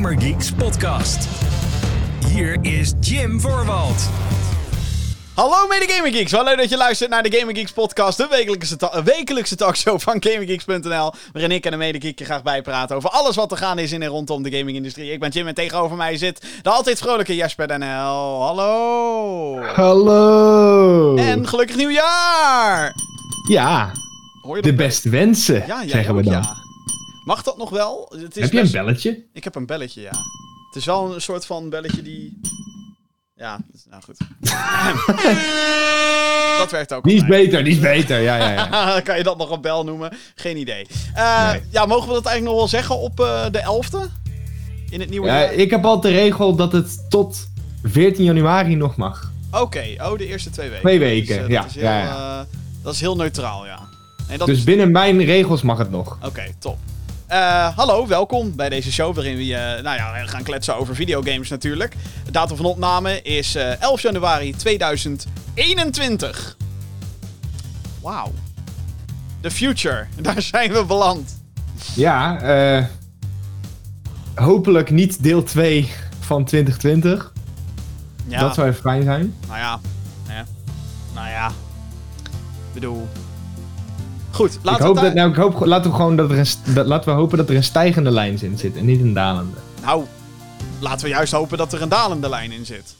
Gamergeeks podcast. Hier is Jim Voorwald. Hallo mede Gaming Geeks, wel leuk dat je luistert naar de Gaming Geeks podcast, de wekelijkse, ta- eh, wekelijkse talkshow van GamingGeeks.nl, waarin ik en een mede geek je graag bijpraten over alles wat er gaande is in en rondom de gamingindustrie. Ik ben Jim en tegenover mij zit de altijd vrolijke Jesper NL. Hallo! Hallo! En gelukkig nieuwjaar! Ja, Hoor je de beste wensen, Ja, zeggen we ook, dan. ja. Mag dat nog wel? Het is Heb je een best- belletje? Ik heb een belletje, ja. Het is wel een soort van belletje die... Ja, nou goed. dat werkt ook Die is beter, die is beter. Ja, ja, ja. kan je dat nog een bel noemen? Geen idee. Eh, Nee. Ja, mogen we dat eigenlijk nog wel zeggen op eh, de 11e? In het nieuwe ja jaar? ik heb al de regel dat het tot 14 januari nog mag. Oké, oh, de eerste twee weken. Twee weken, Dus, eh, ja, Dat is, heel, ja, ja. dat is heel neutraal, ja. Nee, dat Dus is... binnen mijn regels mag het nog. Oké, top. Eh, hallo, welkom bij deze show waarin we eh, nou ja, gaan kletsen over videogames natuurlijk. De datum van opname is eh, 11 januari 2021. Wauw. The future, daar zijn we beland. Ja, eh hopelijk niet deel 2 van 2020. Ja, Dat zou even fijn zijn. nou ja. hè. Nou ja. Ik bedoel... Goed, Ik laten hoop we dat, nou, ik hoop, laten, we gewoon dat er een, dat, laten we hopen dat er een stijgende lijn in zit en niet een dalende. Nou, laten we juist hopen dat er een dalende lijn in zit.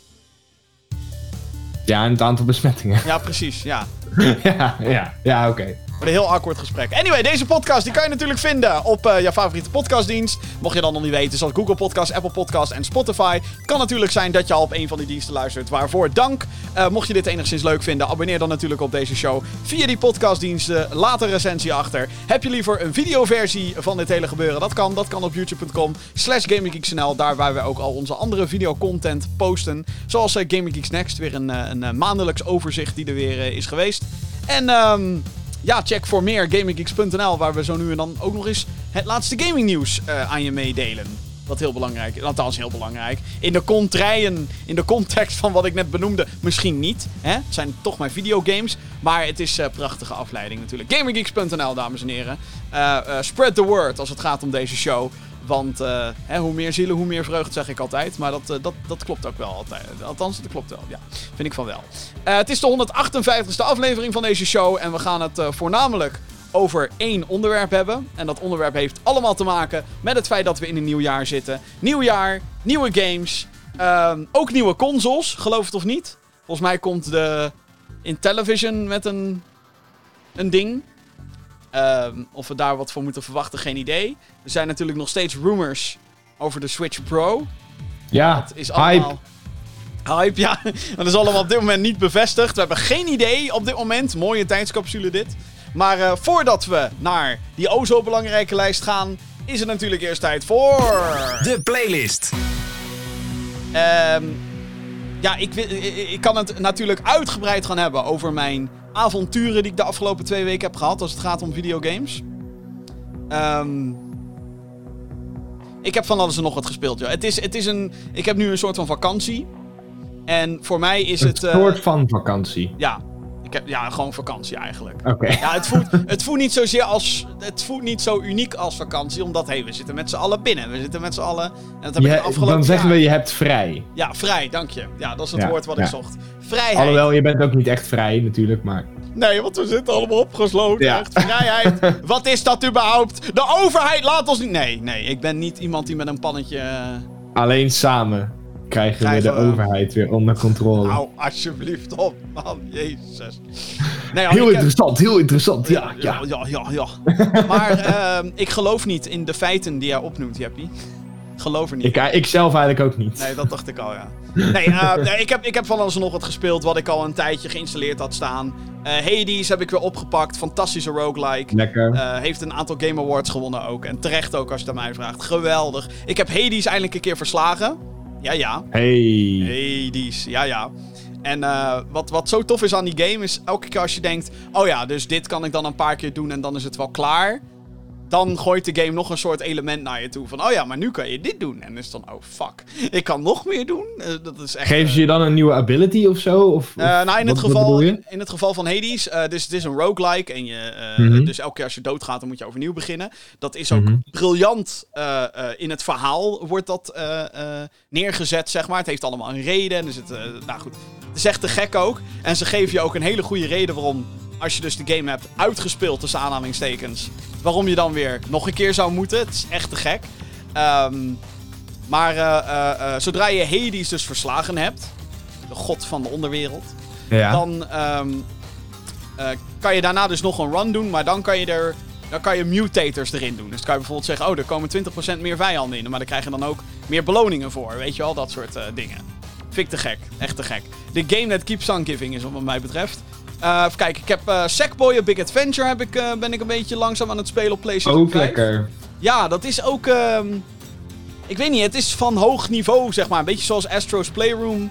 Ja, en het aantal besmettingen. Ja, precies, ja. ja, ja, ja, oké. Een heel awkward gesprek. Anyway, deze podcast die kan je natuurlijk vinden op eh je favoriete podcastdienst. Mocht je dan nog niet weten, zoals Google Podcast, Apple Podcast en Spotify. Kan natuurlijk zijn dat je al op een van die diensten luistert. Waarvoor dank. Eh, mocht je dit enigszins leuk vinden, abonneer dan natuurlijk op deze show via die podcastdiensten. Laat een recensie achter. Heb je liever een videoversie van dit hele gebeuren? Dat kan. Dat kan op youtube.com slash GamingGeeksNL. Daar waar we ook al onze andere videocontent posten. Zoals eh, Gaming Geeks Next, weer een, een maandelijks overzicht die er weer is geweest. En ehm ja, check voor meer gaminggeeks.nl, waar we zo nu en dan ook nog eens het laatste gaming nieuws eh, aan je meedelen. Wat heel belangrijk is, althans heel belangrijk. In de contraien, in de context van wat ik net benoemde, misschien niet. Hè? Het zijn toch maar videogames, maar het is een prachtige afleiding natuurlijk. Gaminggeeks.nl, dames en heren. Eh, eh, spread the word als het gaat om deze show. Want hè, hoe meer zielen, hoe meer vreugd, zeg ik altijd. Maar dat, dat, dat klopt ook wel altijd. Althans, dat klopt wel. Ja, vind ik van wel. Het is de 158ste aflevering van deze show. En we gaan het voornamelijk over één onderwerp hebben. En dat onderwerp heeft allemaal te maken met het feit dat we in een nieuw jaar zitten. Nieuw jaar, nieuwe games. ehm, ook nieuwe consoles, geloof het of niet. Volgens mij komt de Intellivision met een, een ding. Ehm, of we daar wat voor moeten verwachten, geen idee. Er zijn natuurlijk nog steeds rumors over de Switch Pro. Ja, Dat is hype. allemaal... Hype, ja. Dat is allemaal op dit moment niet bevestigd. We hebben geen idee op dit moment. Mooie tijdscapsule dit. Maar eh, voordat we naar die o zo belangrijke lijst gaan... is het natuurlijk eerst tijd voor... De playlist. Ehm ja, ik, ik, kan het natuurlijk uitgebreid gaan hebben over mijn avonturen die ik de afgelopen twee weken heb gehad als het gaat om videogames. Ehm ik heb van alles en nog wat gespeeld, joh. Het is, het is een, ik heb nu een soort van vakantie. En voor mij is Een het... eh, soort van vakantie. Ja, ik heb, ja, gewoon vakantie eigenlijk. Oké. Ja, het voelt, het voelt niet zozeer als. Het voelt niet zo uniek als vakantie, omdat hey, we zitten met z'n allen binnen. We zitten met z'n allen. En dat heb ik Je- de afgelopen dan zeggen jaar- we je hebt vrij. Ja, vrij, dank je. Ja, dat is het Ja, woord wat ja. ik zocht. Vrijheid. Alhoewel, je bent ook niet echt vrij natuurlijk, maar... Nee, want we zitten allemaal opgesloten. Ja. Echt, vrijheid. wat is dat überhaupt? De overheid laat ons niet. Nee, nee, ik ben niet iemand die met een pannetje. eh, Alleen samen krijgen, Krijgen we de overheid weer onder controle. Nou, alsjeblieft op, man. Jezus. Nee, heel ik interessant, heel interessant. Ja, ja. ja, ja, ja. maar ehm, ik geloof niet in de feiten die jij opnoemt, Jeppie. Geloof er niet. Ik, eh, ik zelf eigenlijk ook niet. Nee, dat dacht ik al, ja. Nee, eh, nee ik, heb, ik heb van alles en nog wat gespeeld wat ik al een tijdje geïnstalleerd had staan. Eh Hades heb ik weer opgepakt. Fantastische roguelike. Lekker. Heeft een aantal Game Awards gewonnen ook. En terecht ook als je het aan mij vraagt. Geweldig. Ik heb Hades eindelijk een keer verslagen. Ja, ja. hey. Hades, ja, ja. En eh, wat, wat zo tof is aan die game is elke keer als je denkt... Oh ja, dus dit kan ik dan een paar keer doen en dan is het wel klaar. Dan gooit de game nog een soort element naar je toe. Van, oh ja, maar nu kan je dit doen. En dan is dan, oh fuck, ik kan nog meer doen. Eh, dat is echt... Geven ze je dan een nieuwe ability of zo? Of, Uh, of nou, in het, wat- geval, in het geval van Hades, eh, dus het is een roguelike. En je, eh, Mhm. Dus elke keer als je doodgaat, dan moet je overnieuw beginnen. Dat is ook Mhm. briljant eh, eh, in het verhaal wordt dat eh, eh, neergezet, zeg maar. Het heeft allemaal een reden. En zit, eh, nou goed, het is echt te gek ook. En ze geven je ook een hele goede reden waarom, als je dus de game hebt uitgespeeld, tussen aanhalingstekens, waarom je dan weer nog een keer zou moeten. Het is echt te gek. Ehm, maar eh, eh, eh, zodra je Hades dus verslagen hebt, de god van de onderwereld, Ja. dan ehm, eh, kan je daarna dus nog een run doen, maar dan kan je er. Dan kan je mutators erin doen. Dus dan kan je bijvoorbeeld zeggen: Oh, er komen 20% meer vijanden in. Maar daar krijg je dan ook meer beloningen voor. Weet je wel, dat soort dingen. Vind ik te gek. Echt te gek. The game that keeps on giving is wat mij betreft. Eh even kijken, ik heb eh Sackboy A Big Adventure heb ik, eh, ben ik een beetje langzaam aan het spelen op PlayStation Ook 5. lekker. Ja, dat is ook. ehm, ik weet niet, het is van hoog niveau, zeg maar. Een beetje zoals Astro's Playroom.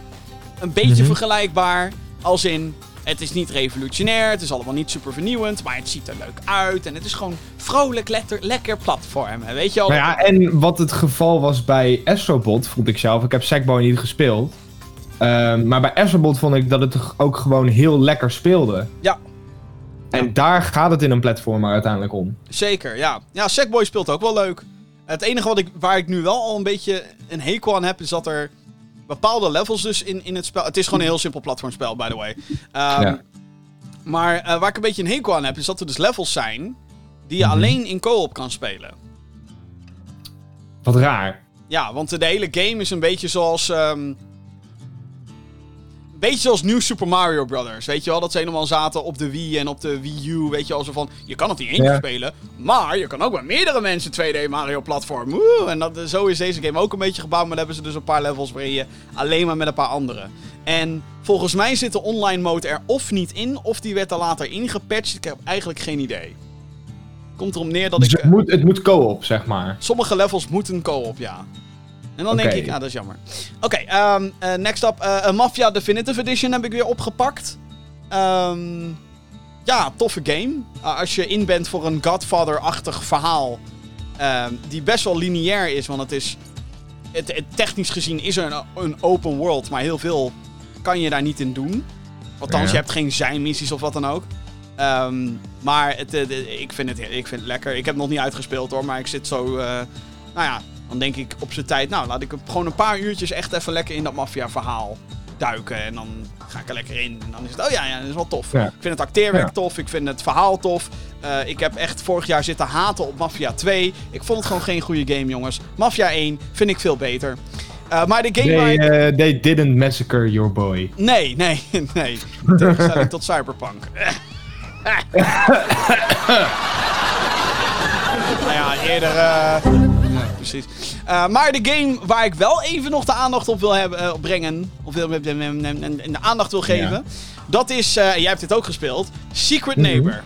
Een beetje Mhm. vergelijkbaar. Als in, het is niet revolutionair, het is allemaal niet super vernieuwend, maar het ziet er leuk uit. En het is gewoon vrolijk, lekker, lekker platform. Weet je al? Nou ja, en wat het geval was bij Astrobot, vond ik zelf. Ik heb Sackboy niet gespeeld. Ehm, maar bij Astrobot vond ik dat het ook gewoon heel lekker speelde. Ja. En daar gaat het in een platformer uiteindelijk om. Zeker, ja. Ja, Sackboy speelt ook wel leuk. Het enige wat ik, waar ik nu wel al een beetje een hekel aan heb, is dat er bepaalde levels dus in, in het spel... Het is gewoon een heel simpel platformspel, by the way. Ehm, Ja. Maar eh, waar ik een beetje een hekel aan heb, is dat er dus levels zijn die je Mhm. alleen in co-op kan spelen. Wat raar. Ja, want de hele game is een beetje zoals... ehm, beetje zoals New Super Mario Brothers. Weet je wel, dat ze helemaal zaten op de Wii en op de Wii U. Weet je wel, zo van... Je kan het in eentje Ja. spelen, maar je kan ook met meerdere mensen 2D Mario platform. Woe! En dat, zo is deze game ook een beetje gebouwd. Maar dan hebben ze dus een paar levels waarin je alleen maar met een paar anderen. En volgens mij zit de online mode er of niet in, of die werd er later ingepatcht. Ik heb eigenlijk geen idee. Komt erom neer dat Dus ik... het eh, moet, het moet co-op, zeg maar. Sommige levels moeten co-op, ja. En dan denk ik, ah, dat is jammer. Oké, ehm, eh, next up. eh, een Mafia Definitive Edition heb ik weer opgepakt. Ehm, ja, toffe game. Ah, als je in bent voor een Godfather-achtig verhaal. ehm, die best wel lineair is, want het is... Het, het- technisch gezien is er een, een open world, maar heel veel kan je daar niet in doen. Althans, Ja. je hebt geen zijmissies of wat dan ook. Maar het, ik, vind het, ik vind het lekker. Ik heb het nog niet uitgespeeld hoor, maar ik zit zo... eh, nou ja, dan denk ik op zijn tijd... Nou, laat ik gewoon een paar uurtjes echt even lekker in dat maffia-verhaal duiken. En dan ga ik er lekker in. En dan is het... Oh ja, ja dat is wel tof. Ja. Ik vind het acteerwerk Ja. tof. Ik vind het verhaal tof. Eh, ik heb echt vorig jaar zitten haten op Mafia 2. Ik vond het gewoon geen goede game, jongens. Mafia 1 vind ik veel beter. Eh, maar de game They, ik... eh, they didn't massacre your boy. Nee, nee, nee. Tegenstelling tot Cyberpunk. nou ja, eerder... precies. Eh, maar de game waar ik wel even nog de aandacht op wil hebben, op brengen... Of wil, en, de aandacht wil geven... Ja. Dat is... eh, jij hebt dit ook gespeeld. Secret Mhm. Neighbor.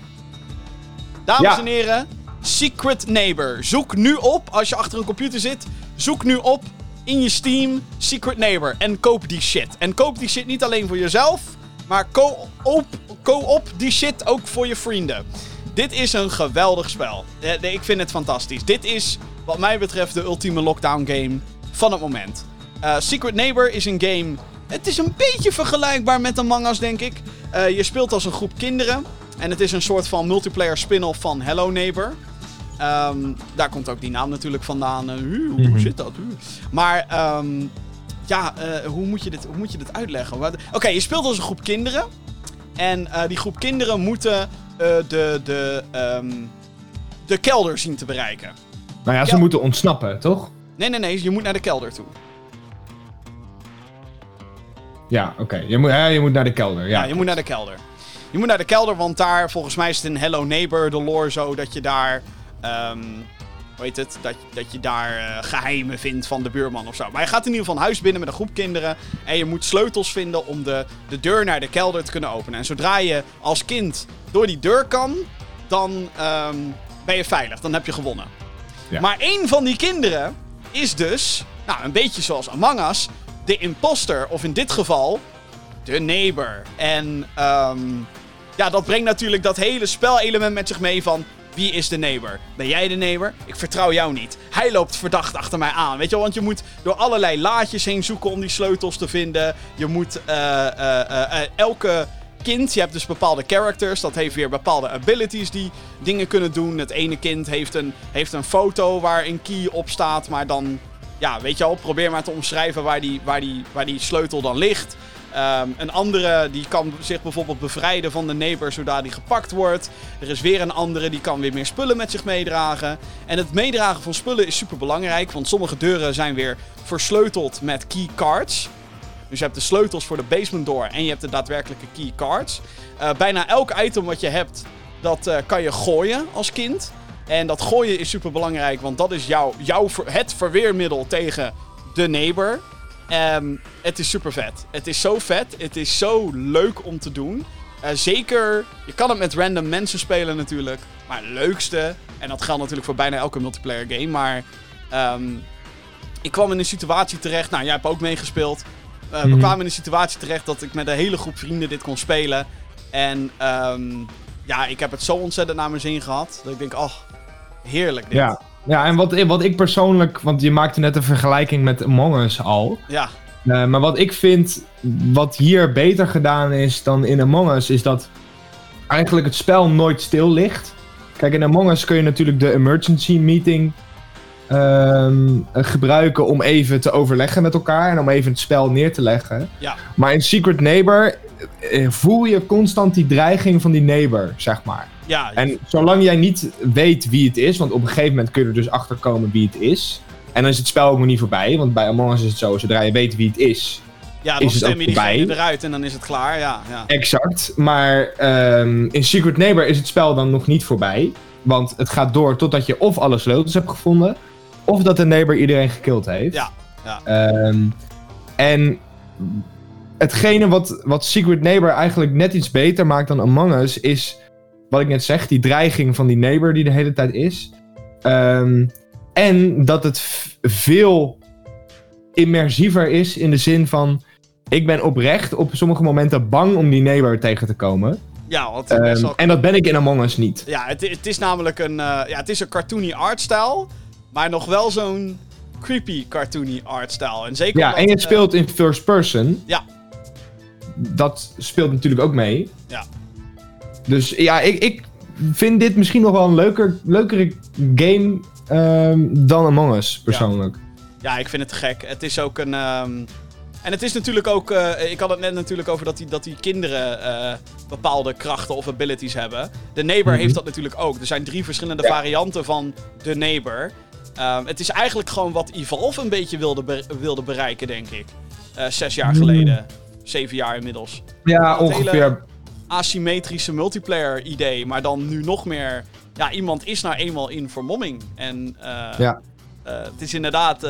Dames Ja. en heren... Secret Neighbor. Zoek nu op, als je achter een computer zit... Zoek nu op in je Steam Secret Neighbor. En koop die shit. En koop die shit niet alleen voor jezelf... Maar co-op co die shit ook voor je vrienden. Dit is een geweldig spel. Ik vind het fantastisch. Dit is, wat mij betreft, de ultieme lockdown game van het moment. Eh, Secret Neighbor is een game... Het is een beetje vergelijkbaar met Among Us, denk ik. Eh, je speelt als een groep kinderen. En het is een soort van multiplayer spin-off van Hello Neighbor. Ehm, daar komt ook die naam natuurlijk vandaan. Eh, hoe Mhm. zit dat? Maar ehm, ja, hoe, moet je dit, hoe moet je dit uitleggen? Oké, je speelt als een groep kinderen. En die groep kinderen moeten de, de, ehm, de kelder zien te bereiken. Nou ja, ze moeten ontsnappen, toch? Nee, nee, nee, je moet naar de kelder toe. Ja, oké. Je, moet, je moet naar de kelder. Ja, Ja, je moet naar de kelder. Je moet naar de kelder, want daar, volgens mij is het in Hello Neighbor, de lore zo, dat je daar... ehm, hoe heet het? Dat, dat je daar eh, geheimen vindt van de buurman of zo. Maar je gaat in ieder geval een huis binnen met een groep kinderen. En je moet sleutels vinden om de, de deur naar de kelder te kunnen openen. En zodra je als kind door die deur kan, dan ehm, ben je veilig. Dan heb je gewonnen. Maar één van die kinderen is dus, nou, een beetje zoals Among Us, de imposter. Of in dit geval, de neighbor. En ehm, ja, dat brengt natuurlijk dat hele spelelement met zich mee van... Wie is de neighbor? Ben jij de neighbor? Ik vertrouw jou niet. Hij loopt verdacht achter mij aan. Weet je wel, want je moet door allerlei laadjes heen zoeken om die sleutels te vinden. Je moet eh, eh, eh, elke kind, je hebt dus bepaalde characters, dat heeft weer bepaalde abilities die dingen kunnen doen. Het ene kind heeft een, heeft een foto waar een key op staat, maar dan, ja, weet je wel, probeer maar te omschrijven waar die, waar die, waar die sleutel dan ligt. Ehm, een andere die kan zich bijvoorbeeld bevrijden van de neighbor zodra die gepakt wordt. Er is weer een andere die kan weer meer spullen met zich meedragen. En het meedragen van spullen is super belangrijk, want sommige deuren zijn weer versleuteld met key cards. Dus je hebt de sleutels voor de basement door en je hebt de daadwerkelijke key cards. Eh, bijna elk item wat je hebt, dat eh, kan je gooien als kind. En dat gooien is super belangrijk, want dat is jouw, jouw het verweermiddel tegen de neighbor. Ehm, het is super vet. Het is zo vet. Het is zo leuk om te doen. Eh, zeker, je kan het met random mensen spelen natuurlijk. Maar het leukste, en dat geldt natuurlijk voor bijna elke multiplayer game, maar ehm, ik kwam in een situatie terecht. Nou, jij hebt ook meegespeeld. Eh, We Mhm. kwamen in een situatie terecht dat ik met een hele groep vrienden dit kon spelen. En ehm, ja, ik heb het zo ontzettend naar mijn zin gehad. Dat ik denk, oh, heerlijk dit. Ja, ja en wat, wat ik persoonlijk... Want je maakte net een vergelijking met Among Us al. Ja, Eh, maar wat ik vind, wat hier beter gedaan is dan in Among Us, is dat eigenlijk het spel nooit stil ligt. Kijk, in Among Us kun je natuurlijk de emergency meeting ehm, eh, gebruiken om even te overleggen met elkaar en om even het spel neer te leggen. Ja. Maar in Secret Neighbor eh, voel je constant die dreiging van die neighbor, zeg maar. ja, En zolang jij niet weet wie het is, want op een gegeven moment kun je er dus achter komen wie het is. En dan is het spel ook nog niet voorbij, want bij Among Us is het zo, zodra je weet wie het is, ja is dan het stem je diegene eruit en dan is het klaar. Ja, ja. Exact. Maar ehm, in Secret Neighbor is het spel dan nog niet voorbij. Want het gaat door totdat je of alle sleutels hebt gevonden. Of dat de neighbor iedereen gekild heeft. Ja, ja. Ehm, en hetgene wat, wat Secret Neighbor eigenlijk net iets beter maakt dan Among Us. Is wat ik net zeg. Die dreiging van die neighbor die de hele tijd is. Ehm, en dat het veel immersiever is in de zin van... Ik ben oprecht op sommige momenten bang om die neighbor tegen te komen. ja want Ehm, en dat ben ik in Among Us niet. Ja, het, het is namelijk een, eh, ja, het is een cartoony artstyle, maar nog wel zo'n creepy cartoony artstyle. En zeker Ja, en je eh, speelt in first person. Ja. Dat speelt natuurlijk ook mee. Ja. Dus ja, ik, ik vind dit misschien nog wel een leuker, leukere game ehm, dan Among Us, persoonlijk. Ja, ik vind het te gek. Het is ook een. ehm, En het is natuurlijk ook. eh, ik had het net natuurlijk over dat die, dat die kinderen eh, bepaalde krachten of abilities hebben. De neighbor Mhm. heeft dat natuurlijk ook. Er zijn drie verschillende Ja. varianten van de neighbor. Ehm, het is eigenlijk gewoon wat Evolve een beetje wilde, be- wilde bereiken, denk ik. Eh, zes jaar geleden. Zeven jaar inmiddels. Ja, Dat ongeveer. hele- Asymmetrische multiplayer idee. Maar dan nu nog meer. Ja, iemand is nou eenmaal in vermomming. En eh, Ja. eh, het is inderdaad.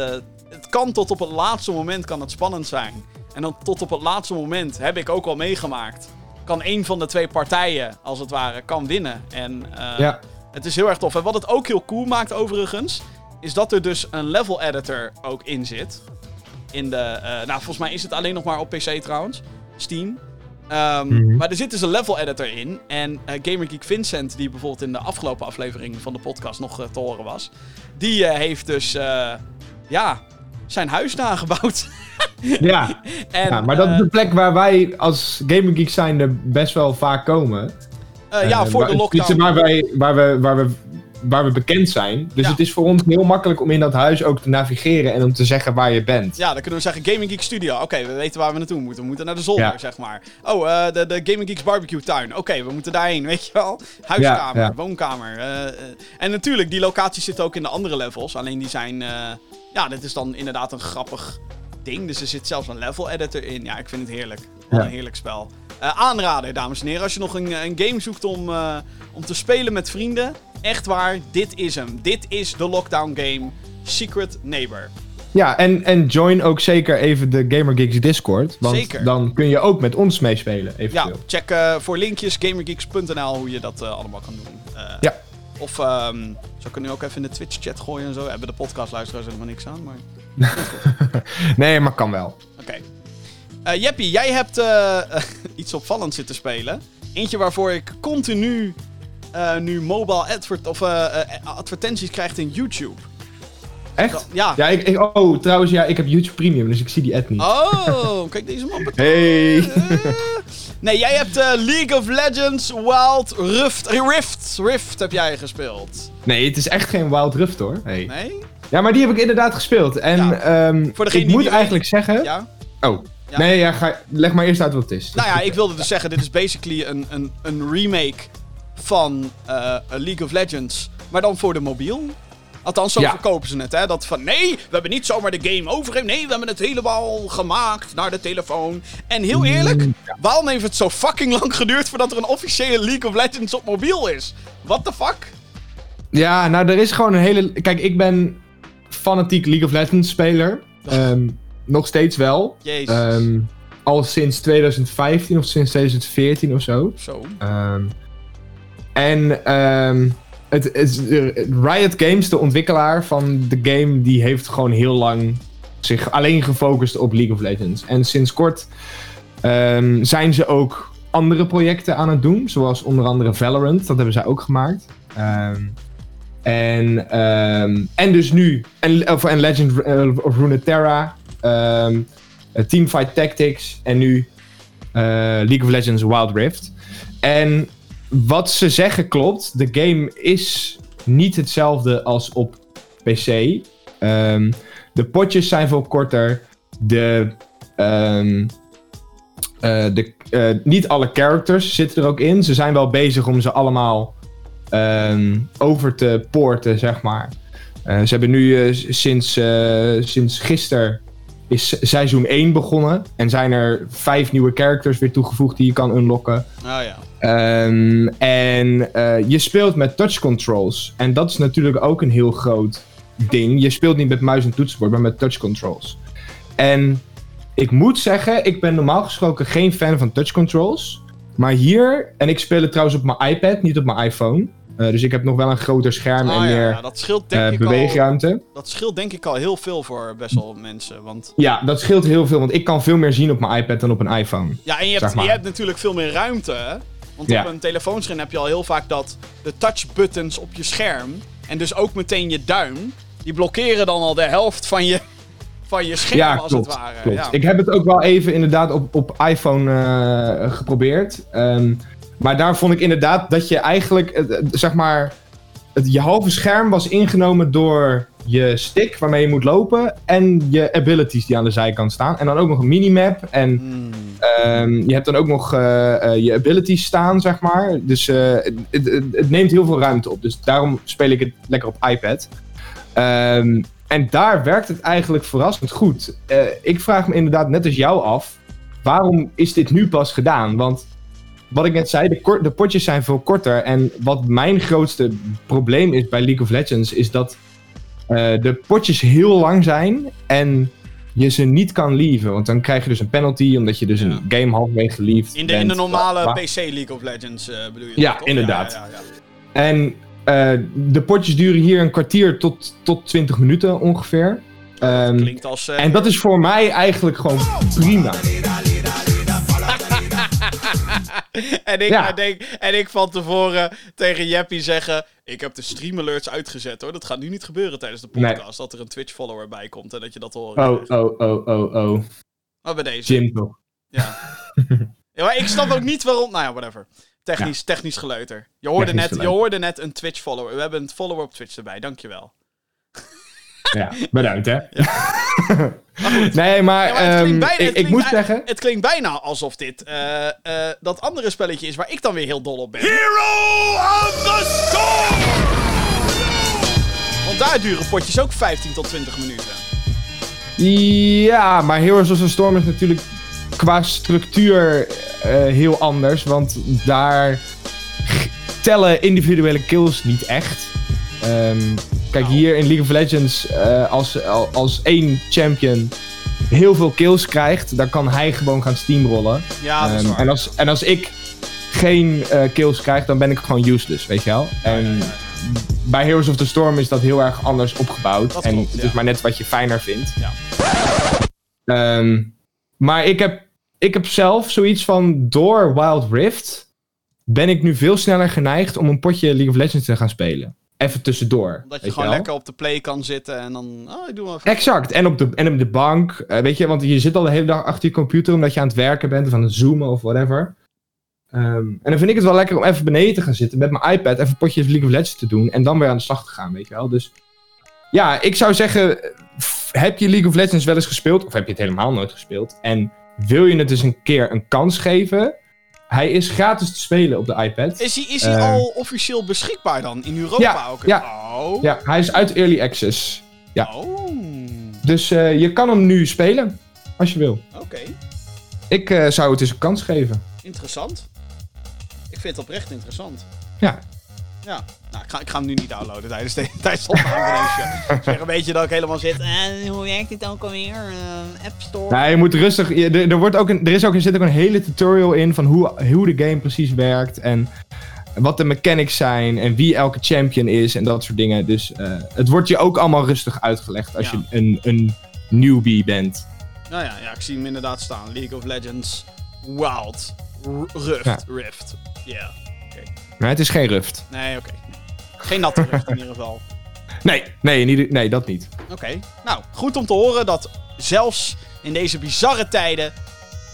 het kan tot op het laatste moment kan het spannend zijn. En dan tot op het laatste moment heb ik ook al meegemaakt. Kan een van de twee partijen, als het ware, kan winnen. En Ja. het is heel erg tof. En wat het ook heel cool maakt overigens, is dat er dus een level editor ook in zit. In de, eh, nou, volgens mij is het alleen nog maar op PC trouwens. Steam. Ehm, Mhm. Maar er zit dus een level editor in. En eh GamerGeek Vincent, die bijvoorbeeld in de afgelopen aflevering van de podcast nog eh, te horen was. Die heeft dus, ja, zijn huis nagebouwd. Ja. en, ja, maar dat is de plek waar wij als Gaming Geek zijnde best wel vaak komen. ja, voor de lockdown. Waar, wij, waar, we, waar, we, waar we bekend zijn. Dus Ja. het is voor ons heel makkelijk om in dat huis ook te navigeren en om te zeggen waar je bent. Ja, dan kunnen we zeggen Gaming Geek Studio. Oké, we weten waar we naartoe moeten. We moeten naar de zolder, Ja. zeg maar. Oh, eh, de, de Gaming Geeks barbecue tuin. Oké, we moeten daarheen, weet je wel. Huiskamer, Ja, woonkamer. eh, eh. En natuurlijk, die locaties zitten ook in de andere levels. Alleen die zijn... ja, dit is dan inderdaad een grappig ding. Dus er zit zelfs een level editor in. Ja, ik vind het heerlijk. Wat een heerlijk spel. Aanrader, dames en heren. Als je nog een, een game zoekt om, om te spelen met vrienden. Echt waar, dit is hem. Dit is de lockdown game. Secret Neighbor. Ja, en, en join ook zeker even de Gamer Geeks Discord. Want Zeker. dan kun je ook met ons meespelen, Ja, eventueel. check eh, voor linkjes gamergeeks.nl hoe je dat eh, allemaal kan doen. Eh, Ja. Of um, zou ik het nu ook even in de Twitch-chat gooien en zo. Hebben de podcastluisteraars helemaal niks aan, maar... Nee, maar kan wel. Oké. Eh, Jeppie, jij hebt iets opvallends zitten spelen. Eentje waarvoor ik continu eh, nu mobile advert of, eh, eh, advertenties krijgt in YouTube. Echt? Ja. Ja, ik, ik- oh, trouwens, ja, ik heb YouTube Premium, dus ik zie die ad niet. Oh, kijk deze man. Hey! Nee, jij hebt eh, League of Legends Wild Rift, Rift, Rift heb jij gespeeld. Nee, het is echt geen Wild Rift hoor. Hey. Nee? Ja, maar die heb ik inderdaad gespeeld. En Ja. ehm, Voor ik moet eigenlijk zeggen... Ja? Oh, Ja. nee, ja, ga, leg maar eerst uit wat het is. Nou ja, ik wilde dus zeggen, dit is basically een, een, een remake van eh, League of Legends, maar dan voor de mobiel. Althans, zo Ja. verkopen ze het, hè. Dat van, nee, we hebben niet zomaar de game overgegeven. Nee, we hebben het helemaal gemaakt naar de telefoon. En heel eerlijk, Mm, waarom heeft het zo fucking lang geduurd voordat er een officiële League of Legends op mobiel is? What the fuck? Ja, nou, er is gewoon een hele... Kijk, ik ben fanatiek League of Legends speler. Ehm, nog steeds wel. Jezus. Ehm, al sinds 2015 of sinds 2014 of zo. Zo. Ehm, en ehm, het, het, Riot Games, de ontwikkelaar van de game, die heeft gewoon heel lang zich alleen gefocust op League of Legends. En sinds kort ehm, zijn ze ook andere projecten aan het doen, zoals onder andere Valorant, dat hebben zij ook gemaakt. Ehm, en, ehm, en dus nu, en, of, en Legend eh, of Runeterra, eh, Teamfight Tactics en nu eh, League of Legends Wild Rift. En wat ze zeggen klopt. De game is niet hetzelfde als op PC. Ehm, de potjes zijn veel korter. De, ehm, eh, de, eh, niet alle characters zitten er ook in. Ze zijn wel bezig om ze allemaal ehm, over te poorten, zeg maar. Eh, ze hebben nu sinds, sinds gisteren is seizoen 1 begonnen. En zijn er vijf nieuwe characters weer toegevoegd die je kan unlocken. Ah ja. Ehm, en eh, je speelt met touch controls. En dat is natuurlijk ook een heel groot ding. Je speelt niet met muis en toetsenbord, maar met touch controls. En ik moet zeggen, ik ben normaal gesproken geen fan van touch controls. Maar hier, en ik speel het trouwens op mijn iPad, niet op mijn iPhone. Eh, dus ik heb nog wel een groter scherm Ah en meer ja, dat scheelt denk eh, ik al... beweegruimte. Dat scheelt denk ik al heel veel voor best wel mensen, want... Ja, dat scheelt heel veel, want ik kan veel meer zien op mijn iPad dan op een iPhone. Ja, en je hebt, je natuurlijk veel meer ruimte, hè? Want Ja. op een telefoonscherm heb je al heel vaak dat de touchbuttons op je scherm, en dus ook meteen je duim, die blokkeren dan al de helft van je, van je scherm, Ja, als klopt. het ware. klopt. Ja. Ik heb het ook wel even inderdaad op, op iPhone eh, geprobeerd. Ehm, maar daar vond ik inderdaad dat je eigenlijk, eh, eh, zeg maar, het, je halve scherm was ingenomen door je stick waarmee je moet lopen en je abilities die aan de zijkant staan. En dan ook nog een minimap en Hmm. Ehm, je hebt dan ook nog eh, je abilities staan, zeg maar. Dus het, het, het neemt heel veel ruimte op. Dus daarom speel ik het lekker op iPad. Ehm, en daar werkt het eigenlijk verrassend goed. Ik vraag me inderdaad net als jou af, waarom is dit nu pas gedaan? Want wat ik net zei, de, kort- de potjes zijn veel korter. En wat mijn grootste probleem is bij League of Legends, is dat eh, de potjes heel lang zijn en je ze niet kan leaven. Want dan krijg je dus een penalty, omdat je dus Ja. een game halverwege leaved In de, in de bent. normale PC League of Legends eh, bedoel je? Ja, toch? inderdaad. Ja, ja, ja. En eh, de potjes duren hier een kwartier tot, tot 20 minuten ongeveer. Ehm, Klinkt als... en dat is voor mij eigenlijk gewoon prima. en, ik, Ja. en, ik, en ik van tevoren tegen Jeppie zeggen... Ik heb de stream alerts uitgezet hoor. Dat gaat nu niet gebeuren tijdens de Nee. podcast. Dat er een Twitch follower bij komt en dat je dat hoort. Oh, oh, oh, oh, oh. Maar bij deze. Jim toch. Ja. ja, maar ik snap ook niet waarom... Nou ja, whatever. Technisch, technisch geleuter. Je hoorde, Technisch net, je hoorde net een Twitch follower. We hebben een follower op Twitch erbij. Dankjewel. Ja, bedankt hè. nee, maar, Ja, ehm, bijna- ik, moet zeggen... Het klinkt bijna alsof dit eh, eh, dat andere spelletje is waar ik dan weer heel dol op ben. Hero of the Storm! Want daar duren potjes ook 15 tot 20 minuten. Ja, maar Heroes of the Storm is natuurlijk qua structuur eh, heel anders. Want daar tellen individuele kills niet echt. Ehm, kijk, hier in League of Legends, eh, als, al- als één champion heel veel kills krijgt, dan kan hij gewoon gaan steamrollen. Ja, dat is Ehm, waar. en, als, en als ik geen eh, kills krijg, dan ben ik gewoon useless, weet je wel. En bij Heroes of the Storm is dat heel erg anders opgebouwd. Dat en klopt, het is maar net wat je fijner vindt. Ja. Ehm, maar ik heb, ik heb zelf zoiets van door Wild Rift ben ik nu veel sneller geneigd om een potje League of Legends te gaan spelen. Even tussendoor. Dat je gewoon wel? lekker op de play kan zitten en dan... Oh, ik doe wel. Exact. En op de, en op de bank. eh, weet je, want je zit al de hele dag achter je computer omdat je aan het werken bent of aan het zoomen of whatever. Ehm, en dan vind ik het wel lekker om even beneden te gaan zitten met mijn iPad, even potjes League of Legends te doen en dan weer aan de slag te gaan, weet je wel. Dus ja, ik zou zeggen, heb je League of Legends wel eens gespeeld of heb je het helemaal nooit gespeeld? En wil je het dus een keer een kans geven? Hij is gratis te spelen op de iPad. Is hij, is hij Eh, al officieel beschikbaar dan? In Europa Ja, ook? ja. Oh. Ja, hij is uit Early Access. ja. Oh. Dus eh, je kan hem nu spelen, als je wil. Oké. Ik eh, zou het eens een kans geven. Interessant. Ik vind het oprecht interessant. Ja. Ja. Nou, ik ga, ik ga hem nu niet downloaden tijdens de, tijdens de show. Ik zeg een beetje dat ik helemaal zit. Eh, hoe werkt dit ook alweer? Eh, App Store. Nou, je moet rustig. je- er, er, wordt ook een, er, is ook, er zit ook een hele tutorial in van hoe, hoe de game precies werkt. En wat de mechanics zijn. En wie elke champion is. En dat soort dingen. Dus eh, het wordt je ook allemaal rustig uitgelegd als Ja. je een, een newbie bent. Nou ja, ja, ik zie hem inderdaad staan. League of Legends Wild R- Rift. Ja. Rift. Ja. Het is geen ruft. Nee, oké. Geen natte Rift in ieder geval. Nee, nee, niet, nee dat niet. Oké. Nou, goed om te horen dat zelfs in deze bizarre tijden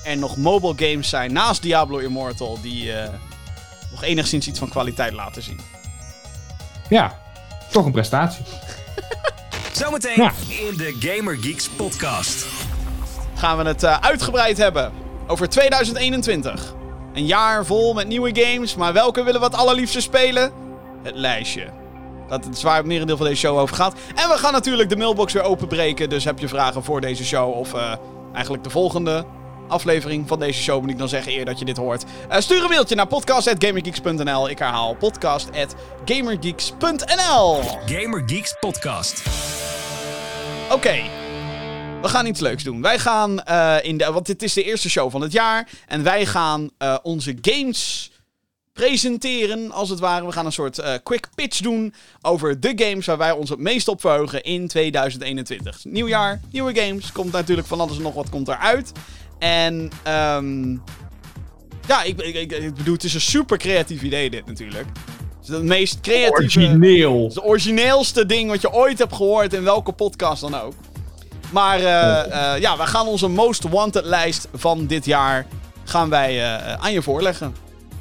er nog mobile games zijn naast Diablo Immortal die eh, nog enigszins iets van kwaliteit laten zien. Ja, toch een prestatie. Zometeen Ja. in de Gamer Geeks podcast. Gaan we het eh, uitgebreid hebben over 2021. Een jaar vol met nieuwe games, maar welke willen we het allerliefste spelen? Het lijstje. Dat is waar het merendeel van deze show over gaat. En we gaan natuurlijk de mailbox weer openbreken. Dus heb je vragen voor deze show of eh, eigenlijk de volgende aflevering van deze show, moet ik dan zeggen, eer dat je dit hoort. Eh, stuur een mailtje naar podcast.gamergeeks.nl. Ik herhaal podcast.gamergeeks.nl. Gamer Geeks podcast. Oké. We gaan iets leuks doen. Wij gaan eh, in de. Want dit is de eerste show van het jaar. En wij gaan eh, onze games presenteren, als het ware. We gaan een soort eh, quick pitch doen over de games waar wij ons het meest op verheugen in 2021. Nieuwjaar, nieuwe games. Komt natuurlijk van alles en nog wat komt eruit. En ehm ja, ik, ik, ik, ik bedoel, het is een super creatief idee dit natuurlijk. Het is het meest creatieve... Origineel. Het is het origineelste ding wat je ooit hebt gehoord in welke podcast dan ook. Maar eh, eh, ja, we gaan onze Most Wanted lijst van dit jaar gaan wij eh, aan je voorleggen.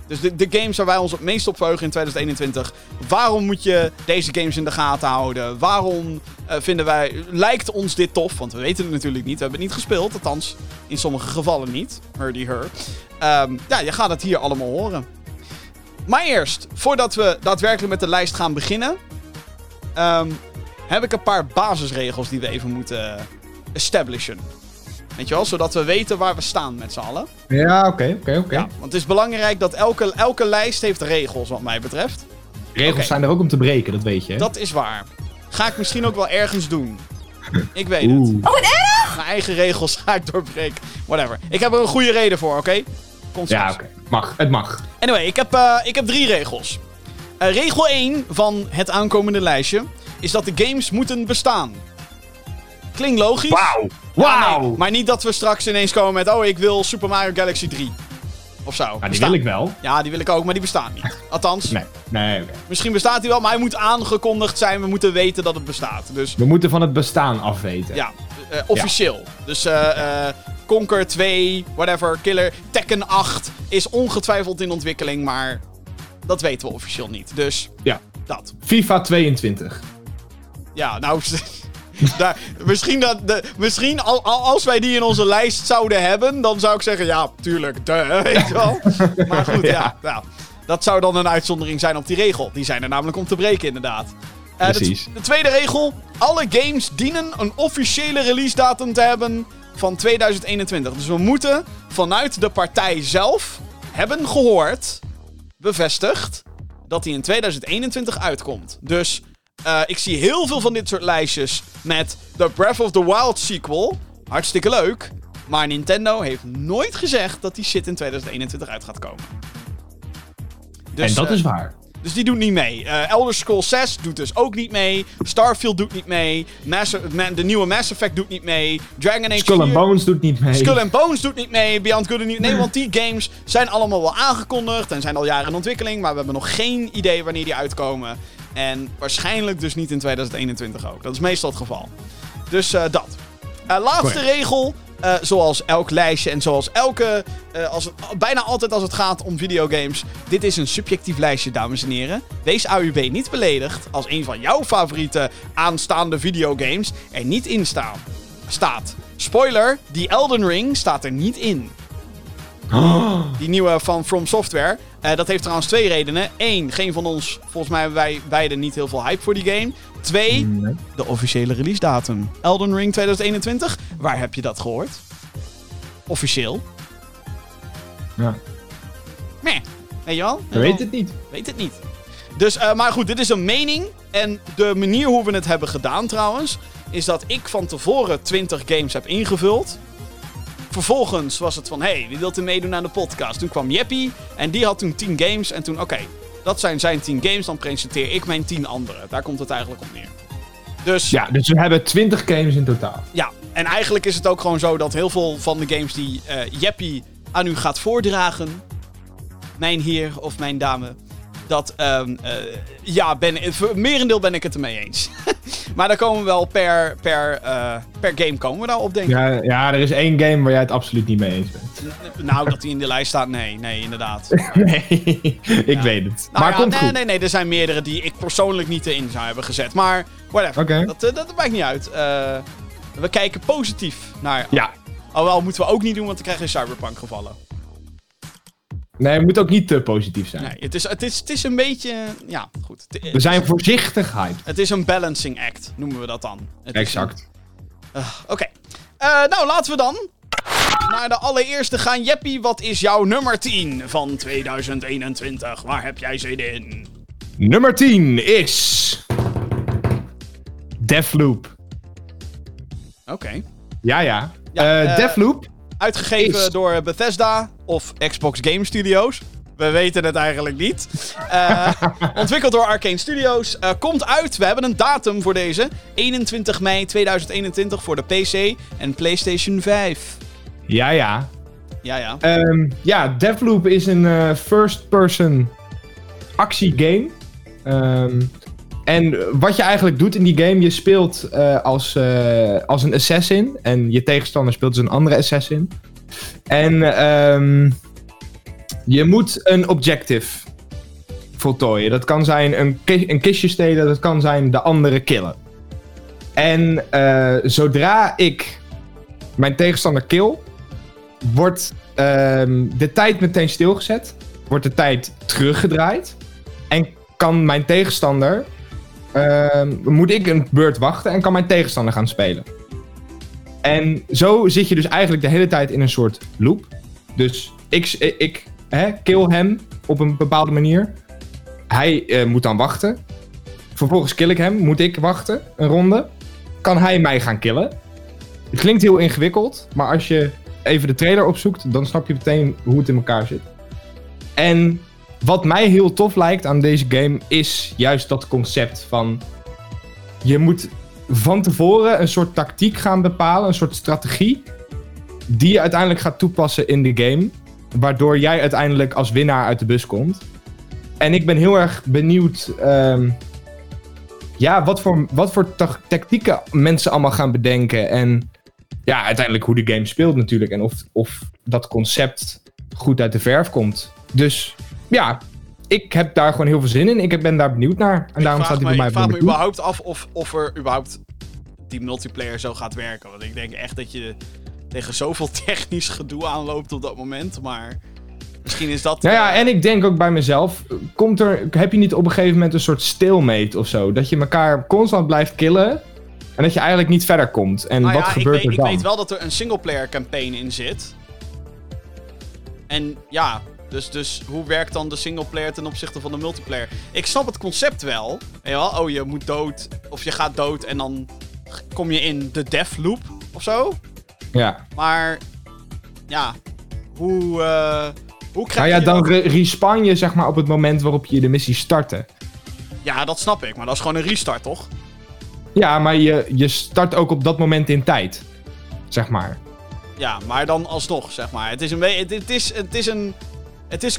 Dus de, de games waar wij ons het meest op verheugen in 2021. Waarom moet je deze games in de gaten houden? Waarom vinden wij... Lijkt ons dit tof? Want we weten het natuurlijk niet. We hebben het niet gespeeld. Althans, in sommige gevallen niet. Hurdy her. Ehm, ja, je gaat het hier allemaal horen. Maar eerst, voordat we daadwerkelijk met de lijst gaan beginnen... ehm, heb ik een paar basisregels die we even moeten establishen. Weet je wel, zodat we weten waar we staan met z'n allen. Ja, oké, oké, oké. Ja, want het is belangrijk dat elke, elke lijst heeft regels, wat mij betreft. Regels zijn er ook om te breken, dat weet je. hè? Dat is waar. Ga ik misschien ook wel ergens doen. Ik weet het. Oeh. Mijn eigen regels ga ik doorbreken. Whatever. Ik heb er een goede reden voor, oké? Komt Ja, oké. Mag. Het mag. Anyway, ik heb, eh, ik heb drie regels. Eh, regel 1 van het aankomende lijstje is dat de games moeten bestaan. Klinkt logisch. Wauw. Ja, Wauw. nee, maar niet dat we straks ineens komen met... Oh, ik wil Super Mario Galaxy 3. Of zo. Ja, die Bestaan. wil ik wel. Ja, die wil ik ook, maar die bestaat niet. Althans, Nee, nee, misschien bestaat hij wel, maar hij moet aangekondigd zijn. We moeten weten dat het bestaat. Dus We moeten van het bestaan afweten. ja, eh, officieel. Dus eh eh Conquer 2, whatever, Killer, Tekken 8 is ongetwijfeld in ontwikkeling, maar dat weten we officieel niet. Dus Ja. dat. FIFA 22. Ja, nou, daar, misschien, dat de, misschien al, al- als wij die in onze lijst zouden hebben, dan zou ik zeggen, ja, tuurlijk, duh, weet je wel. Maar goed, ja. Ja. nou, dat zou dan een uitzondering zijn op die regel. Die zijn er namelijk om te breken, inderdaad. Eh, de, Precies. de tweede regel, alle games dienen een officiële release datum te hebben van 2021. Dus we moeten vanuit de partij zelf hebben gehoord, bevestigd, dat die in 2021 uitkomt. Dus eh, ik zie heel veel van dit soort lijstjes met The Breath of the Wild sequel. Hartstikke leuk. Maar Nintendo heeft nooit gezegd dat die shit in 2021 uit gaat komen. Dus, en dat eh, is waar. Dus die doet niet mee. Eh, Elder Scrolls 6 doet dus ook niet mee. Starfield doet niet mee. Mass, Ma- de nieuwe Mass Effect doet niet mee. Dragon Age Skull 4 and Bones doet niet mee. Skull and Bones doet niet mee. Beyond Good and Evil. Nee, want die games zijn allemaal wel aangekondigd. En zijn al jaren in ontwikkeling. Maar we hebben nog geen idee wanneer die uitkomen. En waarschijnlijk dus niet in 2021 ook. Dat is meestal het geval. Dus eh, dat. Eh, laatste regel. eh, zoals elk lijstje en zoals elke. als het, bijna altijd als het gaat om videogames. Dit is een subjectief lijstje, dames en heren. Wees AUB niet beledigd als een van jouw favoriete aanstaande videogames er niet in staan, staat. Spoiler: die Elden Ring staat er niet in. Oh, Die nieuwe van From Software. Eh, dat heeft trouwens twee redenen. Eén, geen van ons, volgens mij hebben wij beiden niet heel veel hype voor die game. Twee, nee. de officiële release datum. Elden Ring 2021. Waar heb je dat gehoord? Officieel. Ja. Meh. Weet je wel? Weet het niet. Weet het niet. Dus, eh, maar goed, dit is een mening. En de manier hoe we het hebben gedaan trouwens, is dat ik van tevoren 20 games heb ingevuld. Vervolgens was het van, hey, wie wilt er meedoen aan de podcast? Toen kwam Jeppie en die had toen 10 games. En toen, oké, dat zijn zijn 10 games, dan presenteer ik mijn 10 andere. Daar komt het eigenlijk op neer. Dus Ja, dus we hebben 20 games in totaal. ja, en eigenlijk is het ook gewoon zo dat heel veel van de games die eh Jeppie aan u gaat voordragen, mijn heer of mijn dame, dat, ehm, eh, ja, ben, voor merendeel ben ik het ermee eens. maar daar komen we wel per, per, eh, per game komen we daar op, denk ik. Ja, ja, er is één game waar jij het absoluut niet mee eens bent. Nou, dat die in de lijst staat, nee, nee, inderdaad. Nee, ik weet het. Nou maar ja, komt nee, goed. nee, nee, er zijn meerdere die ik persoonlijk niet erin zou hebben gezet. Maar, whatever. Dat, eh, dat maakt niet uit. We kijken positief naar Ja. Alhoewel, moeten we ook niet doen, want dan krijg je Cyberpunk gevallen. Nee, het moet ook niet te positief zijn. Nee, het is, het is, het is een beetje... Ja, goed. Het, We zijn voorzichtig hyped. het is een balancing act, noemen we dat dan. Het Exact. Ah, Oké. Eh, nou, laten we dan naar de allereerste gaan. Jeppie, wat is jouw nummer 10 van 2021? Waar heb jij zin in? Nummer 10 is... Deathloop. Oké. Ja, ja. Ja, Eh, eh, Deathloop. Uitgegeven Is- door Bethesda of Xbox Game Studios. We weten het eigenlijk niet. Eh, ontwikkeld door Arcane Studios. Eh, komt uit. We hebben een datum voor deze. 21 mei 2021 voor de PC en PlayStation 5. Ja, ja. Ja, ja. Ehm, ja, Deathloop is een eh, first-person actiegame. Ehm en wat je eigenlijk doet in die game, je speelt eh, als, eh, als een assassin. En je tegenstander speelt dus een andere assassin. En ehm, je moet een objective voltooien. Dat kan zijn een, een kistje stelen, dat kan zijn de andere killen. En eh, zodra ik mijn tegenstander kill, wordt ehm, de tijd meteen stilgezet. Wordt de tijd teruggedraaid. En kan mijn tegenstander. Ehm, moet ik een beurt wachten en kan mijn tegenstander gaan spelen. En zo zit je dus eigenlijk de hele tijd in een soort loop. Dus ik, ik hè, kill hem op een bepaalde manier. Hij eh, moet dan wachten. Vervolgens kill ik hem. Moet ik wachten, een ronde. Kan hij mij gaan killen. Het klinkt heel ingewikkeld, maar als je even de trailer opzoekt, dan snap je meteen hoe het in elkaar zit. En wat mij heel tof lijkt aan deze game is juist dat concept van je moet van tevoren een soort tactiek gaan bepalen, een soort strategie, die je uiteindelijk gaat toepassen in de game, waardoor jij uiteindelijk als winnaar uit de bus komt. En ik ben heel erg benieuwd ehm, ja, wat voor, wat voor ta- tactieken mensen allemaal gaan bedenken en ja, uiteindelijk hoe de game speelt natuurlijk. En of, of dat concept goed uit de verf komt. Dus ja, ik heb daar gewoon heel veel zin in. Ik ben daar benieuwd naar. En daarom ik staat vraag hij bij ik mij vraag op me überhaupt af of, of er überhaupt die multiplayer zo gaat werken. Want ik denk echt dat je tegen zoveel technisch gedoe aanloopt op dat moment. Maar misschien is dat... Nou ja, eh, en ik denk ook bij mezelf, komt er, heb je niet op een gegeven moment een soort stalemate of zo? Dat je elkaar constant blijft killen en dat je eigenlijk niet verder komt. En nou wat ja, gebeurt ik weet, er dan? Ik weet wel dat er een singleplayer campaign in zit. En ja, dus, dus hoe werkt dan de singleplayer ten opzichte van de multiplayer? Ik snap het concept wel. Wel? Oh, je moet dood. Of je gaat dood en dan kom je in de death loop of zo. Ja. Maar ja, hoe, eh, Hoe Nou krijg ja, je dan dat? re- respawn je zeg maar op het moment waarop je de missie startte. Ja, dat snap ik, maar dat is gewoon een restart, toch? Ja, maar je, je start ook op dat moment in tijd. Zeg maar. Ja, maar dan alsnog, zeg maar. Het is een, het is, het is een... Het is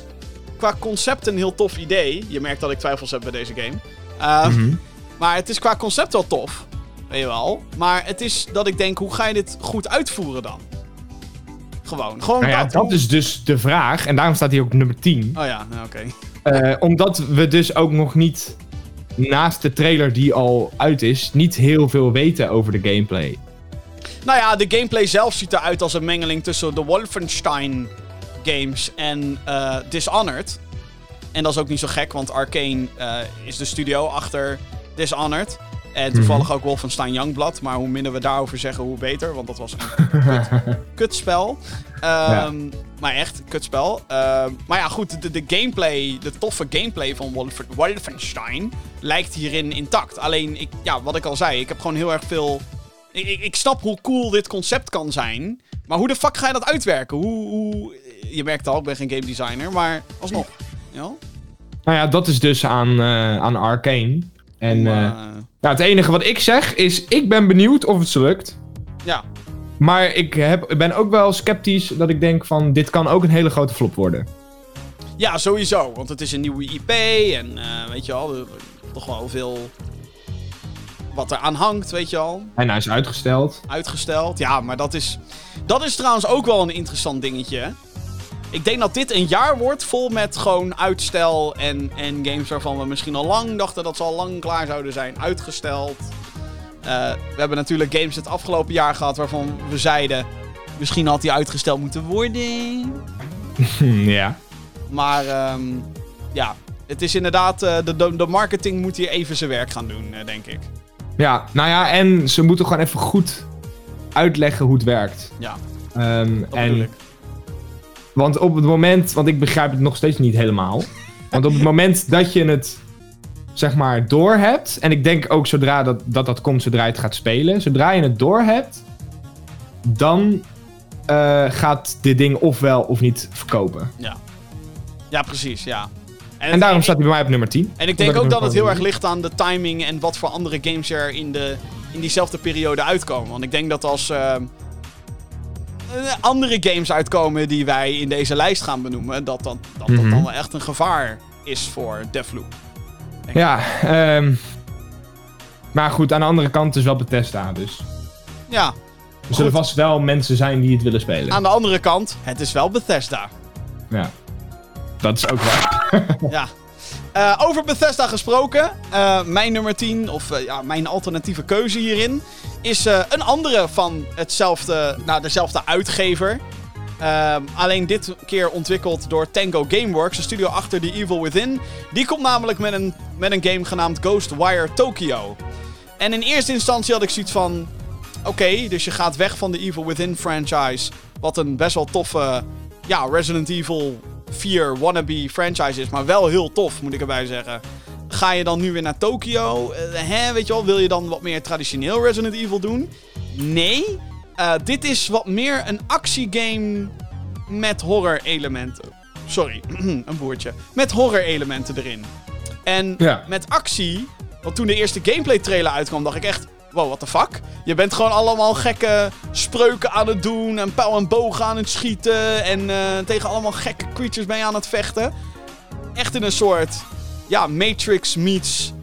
qua concept een heel tof idee. Je merkt dat ik twijfels heb bij deze game. Ehm, Mhm. Maar het is qua concept wel tof. Weet je wel. Maar het is dat ik denk, hoe ga je dit goed uitvoeren dan? Gewoon. Gewoon Nou ja, dat. is dus de vraag. En daarom staat hij ook nummer 10. Oh ja, nou, oké. Eh, omdat we dus ook nog niet, naast de trailer die al uit is, niet heel veel weten over de gameplay. Nou ja, de gameplay zelf ziet eruit als een mengeling tussen de Wolfenstein games en eh, Dishonored. En dat is ook niet zo gek, want Arkane eh, is de studio achter Dishonored. En toevallig ook Wolfenstein Youngblood. Maar hoe minder we daarover zeggen, hoe beter. Want dat was een kut, kutspel. Ehm, Maar echt, kutspel. Ehm, maar ja, goed, de, de gameplay, de toffe gameplay van Wolf- Wolfenstein lijkt hierin intact. Alleen, ik, ja, wat ik al zei, ik heb gewoon heel erg veel... Ik, ik, ik snap hoe cool dit concept kan zijn. Maar hoe de fuck ga je dat uitwerken? Hoe, hoe... Je merkt al, ik ben geen game designer, maar alsnog. Ja? Nou ja, dat is dus aan, eh, aan Arcane. En nou, het enige wat ik zeg is, ik ben benieuwd of het lukt. ja, Maar ik, heb, ik ben ook wel sceptisch dat ik denk van, dit kan ook een hele grote flop worden. Ja, sowieso. Want het is een nieuwe IP en eh, weet je wel, er, toch wel veel wat er aan hangt, weet je al. En hij is uitgesteld. Uitgesteld. Ja, maar dat is, dat is trouwens ook wel een interessant dingetje. Ik denk dat dit een jaar wordt vol met gewoon uitstel en, en games waarvan we misschien al lang dachten dat ze al lang klaar zouden zijn. Uitgesteld. Eh, we hebben natuurlijk games het afgelopen jaar gehad waarvan we zeiden... Misschien had die uitgesteld moeten worden. ja. Maar ehm, ja, het is inderdaad. eh, de, de, de marketing moet hier even zijn werk gaan doen, eh, denk ik. Ja, nou ja, en ze moeten gewoon even goed uitleggen hoe het werkt. Ja, dat en. Want op het moment, want ik begrijp het nog steeds niet helemaal. Want op het moment dat je het, zeg maar, doorhebt. En ik denk ook zodra dat, dat dat komt, zodra je het gaat spelen. Zodra je het doorhebt, dan eh, gaat dit ding ofwel of niet verkopen. Ja, precies, ja. En daarom staat hij bij mij op nummer 10. En ik denk ook dat het heel erg ligt aan de timing en wat voor andere games er in, de, in diezelfde periode uitkomen. Want ik denk dat als ehm, eh, andere games uitkomen die wij in deze lijst gaan benoemen, dat dat, dat, dat Mhm. dan wel echt een gevaar is voor Deathloop. Ja, ehm maar goed, aan de andere kant is wel Bethesda, dus... Ja, Er zullen vast wel mensen zijn die het willen spelen. aan de andere kant, het is wel Bethesda. Ja. Dat is ook waar. Ja. Eh, over Bethesda gesproken. eh, mijn nummer 10, of eh, ja, mijn alternatieve keuze hierin, is een andere van hetzelfde, nou, dezelfde uitgever. Alleen dit keer ontwikkeld door Tango Gameworks, de studio achter The Evil Within. Die komt namelijk met een, met een game genaamd Ghostwire Tokyo. En in eerste instantie had ik zoiets van... Oké, dus je gaat weg van de Evil Within franchise. Wat een best wel toffe ja, Resident Evil 4 wannabe franchise is. Maar wel heel tof, moet ik erbij zeggen. Ga je dan nu weer naar Tokyo? Eh, hè, weet je wel, wil je dan wat meer traditioneel Resident Evil doen? Nee. Eh, dit is wat meer een actiegame met horror elementen. Sorry, een boertje. Met horror elementen erin. En Ja. met actie, want toen de eerste gameplay trailer uitkwam, dacht ik echt... Wow, what the fuck? Je bent gewoon allemaal gekke spreuken aan het doen. En pijl en boog aan het schieten. En eh, tegen allemaal gekke creatures ben je aan het vechten. Echt in een soort... Ja, Matrix meets...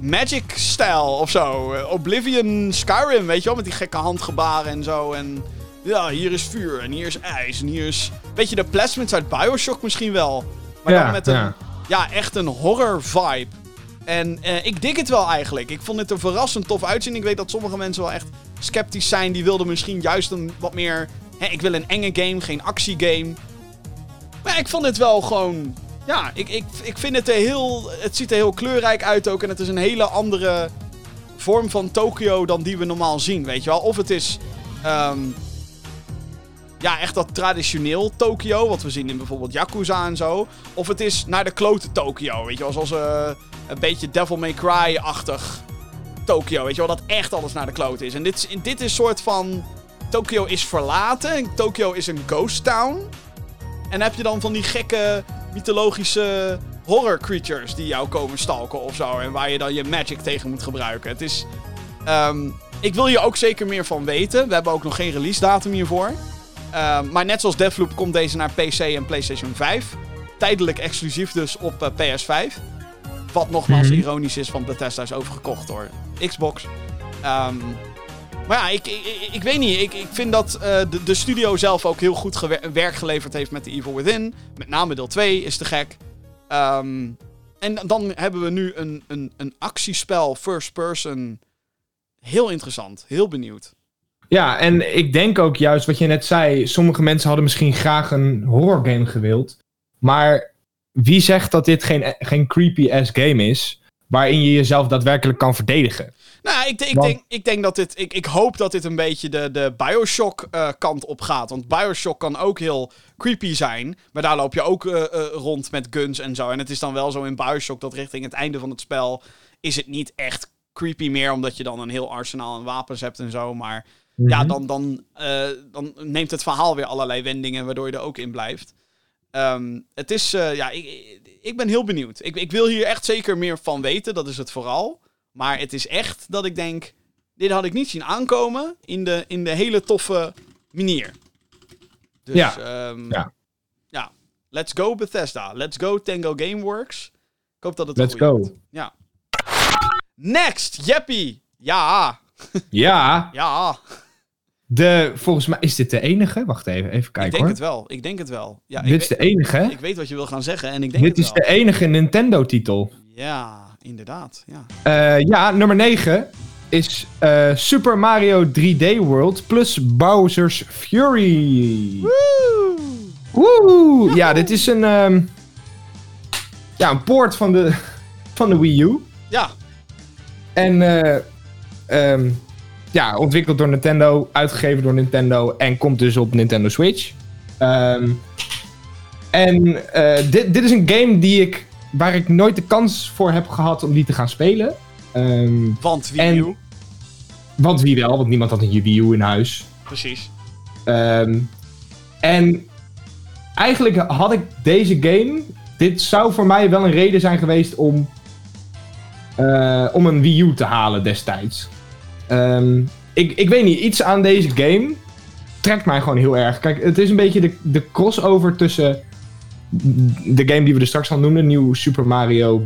Magic-stijl of zo. Oblivion, Skyrim, weet je wel? Met die gekke handgebaren en zo. En ja, hier is vuur en hier is ijs en hier is... Weet je, de plasmids uit Bioshock misschien wel. Maar Ja, dan met een... ja. Ja, echt een horror vibe. En eh, ik dik het wel eigenlijk. Ik vond het er verrassend tof uitzien. Ik weet dat sommige mensen wel echt sceptisch zijn. Die wilden misschien juist een wat meer... Hè, ik wil een enge game, geen actiegame. Maar ik vond het wel gewoon... Ja, ik, ik, ik vind het er heel... Het ziet er heel kleurrijk uit ook. En het is een hele andere vorm van Tokyo dan die we normaal zien, weet je wel. Of het is... ehm, ja, echt dat traditioneel Tokyo, wat we zien in bijvoorbeeld Yakuza en zo. Of het is naar de klote Tokyo, weet je wel, zoals eh, een beetje Devil May Cry-achtig Tokyo, weet je wel, dat echt alles naar de klote is. En dit, is- dit is soort van, Tokyo is verlaten, Tokyo is een ghost town. En heb je dan van die gekke mythologische horror creatures die jou komen stalken of zo. En waar je dan je magic tegen moet gebruiken. Het is. ehm, ik wil hier ook zeker meer van weten. We hebben ook nog geen release datum hiervoor. Ehm, maar net zoals Deathloop komt deze naar PC en PlayStation 5. Tijdelijk exclusief dus op eh, PS5. Wat nogmaals Mhm. ironisch is, want Bethesda is overgekocht door Xbox. Ehm, maar ja, ik, ik, ik, weet niet. Ik, ik vind dat eh, de, de studio zelf ook heel goed werk geleverd heeft met The Evil Within. Met name deel 2 is te gek. Ehm, en dan hebben we nu een, een, een actiespel, first person. Heel interessant. Heel benieuwd. Ja, en ik denk ook juist wat je net zei. Sommige mensen hadden misschien graag een horror game gewild. Maar wie zegt dat dit geen, geen creepy-ass game is. Waarin je jezelf daadwerkelijk kan verdedigen? Nou, ik, ik, denk, ik denk dat dit. Ik, ik hoop dat dit een beetje de, de Bioshock-kant op gaat. Want Bioshock kan ook heel creepy zijn. Maar daar loop je ook eh, eh, rond met guns en zo. En het is dan wel zo in Bioshock dat richting het einde van het spel. is het niet echt creepy meer. Omdat je dan een heel arsenaal aan wapens hebt en zo. Maar ja, Mhm. dan, dan, eh, dan neemt het verhaal weer allerlei wendingen. waardoor je er ook in blijft. Ehm, het is. eh, ja, ik, ik- ben heel benieuwd. Ik, ik wil hier echt zeker meer van weten. Dat is het vooral. Maar het is echt dat ik denk. Dit had ik niet zien aankomen. in de, in de hele toffe manier. Dus, Ja. ehm, Ja. ja. Let's go Bethesda. Let's go Tango Gameworks. Ik hoop dat het Let's go. wordt. Ja. Next, Jeppy. Ja, Ja, ja. De, volgens mij is dit de enige. Wacht even, even ik kijken denk hoor. het wel. Ik denk het wel. Ja, ik, dit is weet, de enige, ik weet wat je wil gaan zeggen en ik denk Dit het is de enige Nintendo-titel. Ja, inderdaad. Ja. Eh, ja, nummer 9 is eh, Super Mario 3D World plus Bowser's Fury. Woe! Ja, dit is een, ehm, ja, een poort van de, van de Wii U. Ja, En eh, ehm, ja, ontwikkeld door Nintendo, uitgegeven door Nintendo en komt dus op Nintendo Switch. Ehm, en eh, dit, dit is een game die ik, waar ik nooit de kans voor heb gehad om die te gaan spelen. Ehm, want Wii En- U. want wie wel, want niemand had een Wii U in huis. Precies. Ehm, en eigenlijk had ik deze game. Dit zou voor mij wel een reden zijn geweest om. eh, om een Wii U te halen destijds. Ehm, ik, ik weet niet, iets aan deze game trekt mij gewoon heel erg. Kijk, het is een beetje de, de crossover tussen de game die we er straks al noemden, Nieuw Super Mario,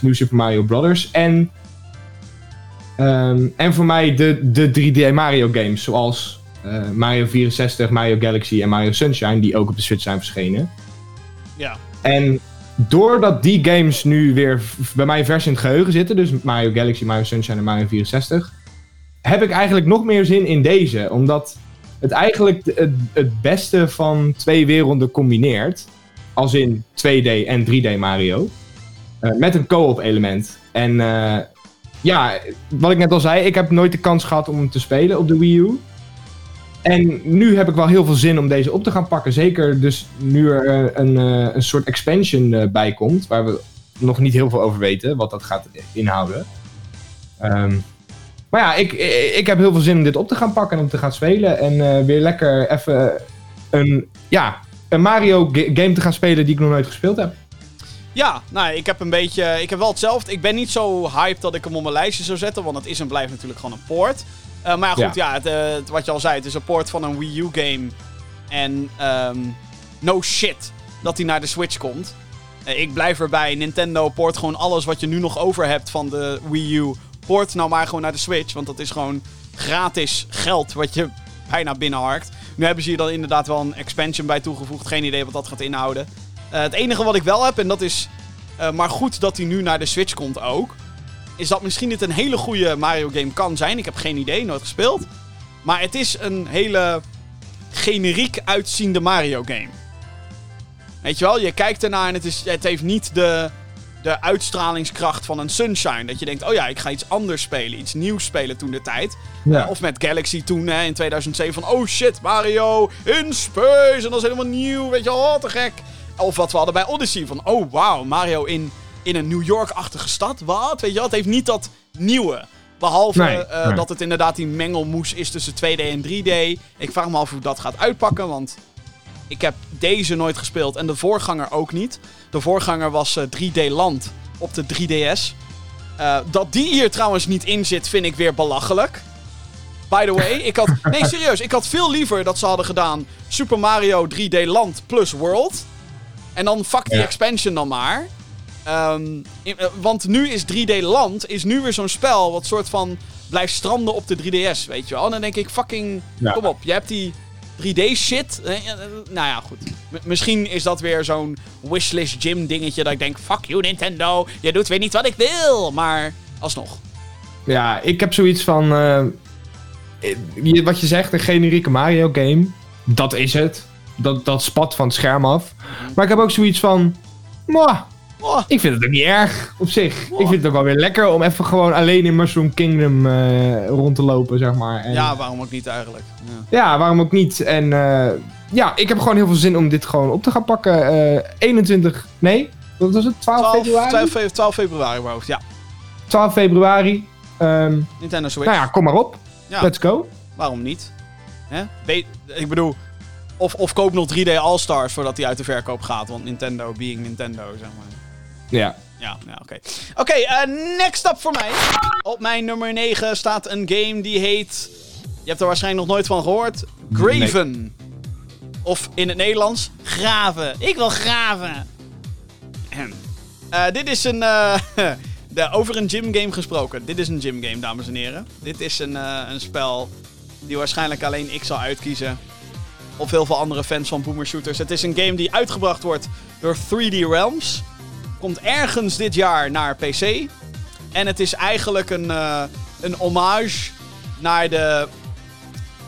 Nieuw Super Mario Brothers, en, ehm, en voor mij de, de 3D Mario games, zoals eh, Mario 64, Mario Galaxy en Mario Sunshine, die ook op de Switch zijn verschenen. Ja. En doordat die games nu weer bij mij vers in het geheugen zitten, dus Mario Galaxy, Mario Sunshine en Mario 64, heb ik eigenlijk nog meer zin in deze. Omdat het eigenlijk het, het beste van twee werelden combineert. Als in 2D en 3D Mario. eh, met een co-op element. En eh, ja, wat ik net al zei, ik heb nooit de kans gehad om hem te spelen op de Wii U. En nu heb ik wel heel veel zin om deze op te gaan pakken. Zeker dus nu er eh, een, eh, een soort expansion eh, bij komt. Waar we nog niet heel veel over weten. Wat dat gaat inhouden. Ehm, maar ja, ik, ik, heb heel veel zin om dit op te gaan pakken. En om te gaan spelen. En weer lekker even een, ja, een Mario ga- game te gaan spelen die ik nog nooit gespeeld heb. Ja, nou, ik heb een beetje. Ik heb wel hetzelfde. Ik ben niet zo hyped dat ik hem op mijn lijstje zou zetten. Want het is en blijft natuurlijk gewoon een poort. Eh, maar goed, ja, het, eh, het- wat je al zei, het is een poort van een Wii U game. En ehm, no shit dat hij naar de Switch komt. Eh, ik blijf erbij. Nintendo poort gewoon alles wat je nu nog over hebt van de Wii U. Poort nou maar gewoon naar de Switch. Want dat is gewoon gratis geld wat je bijna binnenharkt. Nu hebben ze hier dan inderdaad wel een expansion bij toegevoegd. Geen idee wat dat gaat inhouden. Het enige wat ik wel heb, en dat is maar goed dat hij nu naar de Switch komt ook. Is dat misschien dit een hele goede Mario game kan zijn. Ik heb geen idee, nooit gespeeld. Maar het is een hele generiek uitziende Mario game. Weet je wel, je kijkt ernaar en het, is, het heeft niet de, de uitstralingskracht van een Sunshine. Dat je denkt, oh ja, ik ga iets anders spelen, iets nieuws spelen toen de tijd. Ja. Eh, of met Galaxy toen hè, in 2007 van, oh shit, Mario in space. En dat is helemaal nieuw, weet je wel, oh, te gek. Of wat we hadden bij Odyssey, van, oh wauw, Mario in, in een New York-achtige stad. Wat, weet je wel, het heeft niet dat nieuwe. Behalve Nee, eh, nee. dat het inderdaad die mengelmoes is tussen 2D en 3D. Ik vraag me af hoe dat gaat uitpakken, want Ik heb deze nooit gespeeld en de voorganger ook niet. De voorganger was eh, 3D Land op de 3DS. Eh, dat die hier trouwens niet in zit, vind ik weer belachelijk. By the way, ik had. Nee, serieus. Ik had veel liever dat ze hadden gedaan Super Mario 3D Land plus World. En dan fuck die Ja. expansion dan maar. Ehm, in- eh, want nu is 3D Land is nu weer zo'n spel wat soort van blijft stranden op de 3DS, weet je wel. En dan denk ik, fucking, Ja. kom op, je hebt die 3D shit. Eh, eh, nou ja, goed. M- misschien is dat weer zo'n wishlist gym dingetje dat ik denk, fuck you Nintendo, je doet weer niet wat ik wil. Maar alsnog. Ja, ik heb zoiets van. wat je zegt, een generieke Mario game. Dat is het. Dat, dat spat van het scherm af. Maar ik heb ook zoiets van. Mwah, Oh, ik vind het ook niet erg op zich. Oh. Ik vind het ook wel weer lekker om even gewoon alleen in Mushroom Kingdom eh, rond te lopen, zeg maar. En, ja, waarom ook niet eigenlijk? Ja. Ja, waarom ook niet? En eh, ja, ik heb gewoon heel veel zin om dit gewoon op te gaan pakken. Eh 21, nee, wat was het? 12, 12, februari? 12, fe- 12 februari, hoofd. Ja, 12 februari. Ehm, Nintendo Switch. nou ja, kom maar op. Ja. Let's go. Waarom niet? Hè? Ik bedoel, of, of koop nog 3D All-Stars voordat hij uit de verkoop gaat. Want Nintendo being Nintendo, zeg maar. Ja. Ja, ja oké. Oké, eh, next up voor mij. Op mijn nummer 9 staat een game die heet... Je hebt er waarschijnlijk nog nooit van gehoord. Graven. Of in het Nederlands, graven. Ik wil graven. Eh, dit is een... eh, de, over een gymgame gesproken. Dit is een gymgame, dames en heren. Dit is een, een spel die waarschijnlijk alleen ik zal uitkiezen. Of heel veel andere fans van boomer shooters. Het is een game die uitgebracht wordt door 3D Realms. Komt ergens dit jaar naar PC. En het is eigenlijk een, eh, een hommage naar de...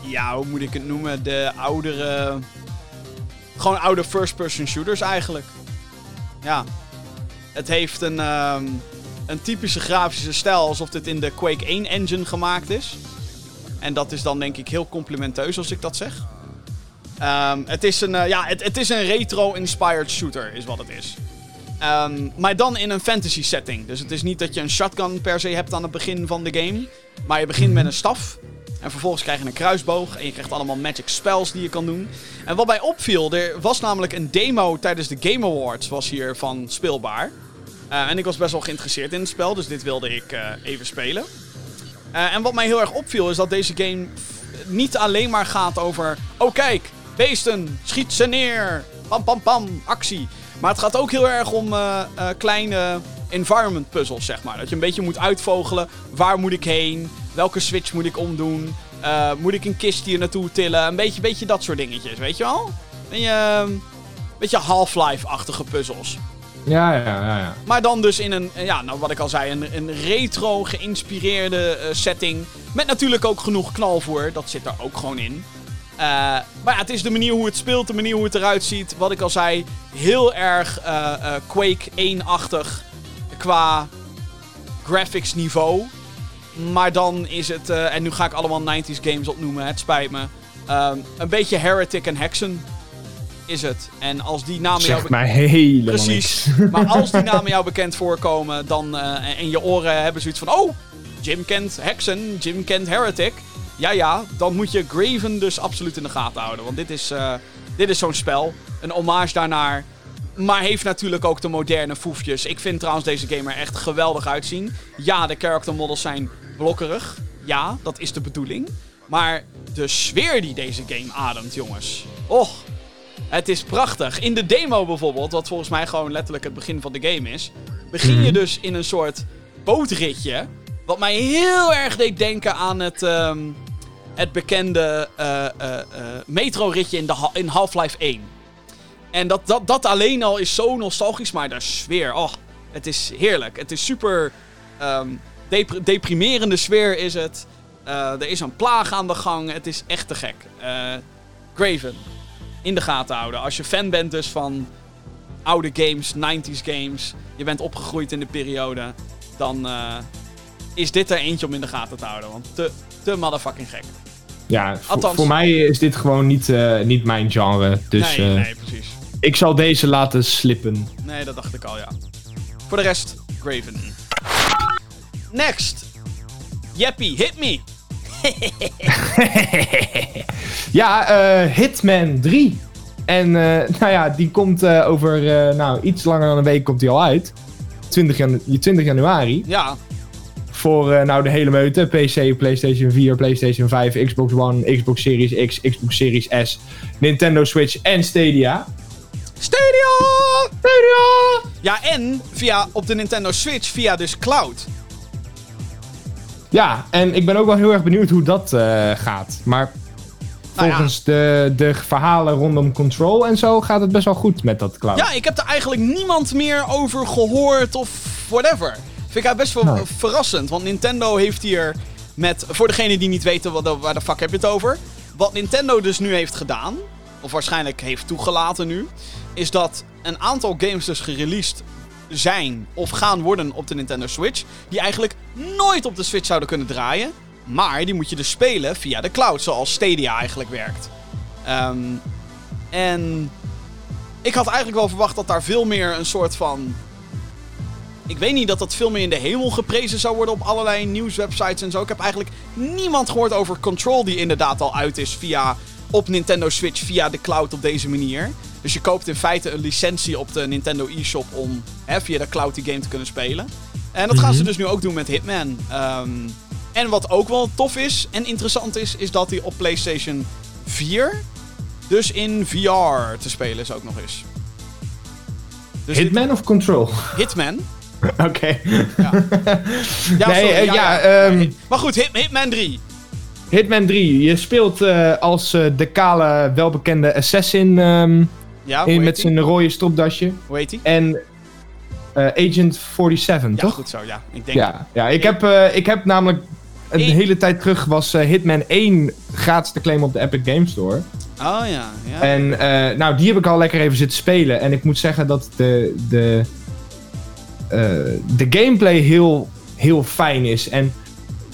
Ja, hoe moet ik het noemen? De oudere... Gewoon oude first-person shooters eigenlijk. Ja. Het heeft een, ehm, een typische grafische stijl alsof dit in de Quake 1 engine gemaakt is. En dat is dan denk ik heel complimenteus als ik dat zeg. Ehm, het, is een, eh, ja, het, het is een retro-inspired shooter, is wat het is. Ehm, maar dan in een fantasy setting. Dus het is niet dat je een shotgun per se hebt aan het begin van de game. Maar je begint met een staf. En vervolgens krijg je een kruisboog. En je krijgt allemaal magic spells die je kan doen. En wat mij opviel, er was namelijk een demo tijdens de Game Awards was hiervan speelbaar. Eh, en ik was best wel geïnteresseerd in het spel, dus dit wilde ik eh, even spelen. Eh, en wat mij heel erg opviel is dat deze game niet alleen maar gaat over... Oh kijk, beesten, schiet ze neer, pam pam pam, actie. Maar het gaat ook heel erg om eh, eh, kleine environment puzzles, zeg maar. Dat je een beetje moet uitvogelen, waar moet ik heen, welke switch moet ik omdoen... eh, moet ik een kist hier naartoe tillen, een beetje, beetje dat soort dingetjes, weet je wel? Een beetje, beetje Half-Life-achtige puzzels. Ja, ja, ja, ja. Maar dan dus in een, ja, nou wat ik al zei, een, een retro geïnspireerde setting. Met natuurlijk ook genoeg knalvoer, dat zit er ook gewoon in. Eh, maar ja, het is de manier hoe het speelt, de manier hoe het eruit ziet. Wat ik al zei, heel erg eh, eh, Quake 1-achtig qua graphics niveau. Maar dan is het, en nu ga ik allemaal 90s games opnoemen, het spijt me. Ehm, een beetje Heretic en Hexen is het. En als die namen jou... Mij helemaal Precies. niks. Maar als die namen jou bekend voorkomen, dan en je oren hebben zoiets van: oh, Jim kent Hexen, Jim kent Heretic. Ja, ja, dan moet je Graven dus absoluut in de gaten houden. Want dit is, eh, dit is zo'n spel. Een hommage daarnaar. Maar heeft natuurlijk ook de moderne foefjes. Ik vind trouwens deze game er echt geweldig uitzien. Ja, de character models zijn blokkerig. Ja, dat is de bedoeling. Maar de sfeer die deze game ademt, jongens. Och, het is prachtig. In de demo bijvoorbeeld, wat volgens mij gewoon letterlijk het begin van de game is, begin je Mhm. dus in een soort bootritje. Wat mij heel erg deed denken aan het, ehm, het bekende eh, eh, metro-ritje in, in Half-Life 1. En dat, dat, dat alleen al is zo nostalgisch, maar de sfeer, oh, het is heerlijk. Het is super ehm, depr- deprimerende sfeer is het. Er is een plaag aan de gang. Het is echt te gek. Graven, in de gaten houden. Als je fan bent dus van oude games, 90s games, je bent opgegroeid in de periode, dan is dit er eentje om in de gaten te houden. Want te, te motherfucking gek. Ja, voor, Althans- voor mij is dit gewoon niet, eh, niet mijn genre. Dus nee, eh, nee, precies. ik zal deze laten slippen. Nee, dat dacht ik al, ja. Voor de rest, Graven. Next. Jeppy, hit me. ja, eh, Hitman 3. En nou ja, die komt over nou, iets langer dan een week komt die al uit. 20, janu 20 januari. Ja, Voor eh, nou de hele meute. PC, PlayStation 4, PlayStation 5, Xbox One, Xbox Series X, Xbox Series S, Nintendo Switch en Stadia. Stadia! Stadia! Ja, en via, op de Nintendo Switch via dus cloud. Ja, en ik ben ook wel heel erg benieuwd hoe dat eh, gaat. Maar Nou ja. volgens de, de verhalen rondom Control en zo gaat het best wel goed met dat cloud. Ja, ik heb er eigenlijk niemand meer over gehoord of whatever. Vind ik eigenlijk best wel verrassend. Want Nintendo heeft hier met... Voor degenen die niet weten wat, waar de fuck heb je het over. Wat Nintendo dus nu heeft gedaan... Of waarschijnlijk heeft toegelaten nu... Is dat een aantal games dus gereleased zijn of gaan worden op de Nintendo Switch. Die eigenlijk nooit op de Switch zouden kunnen draaien. Maar die moet je dus spelen via de cloud. Zoals Stadia eigenlijk werkt. Ehm, en ik had eigenlijk wel verwacht dat daar veel meer een soort van. Ik weet niet dat dat veel meer in de hemel geprezen zou worden op allerlei nieuwswebsites en zo. Ik heb eigenlijk niemand gehoord over Control die inderdaad al uit is via op Nintendo Switch via de cloud op deze manier. Dus je koopt in feite een licentie op de Nintendo eShop om hè, via de cloud die game te kunnen spelen. En dat gaan ze dus nu ook doen met Hitman. Ehm, en wat ook wel tof is en interessant is, is dat hij op PlayStation 4 dus in VR te spelen is ook nog eens. Dus dit- Hitman of Control? Hitman. Oké. Ja, Nee, sorry, eh, ja, ehm, Maar goed, Hit- Hitman 3. Hitman 3. Je speelt eh, als eh, de kale, welbekende assassin ehm, Ja, in, met zijn rode stropdasje. Hoe heet die? En Agent 47, Ja, toch? goed zo, ja. Ik denk... Ja, ja ik, heb, ik heb namelijk een hele tijd terug was Hitman 1 gratis te claimen op de Epic Games Store. Oh ja, ja. En nou, die heb ik al lekker even zitten spelen. En ik moet zeggen dat de, de, de gameplay heel, heel fijn is. En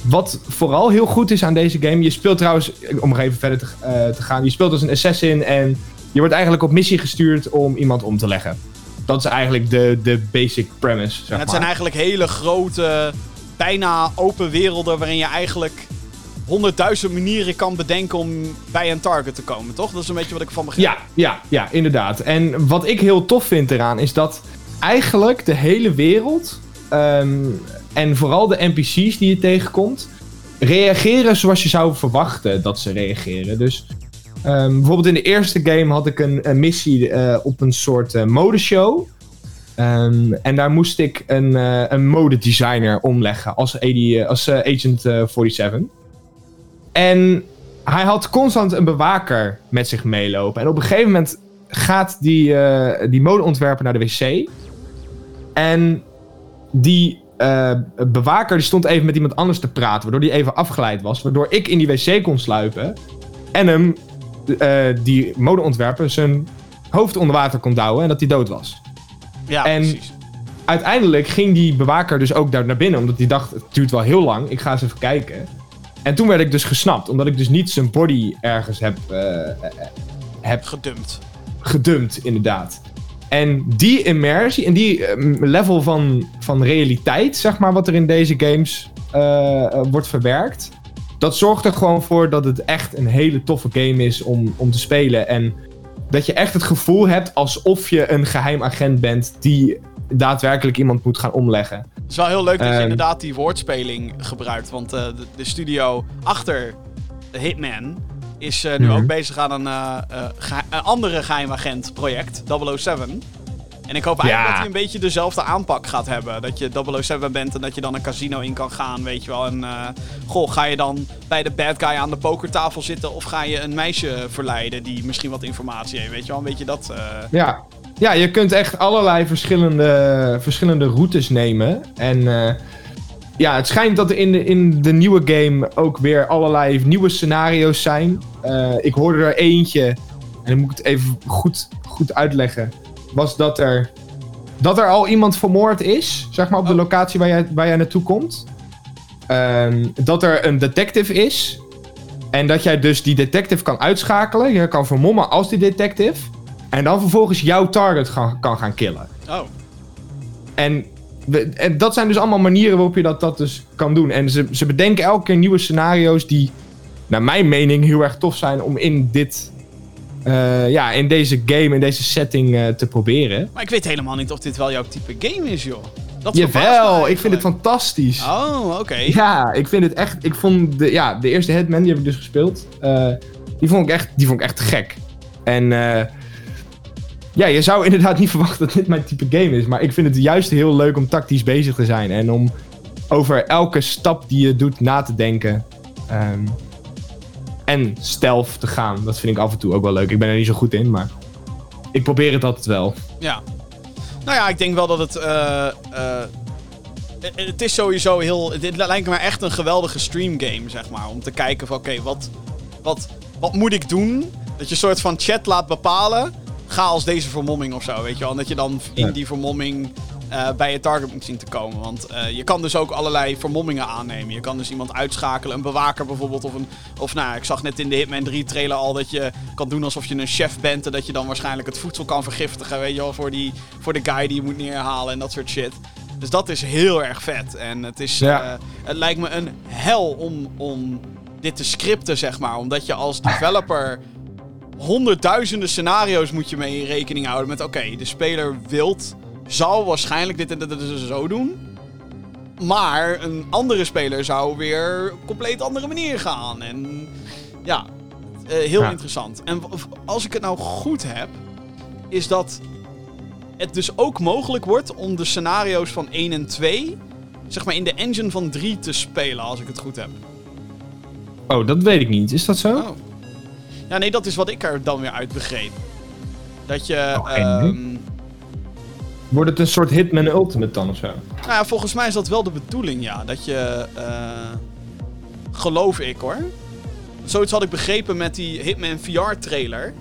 wat vooral heel goed is aan deze game. Je speelt trouwens, om nog even verder te, eh, te gaan. Je speelt als een assassin en je wordt eigenlijk op missie gestuurd om iemand om te leggen. Dat is eigenlijk de, de basic premise. Zeg En het maar. zijn eigenlijk hele grote, bijna open werelden waarin je eigenlijk honderdduizend manieren kan bedenken om bij een target te komen, toch? Dat is een beetje wat ik van begrijp. Ja, ja, ja, inderdaad. En wat ik heel tof vind eraan is dat eigenlijk de hele wereld ehm, en vooral de NPC's die je tegenkomt, reageren zoals je zou verwachten dat ze reageren. Dus ehm, bijvoorbeeld in de eerste game had ik een, missie eh, op een soort eh, modeshow. Ehm, en daar moest ik een, eh een modedesigner omleggen als, als Agent eh, 47. En hij had constant een bewaker met zich meelopen. En op een gegeven moment gaat die, die modeontwerper naar de wc. En die eh, bewaker die stond even met iemand anders te praten. Waardoor die even afgeleid was. Waardoor ik in die wc kon sluipen. En hem, eh, die modeontwerper, zijn hoofd onder water kon douwen. En dat hij dood was. Ja, En- precies. Uiteindelijk ging die bewaker dus ook daar naar binnen. Omdat hij dacht, het duurt wel heel lang. Ik ga eens even kijken. En toen werd ik dus gesnapt. Omdat ik dus niet zijn body ergens heb, eh, heb Gedumpt. gedumpt, inderdaad. En die immersie en die eh, level van, van realiteit, zeg maar, wat er in deze games eh, eh, wordt verwerkt. Dat zorgt er gewoon voor dat het echt een hele toffe game is om, om te spelen. En dat je echt het gevoel hebt alsof je een geheim agent bent die daadwerkelijk iemand moet gaan omleggen. Het is wel heel leuk dat je Ehm. inderdaad die woordspeling gebruikt. Want eh, de, de studio achter Hitman is eh, nu Mhm. ook bezig aan een, eh, eh, gehe- een andere geheimagent project, 007. En ik hoop eigenlijk Ja. dat hij een beetje dezelfde aanpak gaat hebben. Dat je 007 bent en dat je dan een casino in kan gaan, weet je wel. En goh, ga je dan bij de bad guy aan de pokertafel zitten... of ga je een meisje verleiden die misschien wat informatie heeft, weet je wel. Een beetje dat... Ja. ja, je kunt echt allerlei verschillende, verschillende routes nemen. En ja, het schijnt dat er in de, in de nieuwe game ook weer allerlei nieuwe scenario's zijn. Eh, ik hoorde er eentje, en dan moet ik het even goed, goed uitleggen. Was dat er, dat er al iemand vermoord is, zeg maar op de Oh. locatie waar jij, waar jij naartoe komt. Ehm, dat er een detective is. En dat jij dus die detective kan uitschakelen. Je kan vermommen als die detective. En dan vervolgens jouw target gaan, kan gaan killen. oh, En, en dat zijn dus allemaal manieren waarop je dat, dat dus kan doen. En ze, ze bedenken elke keer nieuwe scenario's die, naar mijn mening, heel erg tof zijn om in dit eh, ja, in deze game, in deze setting eh, te proberen. Maar ik weet helemaal niet of dit wel jouw type game is, joh. Dat Jawel, ik vind het fantastisch. Oh, oké. Ja, ik vind het echt. Ik vond de, ja, de eerste Hitman, die heb ik dus gespeeld. eh, die, vond ik echt, die vond ik echt gek. En ja, je zou inderdaad niet verwachten dat dit mijn type game is. Maar ik vind het juist heel leuk om tactisch bezig te zijn. En om over elke stap die je doet na te denken. Ehm, en stealth te gaan. Dat vind ik af en toe ook wel leuk. Ik ben er niet zo goed in, maar ik probeer het altijd wel. Ja. Nou ja, ik denk wel dat het. eh, eh, het- is sowieso heel. Dit lijkt me echt een geweldige streamgame, zeg maar. Om te kijken van, oké, wat, wat, wat moet ik doen? Dat je een soort van chat laat bepalen. Ga als deze vermomming of zo, weet je wel. En dat je dan in die vermomming eh, bij je target moet zien te komen. Want eh, je kan dus ook allerlei vermommingen aannemen. Je kan dus iemand uitschakelen, een bewaker bijvoorbeeld. Of, een, of nou, ik zag net in de Hitman 3 trailer al dat je kan doen alsof je een chef bent. En dat je dan waarschijnlijk het voedsel kan vergiftigen, weet je wel. Voor, die, voor de guy die je moet neerhalen en dat soort shit. Dus dat is heel erg vet. En het is, Ja. eh, het lijkt me een hel om, om dit te scripten, zeg maar. Omdat je als developer honderdduizenden scenario's moet je mee in rekening houden. Met oké, de speler wilt, zal waarschijnlijk dit en dit zo doen. Maar een andere speler zou weer een compleet andere manier gaan. En ja, eh, heel Ja. interessant. En als ik het nou goed heb, is dat het dus ook mogelijk wordt om de scenario's van 1 en 2, zeg maar in de engine van 3 te spelen, als ik het goed heb. Oh, dat weet ik niet. Is dat zo? Oh. Ja, nee, dat is wat ik er dan weer uit begreep. Dat je. Oh, ehm. Wordt het een soort Hitman Ultimate dan of zo? nou ja, volgens mij is dat wel de bedoeling, ja. Dat je. eh, geloof ik hoor. Zoiets had ik begrepen met die Hitman VR-trailer.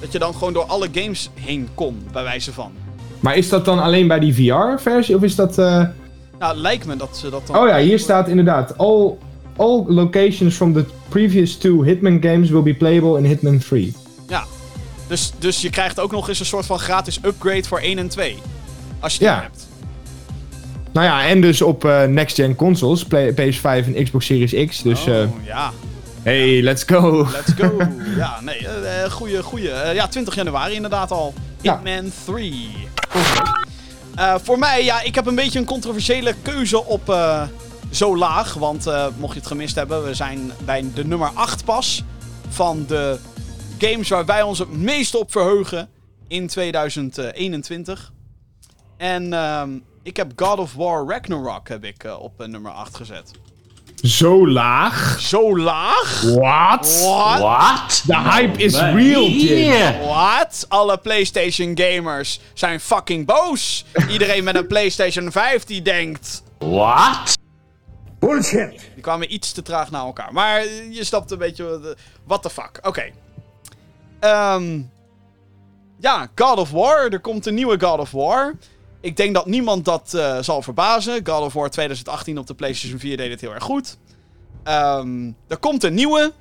Dat je dan gewoon door alle games heen kon, bij wijze van. Maar is dat dan alleen bij die VR-versie of is dat... eh, Nou, lijkt me dat ze dat dan. Oh ja, hier staat inderdaad. All, all locations from the previous two Hitman games will be playable in Hitman 3. Ja. Dus, dus je krijgt ook nog eens een soort van gratis upgrade voor 1 en 2. Als je die Ja. hebt. Nou ja, en dus op eh, next-gen consoles, Play- PS5 en Xbox Series X. Dus eh, oh, ja. hey, let's go. Let's go. ja, nee, eh, eh, goeie, goeie. Eh, ja, 20 januari inderdaad al. Ja. Hitman 3. Eh, voor mij, ja, ik heb een beetje een controversiële keuze op eh, zo laag. Want eh, mocht je het gemist hebben, we zijn bij de nummer 8 pas van de games waar wij ons het meest op verheugen in 2021. En ehm, ik heb God of War Ragnarok heb ik, eh, op eh, nummer 8 gezet. Zo laag? Zo laag? What? What? What? The hype is real, Jim. Wat? Alle PlayStation gamers zijn fucking boos. Iedereen met een PlayStation 5 die denkt. What? Die kwamen iets te traag naar elkaar. Maar je snapt een beetje. What the fuck. Oké. Ehm, ja, God of War. Er komt een nieuwe God of War. Ik denk dat niemand dat eh, zal verbazen. God of War 2018 op de PlayStation 4 deed het heel erg goed. Ehm, er komt een nieuwe.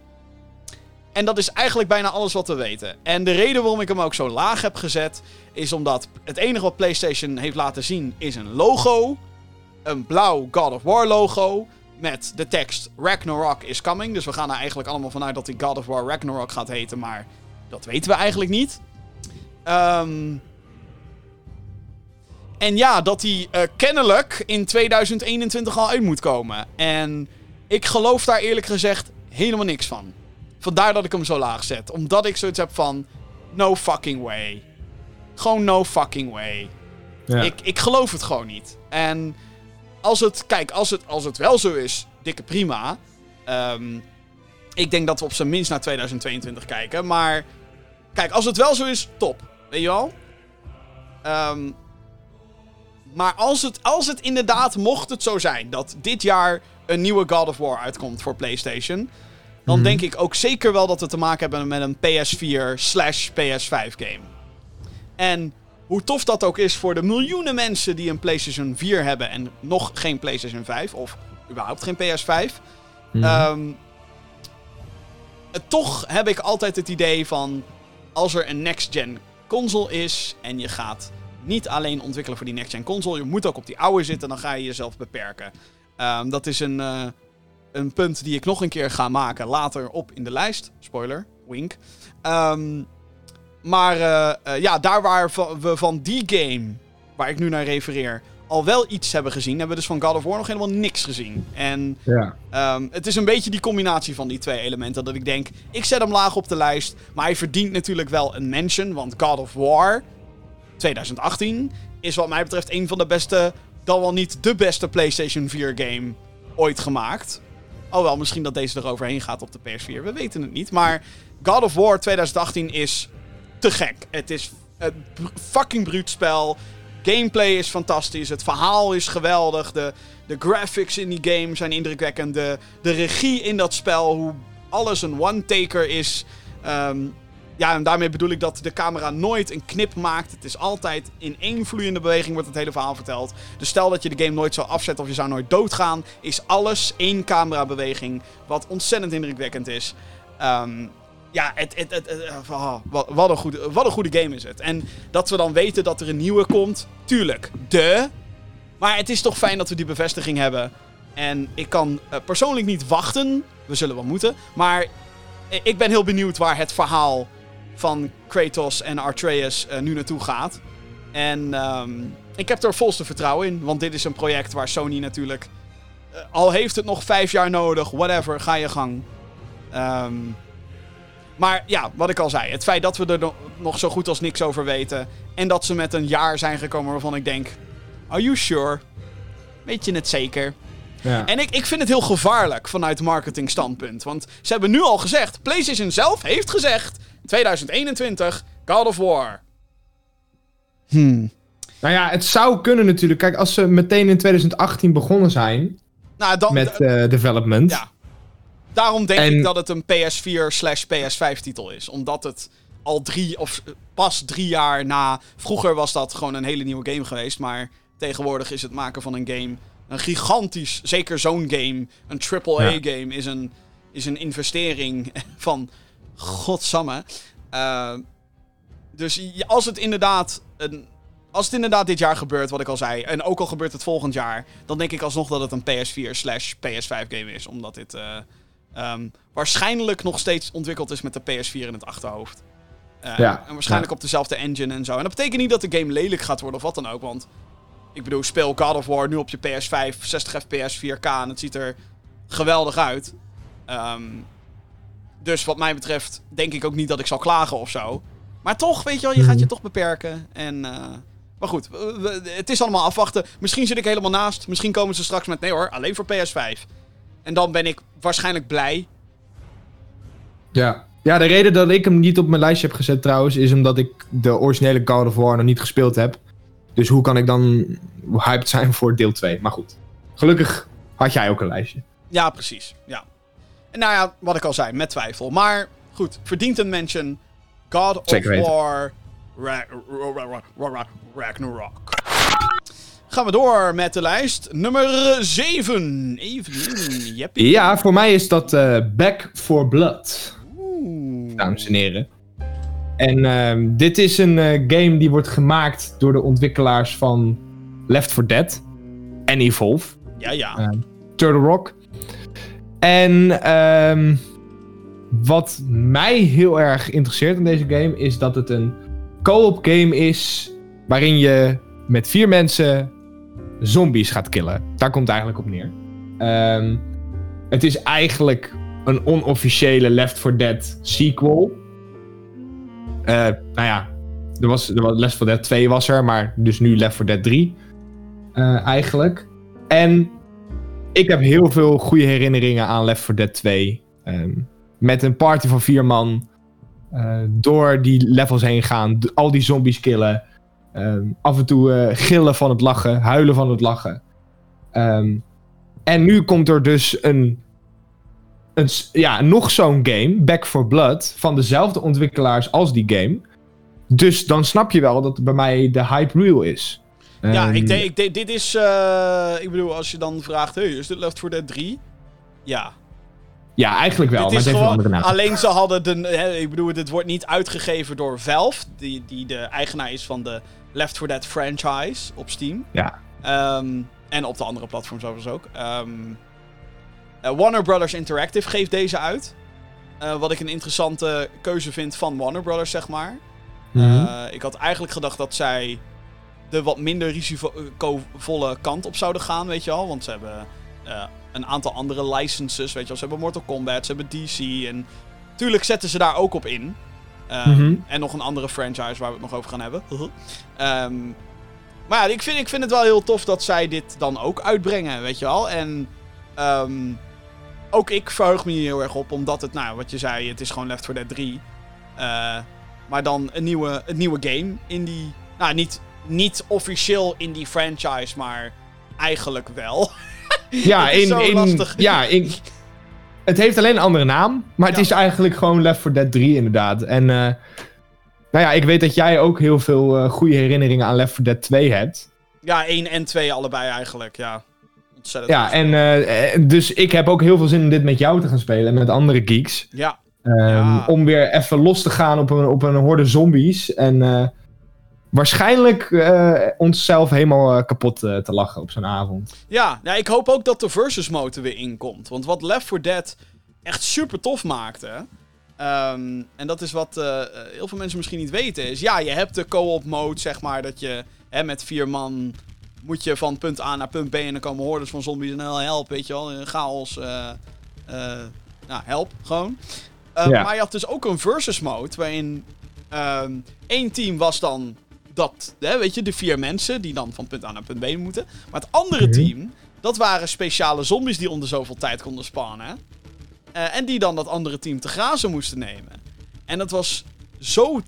En dat is eigenlijk bijna alles wat we weten. En de reden waarom ik hem ook zo laag heb gezet, is omdat het enige wat PlayStation heeft laten zien is een logo. Een blauw God of War logo. Met de tekst Ragnarok is coming. Dus we gaan er eigenlijk allemaal vanuit dat die God of War Ragnarok gaat heten. Maar dat weten we eigenlijk niet. Ehm en ja, dat die eh, kennelijk in 2021 al uit moet komen. En ik geloof daar eerlijk gezegd helemaal niks van. Vandaar dat ik hem zo laag zet. Omdat ik zoiets heb van... No fucking way. Gewoon no fucking way. Ja. Ik, ik geloof het gewoon niet. En als het... Kijk, als het, als het wel zo is... Dikke prima. Ehm, ik denk dat we op zijn minst naar 2022 kijken. Maar... Kijk, als het wel zo is, top. Weet je wel? Ehm, maar als het, als het inderdaad, mocht het zo zijn... dat dit jaar een nieuwe God of War uitkomt voor PlayStation... dan denk ik ook zeker wel dat we te maken hebben met een PS4 slash PS5 game. En hoe tof dat ook is voor de miljoenen mensen die een PlayStation 4 hebben en nog geen PlayStation 5 of überhaupt geen PS5. Ehm, eh, toch heb ik altijd het idee van als er een next-gen console is en je gaat niet alleen ontwikkelen voor die next-gen console, je moet ook op die oude zitten, dan ga je jezelf beperken. Ehm, dat is een, eh, een punt die ik nog een keer ga maken later op in de lijst. Spoiler, wink. Ehm, maar eh, eh, ja, daar waar we van die game, waar ik nu naar refereer, al wel iets hebben gezien, hebben we dus van God of War nog helemaal niks gezien. En Ja. Ehm, het is een beetje die combinatie van die twee elementen. Dat ik denk, ik zet hem laag op de lijst. Maar hij verdient natuurlijk wel een mention. Want God of War 2018 is wat mij betreft een van de beste, dan wel niet de beste PlayStation 4 game ooit gemaakt. Alhoewel, misschien dat deze er overheen gaat op de PS4. We weten het niet. Maar God of War 2018 is te gek. Het is een fucking bruut spel. Gameplay is fantastisch. Het verhaal is geweldig. De, de graphics in die game zijn indrukwekkend. De, de regie in dat spel, hoe alles een one-taker is. Ehm, ja, en daarmee bedoel ik dat de camera nooit een knip maakt. Het is altijd in één vloeiende beweging wordt het hele verhaal verteld. Dus stel dat je de game nooit zou afzetten of je zou nooit doodgaan, is alles één camerabeweging. Wat ontzettend indrukwekkend is. Ehm, ja, het, het, het, het- oh, wat, een goede, wat een goede game is het. En dat we dan weten dat er een nieuwe komt, tuurlijk, de. Maar het is toch fijn dat we die bevestiging hebben. En ik kan eh, persoonlijk niet wachten. We zullen wel moeten. Maar ik ben heel benieuwd waar het verhaal van Kratos en Atreus eh, nu naartoe gaat. En ehm, ik heb er volste vertrouwen in. Want dit is een project waar Sony natuurlijk... eh, al heeft het nog vijf jaar nodig, whatever, ga je gang. Ehm, maar ja, wat ik al zei. Het feit dat we er no- nog zo goed als niks over weten. En dat ze met een jaar zijn gekomen waarvan ik denk... Are you sure? Weet je het zeker? Ja. En ik, ik vind het heel gevaarlijk vanuit marketing standpunt. Want ze hebben nu al gezegd, PlayStation zelf heeft gezegd, 2021, God of War. Hmm. Nou ja, het zou kunnen natuurlijk. Kijk, als ze meteen in 2018 begonnen zijn Nou, dan, met eh, development. ja. Daarom denk En- ik dat het een PS4 slash PS5 titel is. Omdat het al drie, of pas drie jaar na... Vroeger was dat gewoon een hele nieuwe game geweest. Maar tegenwoordig is het maken van een game een gigantisch... Zeker zo'n game, een AAA-game, is, een, is een investering van... Godsamme. Eh, dus als het inderdaad... Een, als het inderdaad dit jaar gebeurt, wat ik al zei, en ook al gebeurt het volgend jaar, dan denk ik alsnog dat het een PS4 slash PS5 game is. Omdat dit eh, ehm, waarschijnlijk nog steeds ontwikkeld is met de PS4 in het achterhoofd. Eh, Ja, En waarschijnlijk op dezelfde engine en zo. En dat betekent niet dat de game lelijk gaat worden of wat dan ook. Want ik bedoel, speel God of War nu op je PS5, 60 fps 4K en het ziet er geweldig uit. Ehm, dus wat mij betreft denk ik ook niet dat ik zal klagen of zo. Maar toch, weet je wel, je gaat je toch beperken. En, eh, maar goed, het is allemaal afwachten. Misschien zit ik helemaal naast. Misschien komen ze straks met, nee hoor, alleen voor PS5. En dan ben ik waarschijnlijk blij. Ja. ja, de reden dat ik hem niet op mijn lijstje heb gezet trouwens, is omdat ik de originele God of War nog niet gespeeld heb. Dus hoe kan ik dan hyped zijn voor deel 2? Maar goed, gelukkig had jij ook een lijstje. Ja, precies. Ja. En nou ja, wat ik al zei, met twijfel. Maar goed, verdient een mention. God Zeker of weten. War Ra- Ra- Ra- Ra- Ra- Ragnarok. Gaan we door met de lijst. Nummer 7. Even. Ja, voor mij is dat eh, Back for Blood, Oeh. dames en heren. En ehm, dit is een eh, game die wordt gemaakt door de ontwikkelaars van Left 4 Dead en Evolve. Ja, ja. Eh, Turtle Rock. En ehm, wat mij heel erg interesseert in deze game is dat het een co-op game is waarin je met vier mensen zombies gaat killen. Daar komt het eigenlijk op neer. Ehm, het is eigenlijk een onofficiële Left 4 Dead sequel. Eh, nou ja, er was, er was Left 4 Dead 2 was er, maar dus nu Left 4 Dead 3 eh, eigenlijk. En ik heb heel veel goede herinneringen aan Left 4 Dead 2. Ehm, met een party van vier man. eh, door die levels heen gaan. al die zombies killen. Ehm, af en toe eh, gillen van het lachen. Huilen van het lachen. Ehm, en nu komt er dus een, een. Ja, nog zo'n game. Back 4 Blood. Van dezelfde ontwikkelaars als die game. Dus dan snap je wel dat bij mij de hype real is. Ja, Ehm, ik denk, ik denk- dit is, eh, ik bedoel, als je dan vraagt, hey, is dit Left 4 Dead 3? Ja. Ja, eigenlijk wel. dit maar is gewoon, alleen ze hadden de, hè, ik bedoel, dit wordt niet uitgegeven door Valve, die, die de eigenaar is van de Left 4 Dead franchise op Steam. Ja. Ehm, en op de andere platforms overigens ook. Ehm, eh, Warner Brothers Interactive geeft deze uit. Eh, wat ik een interessante keuze vind van Warner Brothers, zeg maar. Mhm. Eh, ik had eigenlijk gedacht dat zij de wat minder risicovolle kant op zouden gaan, weet je al. Want ze hebben eh, een aantal andere licenses, weet je wel. Ze hebben Mortal Kombat, ze hebben DC en... Tuurlijk zetten ze daar ook op in. Eh, Mhm. En nog een andere franchise waar we het nog over gaan hebben. Ehm, maar ja, ik vind, ik vind het wel heel tof dat zij dit dan ook uitbrengen, weet je wel. En ehm, ook ik verheug me hier heel erg op, omdat het, nou, wat je zei, het is gewoon Left 4 Dead 3. Eh, maar dan een nieuwe, een nieuwe game in die... Nou, niet, niet officieel in die franchise, maar eigenlijk wel. Ja, in, zo in, ja in, het heeft alleen een andere naam, maar het Ja. is eigenlijk gewoon Left 4 Dead 3 inderdaad. En eh, nou ja, ik weet dat jij ook heel veel eh, goede herinneringen aan Left 4 Dead 2 hebt. Ja, 1 en 2 allebei eigenlijk, ja. Ontzettend. Ja, en eh, dus ik heb ook heel veel zin in dit met jou te gaan spelen en met andere geeks. Ja, Ehm, Ja. Om weer even los te gaan op een, op een horde zombies. En waarschijnlijk eh, onszelf helemaal eh, kapot eh, te lachen op zo'n avond. Ja, ja, ik hoop ook dat de versus mode er weer inkomt. Want wat Left 4 Dead echt super tof maakte. ehm, en dat is wat heel veel mensen misschien niet weten. Is ja, je hebt de co-op mode, zeg maar. Dat je hè, met vier man moet je van punt A naar punt B. En dan komen hordes van zombies en heel help, weet je wel. Chaos. nou, help gewoon. Eh, Ja. Maar je had dus ook een versus mode. Waarin ehm, één team was dan dat, hè, weet je, de vier mensen die dan van punt A naar punt B moeten. Maar het andere team, dat waren speciale zombies die onder zoveel tijd konden spannen. Eh, en die dan dat andere team te grazen moesten nemen. En dat was zo,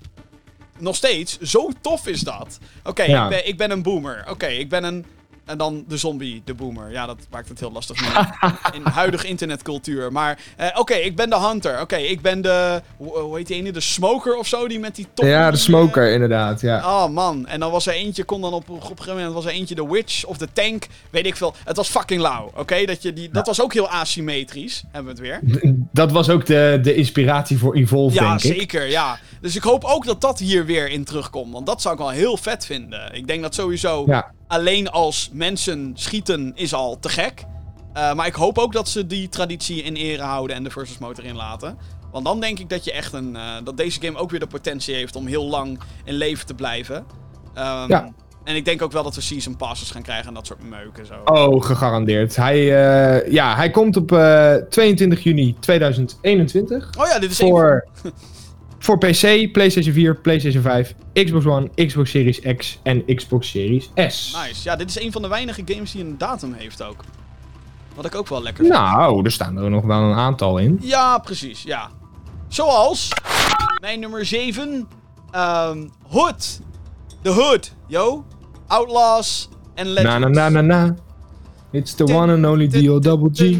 nog steeds, zo tof is dat. Oké, Ja. ik, ben, ik ben een boomer. Oké, ik ben een... En dan de zombie, de boomer. Ja, dat maakt het heel lastig nu. in huidige internetcultuur. Maar eh, oké, ik ben de hunter. Oké, ik ben de... Hoe, heet die ene? De smoker of zo? Die met die top... ja, de die, smoker inderdaad, ja. Oh man, en dan was er eentje, kon dan op, op een gegeven moment was er eentje de witch of de tank, weet ik veel. Het was fucking lauw, oké? Dat, je die, dat was ook heel asymmetrisch, hebben we het weer. Dat was ook de, de inspiratie voor Evolve, Ja, denk ik. zeker, ja. Dus ik hoop ook dat dat hier weer in terugkomt, want dat zou ik wel heel vet vinden. Ik denk dat sowieso Ja. Alleen als mensen schieten is al te gek. Eh, maar ik hoop ook dat ze die traditie in ere houden en de versus mode erin laten. Want dan denk ik dat je echt een. eh, dat deze game ook weer de potentie heeft om heel lang in leven te blijven. Ehm, Ja. En ik denk ook wel dat we season passes gaan krijgen en dat soort meuken zo. Oh, gegarandeerd. Hij, eh, ja, hij komt op eh, 22 juni 2021. Oh ja, dit is. Voor, voor PC, PlayStation 4, PlayStation 5, Xbox One, Xbox Series X en Xbox Series S. Nice. Ja, dit is een van de weinige games die een datum heeft ook. Wat ik ook wel lekker vind. Nou, er staan er nog wel een aantal in. Ja, precies, ja. Zoals mijn nummer 7, ehm Hood. The Hood, yo. Outlaws en Legends. Na na na na na. It's the one and only D.O. Double G.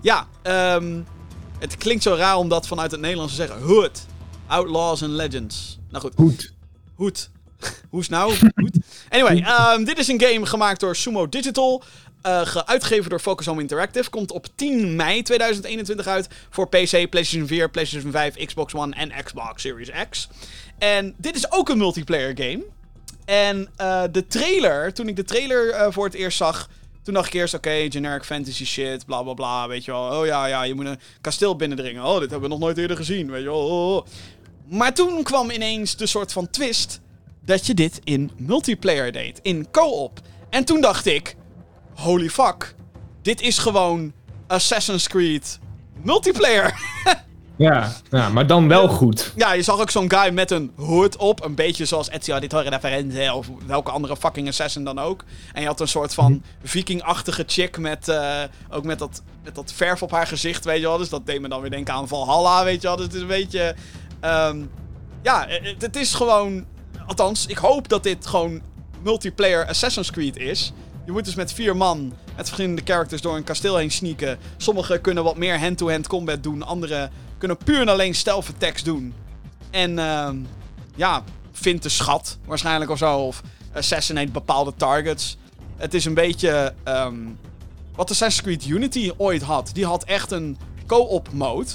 Ja, ehm het klinkt zo raar om dat vanuit het Nederlands te zeggen. Hood. Outlaws and Legends. Nou goed. Hoed. Hoe is nou? Hoed. Anyway, ehm, dit is een game gemaakt door Sumo Digital. eh, ge- uitgegeven door Focus Home Interactive. Komt op 10 mei 2021 uit voor PC, PlayStation 4, PlayStation 5, Xbox One en Xbox Series X. En dit is ook een multiplayer game. En eh, de trailer, toen ik de trailer eh, voor het eerst zag, toen dacht ik eerst, oké, generic fantasy shit, bla bla bla, weet je wel. Oh ja, ja, je moet een kasteel binnendringen. Oh, dit hebben we nog nooit eerder gezien, weet je wel. Oh, oh. Maar toen kwam ineens de soort van twist dat je dit in multiplayer deed, in co-op. En toen dacht ik, holy fuck, dit is gewoon Assassin's Creed multiplayer. Ja, ja, maar dan wel goed. Ja, je zag ook zo'n guy met een hood op. Een beetje zoals Ezio Auditore Referente of welke andere fucking assassin dan ook. En je had een soort van vikingachtige chick met, eh, ook met dat, met dat verf op haar gezicht, weet je wel. Dus dat deed me dan weer denken aan Valhalla, weet je wel. Dus het is een beetje... ehm, ja, het, het is gewoon... Althans, ik hoop dat dit gewoon multiplayer Assassin's Creed is. Je moet dus met vier man, met verschillende characters door een kasteel heen sneaken. Sommigen kunnen wat meer hand-to-hand combat doen. Anderen kunnen puur en alleen attacks doen. En ehm, ja, vindt de schat waarschijnlijk of zo. Of assassinate bepaalde targets. Het is een beetje ehm, wat Assassin's Creed Unity ooit had. Die had echt een co-op mode.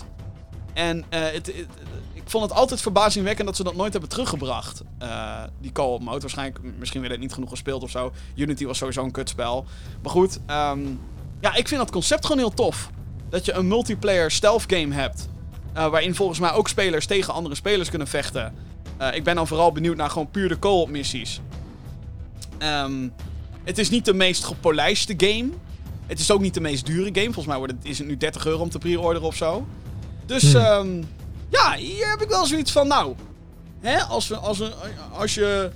En eh, het, ik vond het altijd verbazingwekkend dat ze dat nooit hebben teruggebracht. eh, die co-op mode. Waarschijnlijk, misschien werd het niet genoeg gespeeld of zo. Unity was sowieso een kutspel. Maar goed, ehm, ja, ik vind dat concept gewoon heel tof. Dat je een multiplayer stealth game hebt. Eh, waarin volgens mij ook spelers tegen andere spelers kunnen vechten. Eh, ik ben dan vooral benieuwd naar gewoon puur de co-op missies. Ehm, het is niet de meest gepolijste game. Het is ook niet de meest dure game. Volgens mij wordt het, is het nu 30 euro om te pre-orderen of zo. Dus Hmm. ehm, ja, hier heb ik wel zoiets van, nou... Hè, als, we, als, we, als je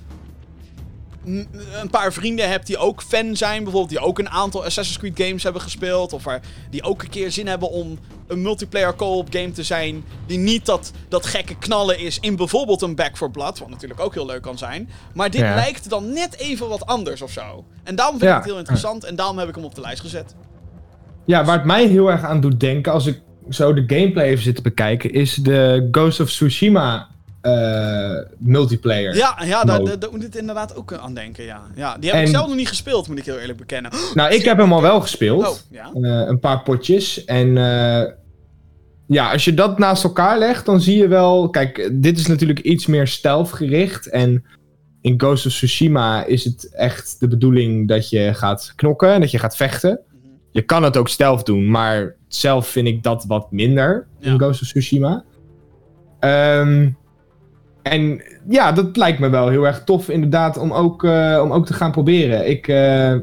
een paar vrienden hebt die ook fan zijn, bijvoorbeeld die ook een aantal Assassin's Creed games hebben gespeeld, of waar, die ook een keer zin hebben om een multiplayer co-op game te zijn, die niet dat, dat gekke knallen is in bijvoorbeeld een Back 4 Blood, wat natuurlijk ook heel leuk kan zijn, maar dit Ja. lijkt dan net even wat anders of zo. En daarom vind ik Ja. het heel interessant en daarom heb ik hem op de lijst gezet. Ja, waar het mij heel erg aan doet denken, als ik zo de gameplay even zit te bekijken, is de Ghost of Tsushima eh, multiplayer. Ja, ja daar, daar, daar moet ik inderdaad ook aan denken, ja. ja die heb ik zelf nog niet gespeeld, moet ik heel eerlijk bekennen. Nou, ik heb hem al wel gespeeld. Oh, ja. Eh, een paar potjes. En eh, ja, als je dat naast elkaar legt, dan zie je wel... Kijk, dit is natuurlijk iets meer stealth gericht. En in Ghost of Tsushima is het echt de bedoeling dat je gaat knokken en dat je gaat vechten. Mhm. Je kan het ook stealth doen, maar zelf vind ik dat wat minder Ja. in Ghost of Tsushima. Ehm, en ja, dat lijkt me wel heel erg tof inderdaad om ook, eh, om ook te gaan proberen. Ik, eh,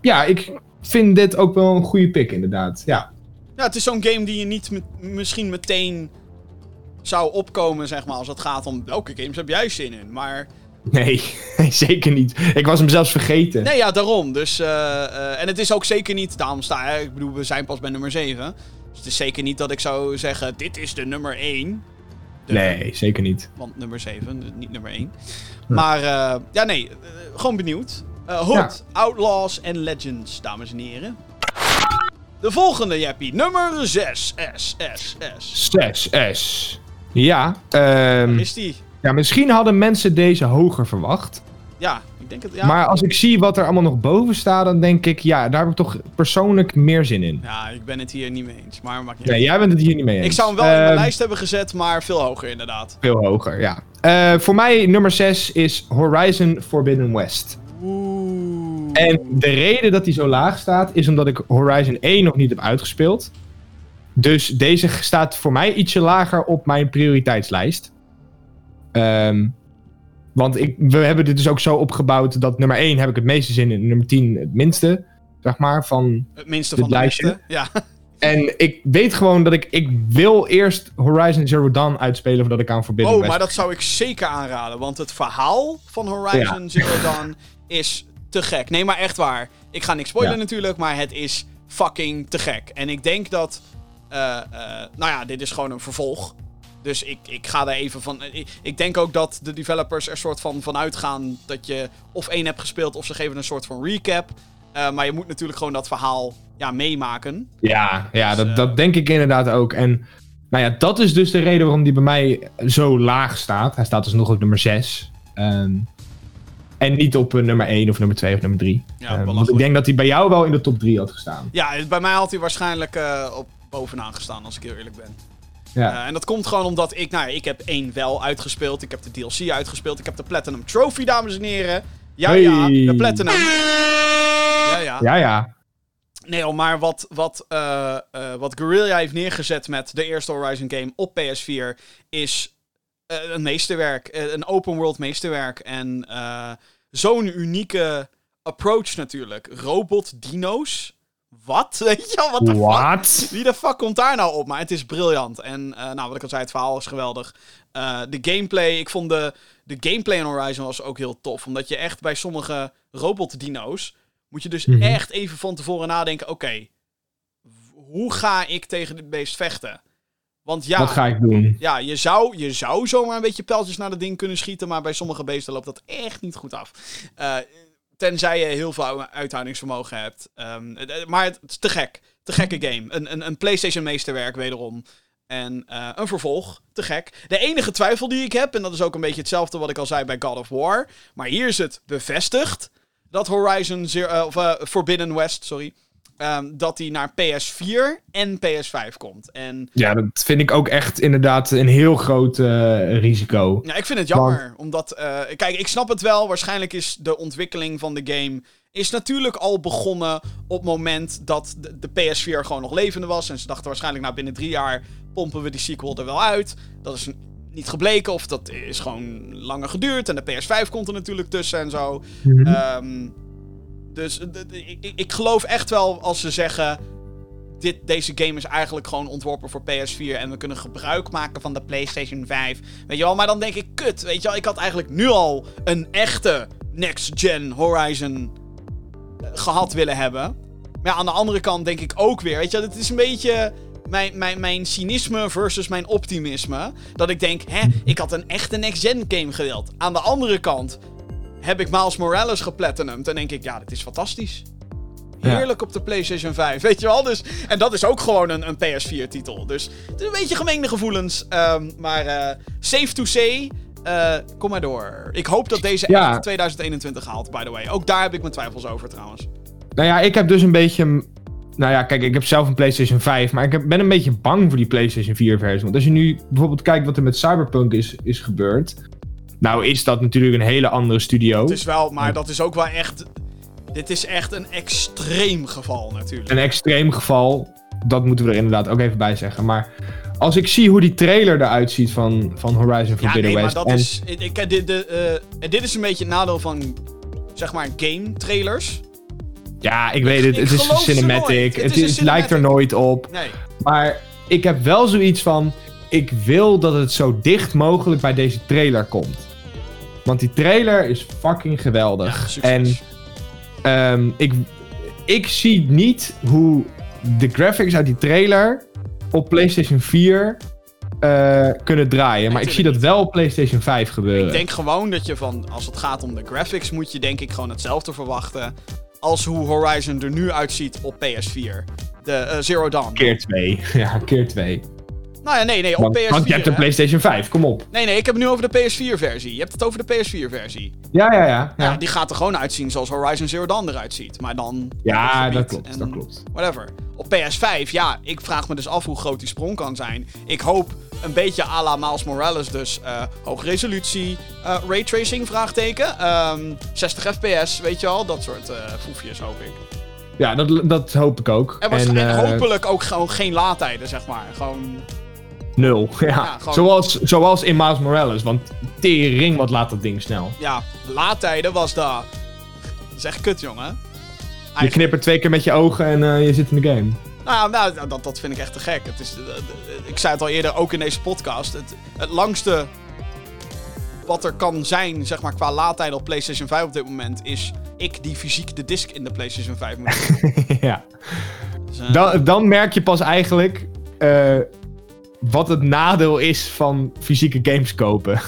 ja, ik vind dit ook wel een goede pick inderdaad. Ja, Ja, het is zo'n game die je niet met- misschien meteen zou opkomen, zeg maar, als het gaat om welke games heb jij zin in. Maar, nee, zeker niet. Ik was hem zelfs vergeten. nee ja, daarom. Dus, eh, en het is ook zeker niet, daarom sta hè, ik bedoel, we zijn pas bij nummer 7. Dus het is zeker niet dat ik zou zeggen, dit is de nummer 1. De- Nee, zeker niet. Want nummer 7, dus niet nummer 1. Maar, eh, ja, nee, eh, gewoon benieuwd. Eh Hood, Ja. Outlaws en Legends, dames en heren. De volgende, Jappie, nummer 6. S, S, S. 6S. Ja, ehm, Is die? ja, misschien hadden mensen deze hoger verwacht. Ja, denk het. Ja. Maar als ik zie wat er allemaal nog boven staat, dan denk ik, ja, daar heb ik toch persoonlijk meer zin in. Ja, ik ben het hier niet mee eens. Maar maakt niet Nee, uit. jij bent het hier niet mee eens. Ik zou hem wel in mijn Ehm, lijst hebben gezet, maar veel hoger inderdaad. Veel hoger, ja. Eh, voor mij nummer 6 is Horizon Forbidden West. Oeh. En de reden dat hij zo laag staat, is omdat ik Horizon 1 nog niet heb uitgespeeld. Dus deze staat voor mij ietsje lager op mijn prioriteitslijst. Ehm, want ik, we hebben dit dus ook zo opgebouwd dat nummer 1 heb ik het meeste zin in, nummer 10 het minste, zeg maar, van Het minste dit van de lijstje. Ja. En ik weet gewoon dat ik... Ik wil eerst Horizon Zero Dawn uitspelen voordat ik aan Forbidden Oh, maar dat zou ik zeker aanraden. Want het verhaal van Horizon Zero Dawn is te gek. Nee, maar echt waar. Ik ga niks spoilen Ja. natuurlijk, maar het is fucking te gek. En ik denk dat... eh, eh, nou ja, dit is gewoon een vervolg. Dus ik, ik ga er even van... Ik, ik denk ook dat de developers er soort van van uitgaan dat je of één hebt gespeeld of ze geven een soort van recap. Eh, maar je moet natuurlijk gewoon dat verhaal ja, meemaken. Ja, ja Dus, dat, eh, dat denk ik inderdaad ook. En nou ja, dat is dus de reden waarom die bij mij zo laag staat. Hij staat dus nog op nummer 6. Ehm, en niet op eh, nummer 1 of nummer 2 of nummer 3. Ja, want ik denk dat hij bij jou wel in de top 3 had gestaan. Ja, bij mij had hij waarschijnlijk eh, op bovenaan gestaan, als ik heel eerlijk ben. Ja. Eh, en dat komt gewoon omdat ik, nou ja, ik heb één wel uitgespeeld. Ik heb de DLC uitgespeeld. Ik heb de Platinum Trophy, dames en heren. Ja, ja, de Platinum. Ja, ja. ja, ja. Nee, oh, maar wat, wat, eh, eh, wat Guerrilla heeft neergezet met de eerste Horizon game op PS4 is een meesterwerk. Een open world meesterwerk. En zo'n unieke approach natuurlijk. Robot dino's. Wat? Weet je wel, wat de fuck? What? Wie de fuck komt daar nou op? Maar het is briljant. En eh, nou, wat ik al zei, het verhaal is geweldig. Eh, de gameplay, ik vond de, de gameplay in Horizon was ook heel tof. Omdat je echt bij sommige robot-dino's... moet je dus Mhm. echt even van tevoren nadenken... oké, hoe ga ik tegen dit beest vechten? Want ja, Wat ga ik doen? ja je, zou, je zou zomaar een beetje pijltjes naar dat ding kunnen schieten... maar bij sommige beesten loopt dat echt niet goed af. Eh, tenzij je heel veel uithoudingsvermogen hebt. Ehm, eh, maar het is te gek. Te gekke game. Een, een, een PlayStation meesterwerk wederom. En eh, een vervolg. Te gek. De enige twijfel die ik heb, en dat is ook een beetje hetzelfde wat ik al zei bij God of War. Maar hier is het bevestigd dat Horizon Zero, eh, of, eh, Forbidden West, sorry. Ehm, dat hij naar PS4 en PS5 komt. En Ja, dat vind ik ook echt inderdaad een heel groot eh, risico. ja, ik vind het jammer. Omdat, eh, kijk, ik snap het wel. Waarschijnlijk is de ontwikkeling van de game... is natuurlijk al begonnen op het moment dat de, de PS4 gewoon nog levende was. En ze dachten waarschijnlijk, nou, binnen drie jaar pompen we die sequel er wel uit. Dat is niet gebleken, of dat is gewoon langer geduurd. En de PS5 komt er natuurlijk tussen en zo. Ehm, dus d- ik, ik- geloof echt wel als ze zeggen. Dit, deze game is eigenlijk gewoon ontworpen voor PS4 en we kunnen gebruik maken van de PlayStation 5. Weet je wel, maar dan denk ik, kut. Weet je wel, ik had eigenlijk nu al een echte next-gen Horizon eh, gehad willen hebben. Maar ja, aan de andere kant denk ik ook weer, weet je, het is een beetje mijn, mijn, mijn cynisme versus mijn optimisme. Dat ik denk, hè, ik had een echte next-gen game gewild. Aan de andere kant heb ik Miles Morales geplatinumd. En denk ik, ja, dit is fantastisch. Ja. Heerlijk op de PlayStation 5, weet je wel? Dus, en dat is ook gewoon een, een PS4-titel. Dus het is een beetje gemengde gevoelens. ehm, maar eh, safe to say, eh, kom maar door. Ik hoop dat deze Ja. echt 2021 haalt, by the way. Ook daar heb ik mijn twijfels over, trouwens. Nou ja, ik heb dus een beetje. Nou ja, kijk, ik heb zelf een PlayStation 5, maar ik heb- ben een beetje bang voor die PlayStation 4-versie. Want als je nu bijvoorbeeld kijkt wat er met Cyberpunk is, is gebeurd. Nou, is dat natuurlijk een hele andere studio. Het is wel, maar dat is ook wel echt... Dit is echt een extreem geval, natuurlijk. Een extreem geval. Dat moeten we er inderdaad ook even bij zeggen. Maar als ik zie hoe die trailer eruit ziet van, van Horizon Ja, Forbidden nee, maar West. dat en, is... Ik, dit, de, en dit is een beetje het nadeel van, zeg maar, game trailers. Ja, ik weet het. Ik Het is cinematic. Het Het, lijkt er nooit op. Nee. Maar ik heb wel zoiets van. Ik wil dat het zo dicht mogelijk bij deze trailer komt. Want die trailer is fucking geweldig. Ja, en ehm, ik, ik zie niet hoe de graphics uit die trailer op PlayStation 4 eh, kunnen draaien. maar ik zie dat wel op PlayStation 5 gebeuren. Ik denk gewoon dat je van, als het gaat om de graphics, moet je denk ik gewoon hetzelfde verwachten als hoe Horizon er nu uitziet op PS4. De eh, Zero Dawn. Keer 2. ja, keer 2. Nou ja, nee, nee, op Want, PS4. want je hebt een hè? PlayStation 5, kom op. Nee, nee, ik heb het nu over de PS4-versie. Je hebt het over de PS4-versie. Ja, ja, ja. Ja. Ja, die gaat er gewoon uitzien zoals Horizon Zero Dawn eruit ziet. Maar dan... ja dat klopt. Dat klopt. Whatever. Op PS5, ja, ik vraag me dus af hoe groot die sprong kan zijn. Ik hoop een beetje à la Miles Morales dus. eh hoge resolutie, eh raytracing, vraagteken. ehm 60 fps, weet je al. Dat soort foefjes hoop ik. Ja, dat, dat hoop ik ook. En, en hopelijk ook gewoon geen laadtijden, zeg maar. Gewoon... Nul. Ja. gewoon- zoals, zoals in Miles Morales. Want tering, wat laat dat ding snel. Ja, laadtijden was. Dat is echt kut, jongen. Je knippert twee keer met je ogen en eh, je zit in de game. Nou, nou dat, dat vind ik echt te gek. Het is, eh, eh, ik zei het al eerder, ook in deze podcast. Het, het langste wat er kan zijn, zeg maar, qua laadtijd op PlayStation 5 op dit moment, is ik die fysiek de disc in de PlayStation 5 moet. ja. Dus, Dan, dan merk je pas eigenlijk wat het nadeel is van fysieke games kopen.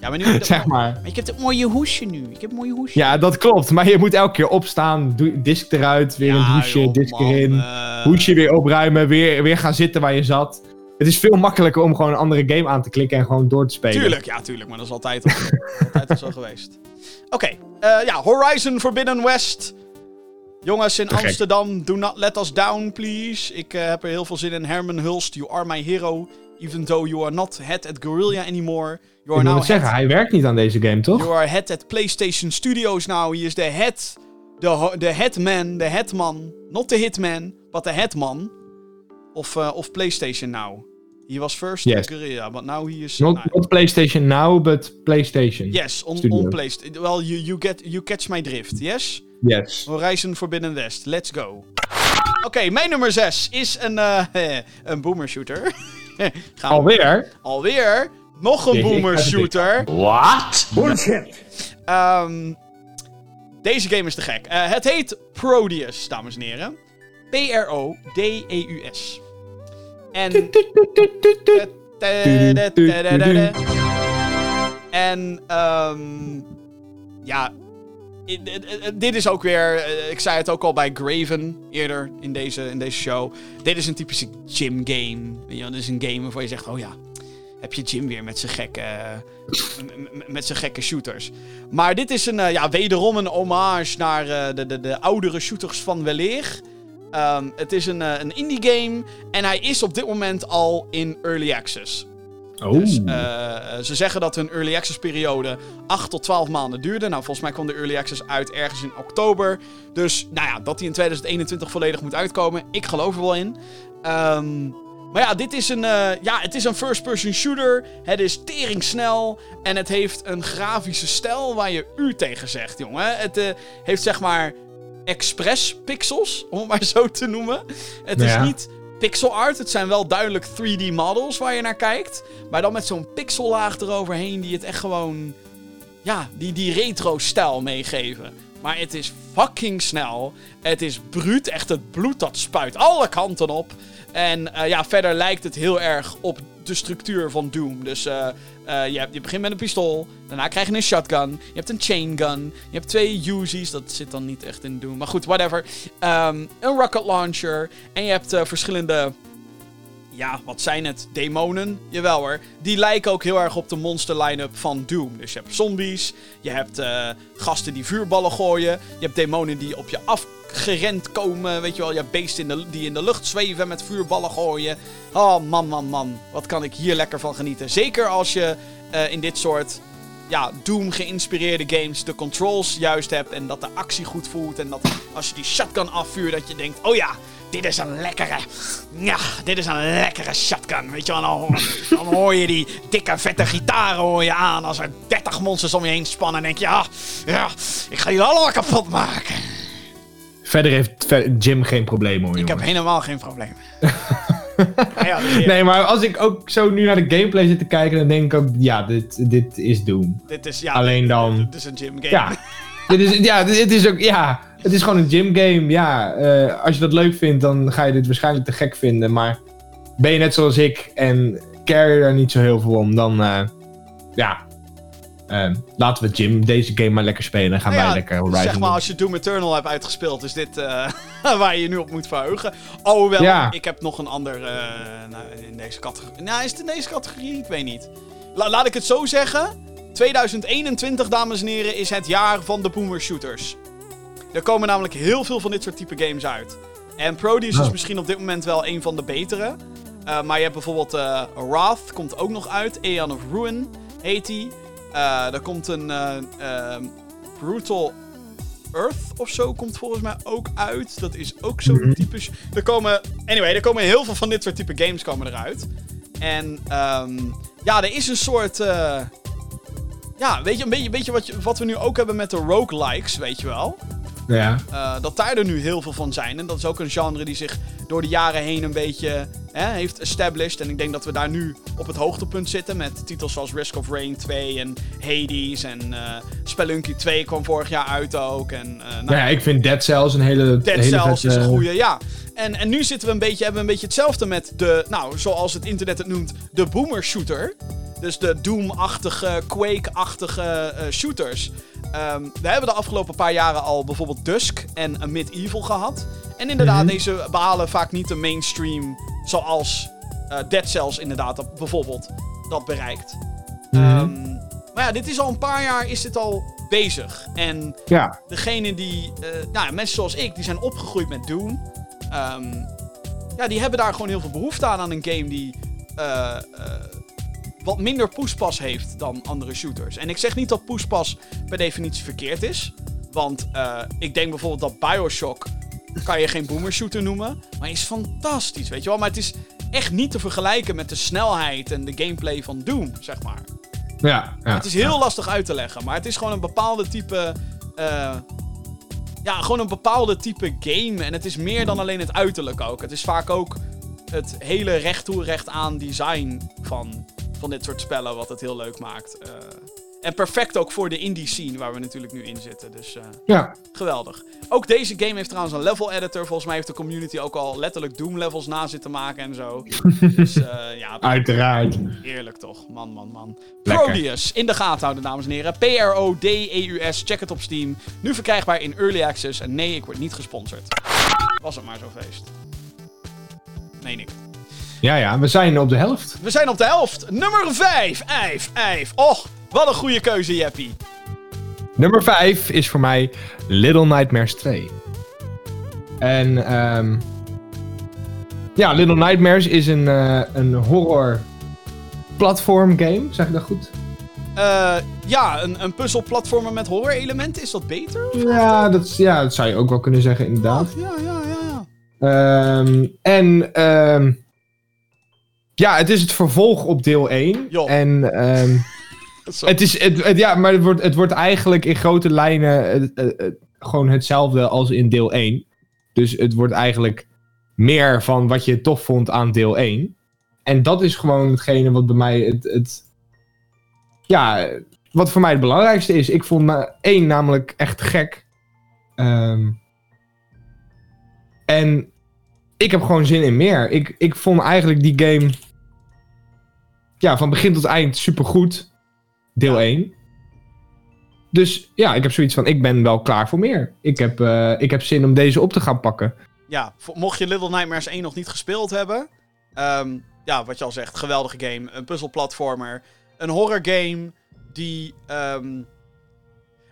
ja, maar nu... zeg maar. Maar ik heb het mooie hoesje nu. Ik heb een mooie hoesje. Ja, dat klopt. Maar je moet elke keer opstaan, disc eruit, weer een hoesje, joh, disc man, erin. eh, Hoesje weer opruimen, weer, weer gaan zitten waar je zat. Het is veel makkelijker om gewoon een andere game aan te klikken en gewoon door te spelen. Tuurlijk, ja, tuurlijk, maar dat is altijd al, altijd al zo geweest. Oké, eh, ja, Horizon Forbidden West. Jongens in. Amsterdam, do not let us down, please. Ik eh, heb er heel veel zin in. Herman Hulst, you are my hero. Even though you are not head at Guerrilla anymore. You Ik are now het zeggen, hij werkt niet aan deze game, toch? you are head at PlayStation Studios now. He is the head, the, ho- the headman, the headman. Not the hitman, but the headman. Of, eh, of PlayStation now. He was first Yes. Guerrilla, but now he is... Not, not PlayStation Now, but PlayStation. Yes, on, Studio. on PlayStation. Well, you, you, get, you catch my drift, yes? Yes. Horizon Forbidden West, let's go. Oké, mijn nummer 6 is een, eh, een boomer shooter. Alweer? Alweer? Nog een boomer shooter. What? Ehm, deze game is te gek. Eh, het heet Prodeus, dames en heren. P-R-O-D-E-U-S. En... En, ja, dit is ook weer, eh, ik zei het ook al bij Graven eerder in deze, in deze show. Dit is een typische gym game. Weet je dit is een game waarvan je zegt, oh ja, heb je Jim weer met zijn gekke, met zijn gekke shooters. Maar dit is een, eh, ja, wederom een hommage naar eh, de, de, de oudere shooters van weleer. Ehm, het is een, eh, een indie game en hij is op dit moment al in early access. Oh. Dus eh, ze zeggen dat hun early access periode 8 tot 12 maanden duurde. Nou, volgens mij kwam de early access uit ergens in oktober. Dus, nou ja, dat die in 2021 volledig moet uitkomen. Ik geloof er wel in. Ehm, maar ja, dit is een, eh, ja, het is een first-person shooter. Het is teringsnel. En het heeft een grafische stijl waar je u tegen zegt, jongen. Het eh, heeft zeg maar express pixels, om het maar zo te noemen. Het is Ja. niet pixel art. Het zijn wel duidelijk 3D models waar je naar kijkt. Maar dan met zo'n pixellaag eroverheen die het echt gewoon... Ja, die, die retro-stijl meegeven. Maar het is fucking snel. Het is bruut. Echt het bloed dat spuit alle kanten op. En eh, ja, verder lijkt het heel erg op de structuur van Doom. Dus eh, je, hebt, je begint met een pistool. Daarna krijg je een shotgun. Je hebt een chain gun. Je hebt twee Uzis. Dat zit dan niet echt in Doom. Maar goed, whatever. Ehm, een rocket launcher. En je hebt eh, verschillende ja, wat zijn het? Demonen? Jawel hoor. Die lijken ook heel erg op de monster line-up van Doom. Dus je hebt zombies, je hebt eh, gasten die vuurballen gooien, je hebt demonen die op je afgerend komen, weet je wel. Je hebt beesten in die in de lucht zweven met vuurballen gooien. Oh man, man, man. Wat kan ik hier lekker van genieten. Zeker als je eh, in dit soort ja, Doom geïnspireerde games de controls juist hebt en dat de actie goed voelt. En dat als je die shotgun afvuurt, dat je denkt, oh ja, dit is een lekkere, ja, dit is een lekkere shotgun. Weet je wel, dan, hoor- dan hoor je die dikke vette gitaren hoor je aan als er 30 monsters om je heen spannen. En denk je, ja, ja, ik ga jullie allemaal kapot maken. Verder heeft Jim geen probleem hoor, Ik heb helemaal geen probleem. Ja, Nee, maar als ik ook zo nu naar de gameplay zit te kijken, dan denk ik ook, ja, dit, dit is Doom. dit is, ja, Alleen dan- Dit is een gym game. Ja, dit is, ja, dit is ook, ja, het is gewoon een gym game. Ja, eh, als je dat leuk vindt, dan ga je dit waarschijnlijk te gek vinden. Maar ben je net zoals ik en care je daar niet zo heel veel om, dan, eh, ja, eh, laten we Jim deze game maar lekker spelen. En gaan Nou wij ja, lekker Horizon Zeg maar, doen. als je Doom Eternal hebt uitgespeeld, is dit waar je je nu op moet verheugen. Oh, wel, Ja. ik heb nog een ander nou, in deze categorie. Nou, is het in deze categorie? Ik weet niet. La- laat ik het zo zeggen. 2021, dames en heren, is het jaar van de boomer shooters. Er komen namelijk heel veel van dit soort type games uit. En Prodeus is Oh. misschien op dit moment wel een van de betere. Eh, maar je hebt bijvoorbeeld eh, Wrath, komt ook nog uit. Aeon of Ruin heet die. Eh, er komt een eh, ehm, Brutal Earth of zo komt volgens mij ook uit. Dat is ook zo'n type... sh- Er komen... Anyway, er komen heel veel van dit soort type games komen eruit. En ehm, ja, er is een soort... ja, weet je, een beetje, beetje wat, je, wat we nu ook hebben met de roguelikes, weet je wel. Ja, Eh, dat daar er nu heel veel van zijn. En dat is ook een genre die zich door de jaren heen een beetje hè, heeft established. En ik denk dat we daar nu op het hoogtepunt zitten. Met titels zoals Risk of Rain 2 en Hades. En eh Spelunky 2 kwam vorig jaar uit ook. En, eh, nou, nou ja, ik vind Dead Cells een hele... Dead hele Cells vette- is een goede, ja. En, en nu zitten we een beetje, hebben we een beetje hetzelfde met de, nou, zoals het internet het noemt, de boomer shooter. Dus de Doom-achtige, Quake-achtige eh, shooters. Ehm, we hebben de afgelopen paar jaren al bijvoorbeeld Dusk en een Medieval gehad. En inderdaad, Mhm. deze behalen vaak niet de mainstream zoals eh, Dead Cells inderdaad bijvoorbeeld dat bereikt. Mhm. Ehm, maar ja, dit is al een paar jaar is dit al bezig. En Ja, degene die, eh, nou ja, mensen zoals ik, die zijn opgegroeid met Doom. Ehm, ja, die hebben daar gewoon heel veel behoefte aan, aan een game die eh, eh, wat minder poespas heeft dan andere shooters. En ik zeg niet dat poespas per definitie verkeerd is. Want eh, ik denk bijvoorbeeld dat Bioshock kan je geen boomer shooter noemen. Maar is fantastisch, weet je wel. Maar het is echt niet te vergelijken met de snelheid en de gameplay van Doom, zeg maar. ja, ja. Het is heel lastig uit te leggen, maar het is gewoon een bepaalde type. Ja, gewoon een bepaalde type game. En het is meer dan alleen het uiterlijk ook. Het is vaak ook het hele recht toe recht aan design van, van dit soort spellen, wat het heel leuk maakt. Eh, en perfect ook voor de indie scene waar we natuurlijk nu in zitten. Dus eh, Ja, geweldig. Ook deze game heeft trouwens een level editor. Volgens mij heeft de community ook al letterlijk Doom levels na zitten maken en zo. dus eh, ja, uiteraard. Heerlijk toch, man, man, man. Lekker. Prodeus, in de gaten houden, dames en heren. P-R-O-D-E-U-S, check het op Steam. Nu verkrijgbaar in Early Access. En nee, ik word niet gesponsord. Was het maar zo feest. Nee, Nick. Ja, ja, we zijn op de helft. We zijn op de helft. Nummer 5. Eif, Eif. Och, wat een goede keuze, Jeppie. Nummer 5 is voor mij Little Nightmares 2. En ehm ja, Little Nightmares is een, eh, een horror platform game, zeg ik dat goed? Eh, ja, een, een puzzelplatformer met horror-elementen, is dat beter? Ja dat, ja, dat zou je ook wel kunnen zeggen, inderdaad. Ja, ja, ja, ja. Ehm, en ehm, ja, het is het vervolg op deel 1. Joh. En ehm, Zo. het is, ja, maar het wordt, het wordt eigenlijk in grote lijnen gewoon hetzelfde als in deel 1. Dus het wordt eigenlijk meer van wat je tof vond aan deel 1. En dat is gewoon hetgene wat bij mij het, het ja, wat voor mij het belangrijkste is. Ik vond na- 1 namelijk echt gek. Ehm, en ik heb gewoon zin in meer. Ik, ik vond eigenlijk die game ja, van begin tot eind supergoed. Deel Ja. 1. Dus ja, ik heb zoiets van, ik ben wel klaar voor meer. Ik heb, eh, ik heb zin om deze op te gaan pakken. Ja, mocht je Little Nightmares 1 nog niet gespeeld hebben. ehm, ja, wat je al zegt, geweldige game. Een puzzelplatformer. Een horror game die. ehm,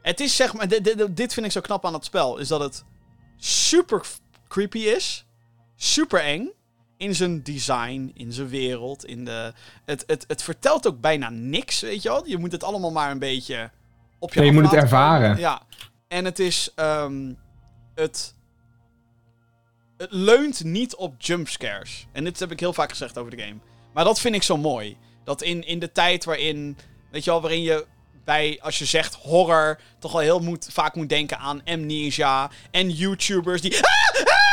het is zeg maar. Dit, dit, vind ik zo knap aan het spel. Is dat het super creepy is. Super eng. In zijn design, in zijn wereld. In de, het, het, het vertelt ook bijna niks, weet je wel. Je moet het allemaal maar een beetje op je Ja, je moet het komen. ervaren. Ja. En het is. ehm, het het leunt niet op jumpscares. En dit heb ik heel vaak gezegd over de game. Maar dat vind ik zo mooi. Dat in, in de tijd waarin, weet je wel, waarin je bij, als je zegt horror, toch wel heel moet, vaak moet denken aan Amnesia en YouTubers die, ah, ah,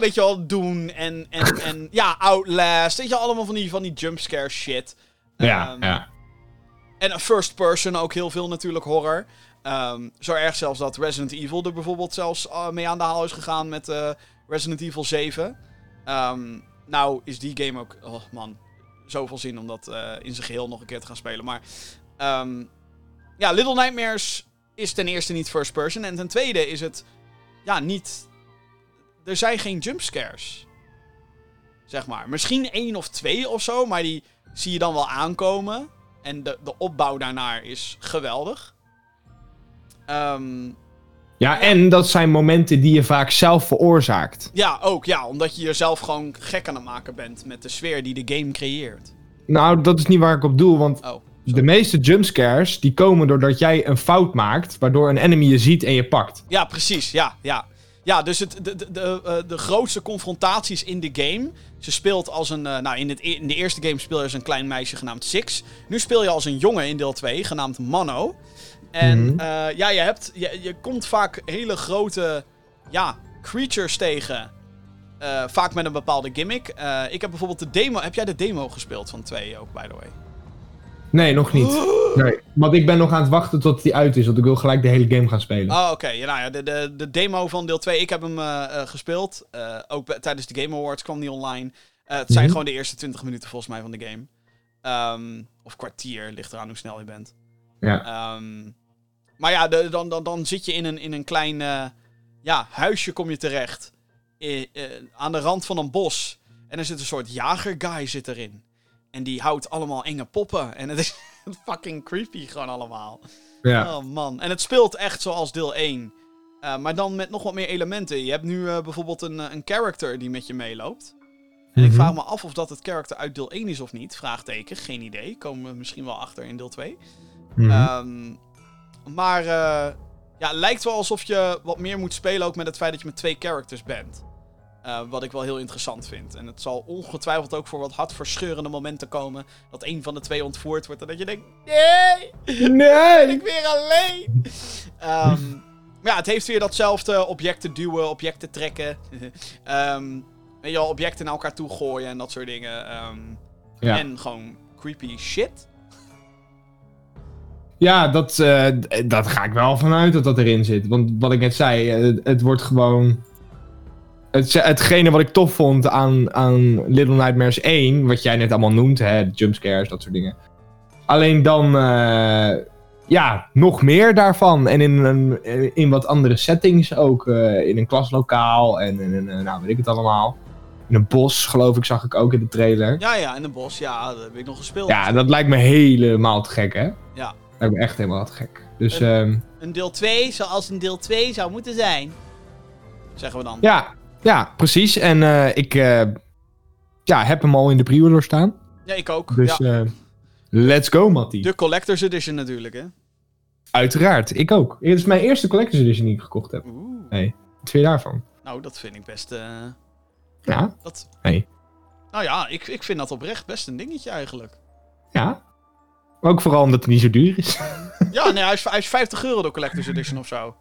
ah, weet je wel, doen. En, en, en ja, Outlast, weet je wel, allemaal van die, van die jumpscare shit. Ja, Ehm, ja. En first person ook heel veel natuurlijk horror. Ehm, zo erg zelfs dat Resident Evil er bijvoorbeeld zelfs eh, mee aan de haal is gegaan met eh, Resident Evil 7. Ehm, nou is die game ook, oh man, zoveel zin om dat eh, in zijn geheel nog een keer te gaan spelen. Maar ja, Little Nightmares is ten eerste niet first person. En ten tweede is het, ja, niet... Er zijn geen jumpscares. Zeg maar. Misschien één of twee of zo, maar die zie je dan wel aankomen. En de, de opbouw daarnaar is geweldig. Ehm, ja, en dat zijn momenten die je vaak zelf veroorzaakt. ja, ook. Ja, omdat je jezelf gewoon gek aan het maken bent met de sfeer die de game creëert. Nou, dat is niet waar ik op doel, want Oh. de meeste jumpscares die komen doordat jij een fout maakt, waardoor een enemy je ziet en je pakt. Ja, precies. Ja, ja. Ja, dus het, de, de, de, eh, de grootste confrontaties in de game. Ze speelt als een. eh, nou, in, het, e- in de eerste game speel je als een klein meisje genaamd Six. Nu speel je als een jongen in deel 2, genaamd Mono. En Mhm. eh, ja, je, hebt, je, je komt vaak hele grote ja, creatures tegen. Vaak met een bepaalde gimmick. Ik heb bijvoorbeeld de demo. Heb jij de demo gespeeld van 2 ook, by the way? Nee, nog niet. Nee, want ik ben nog aan het wachten tot die uit is, want ik wil gelijk de hele game gaan spelen. Oh, oké. Ja, nou ja, de, de, de demo van deel 2, ik heb hem eh, eh, gespeeld. Eh, ook tijdens de Game Awards kwam die online. Het zijn Mhm. gewoon de eerste 20 minuten volgens mij van de game. Ehm, of kwartier, ligt eraan hoe snel je bent. Ja. Ehm, maar ja, de- dan, dan, dan zit je in een, in een klein ja, huisje kom je terecht. I- aan de rand van een bos. En er zit een soort jagerguy zit erin. En die houdt allemaal enge poppen. En het is fucking creepy gewoon allemaal. ja. Oh man. En het speelt echt zoals deel 1. Eh, maar dan met nog wat meer elementen. Je hebt nu eh, bijvoorbeeld een, eh, een character die met je meeloopt. En ik Mhm. vraag me af of dat het character uit deel 1 is of niet. Vraagteken, geen idee. Komen we misschien wel achter in deel 2. Mhm. Ehm, maar eh, ja, het lijkt wel alsof je wat meer moet spelen ook met het feit dat je met twee characters bent. Eh, wat ik wel heel interessant vind. En het zal ongetwijfeld ook voor wat hartverscheurende momenten komen. Dat een van de twee ontvoerd wordt. En dat je denkt: nee, ben nee! ik weer alleen. Ehm, maar ja, het heeft weer datzelfde objecten duwen, objecten trekken. Ehm weet je wel, objecten naar elkaar toe gooien en dat soort dingen. Ehm, Ja. En gewoon creepy shit. Ja, dat, eh, dat ga ik wel vanuit dat dat erin zit. Want wat ik net zei, eh, het wordt gewoon... Het, hetgene wat ik tof vond aan, aan Little Nightmares 1, wat jij net allemaal noemt, hè, de jumpscares, dat soort dingen. Alleen dan, eh, ja, nog meer daarvan. En in, een, in wat andere settings ook. eh, in een klaslokaal en in een, eh, nou weet ik het allemaal. In een bos, geloof ik, zag ik ook in de trailer. Ja, ja, in de bos. Ja, dat heb ik nog gespeeld. Ja, dat lijkt me helemaal te gek, hè? Ja. Lijkt me echt helemaal te gek. Dus En- ehm, Een deel 2 zoals een deel 2 zou moeten zijn. Zeggen we dan. ja, Ja, precies. En eh, ik eh, ja, heb hem al in de pre-order staan. Ja, ik ook. Dus ja. eh, let's go, Mattie. De Collector's Edition natuurlijk, hè? Uiteraard, ik ook. Het is mijn eerste Collector's Edition die ik gekocht heb. Oeh. Nee, twee daarvan. Nou, dat vind ik best... Ja, dat... Hey. Nou ja, ik, ik vind dat oprecht best een dingetje eigenlijk. ja. Ook vooral omdat het niet zo duur is. Ja, nee, hij is, hij is 50 euro de Collector's Edition of zo.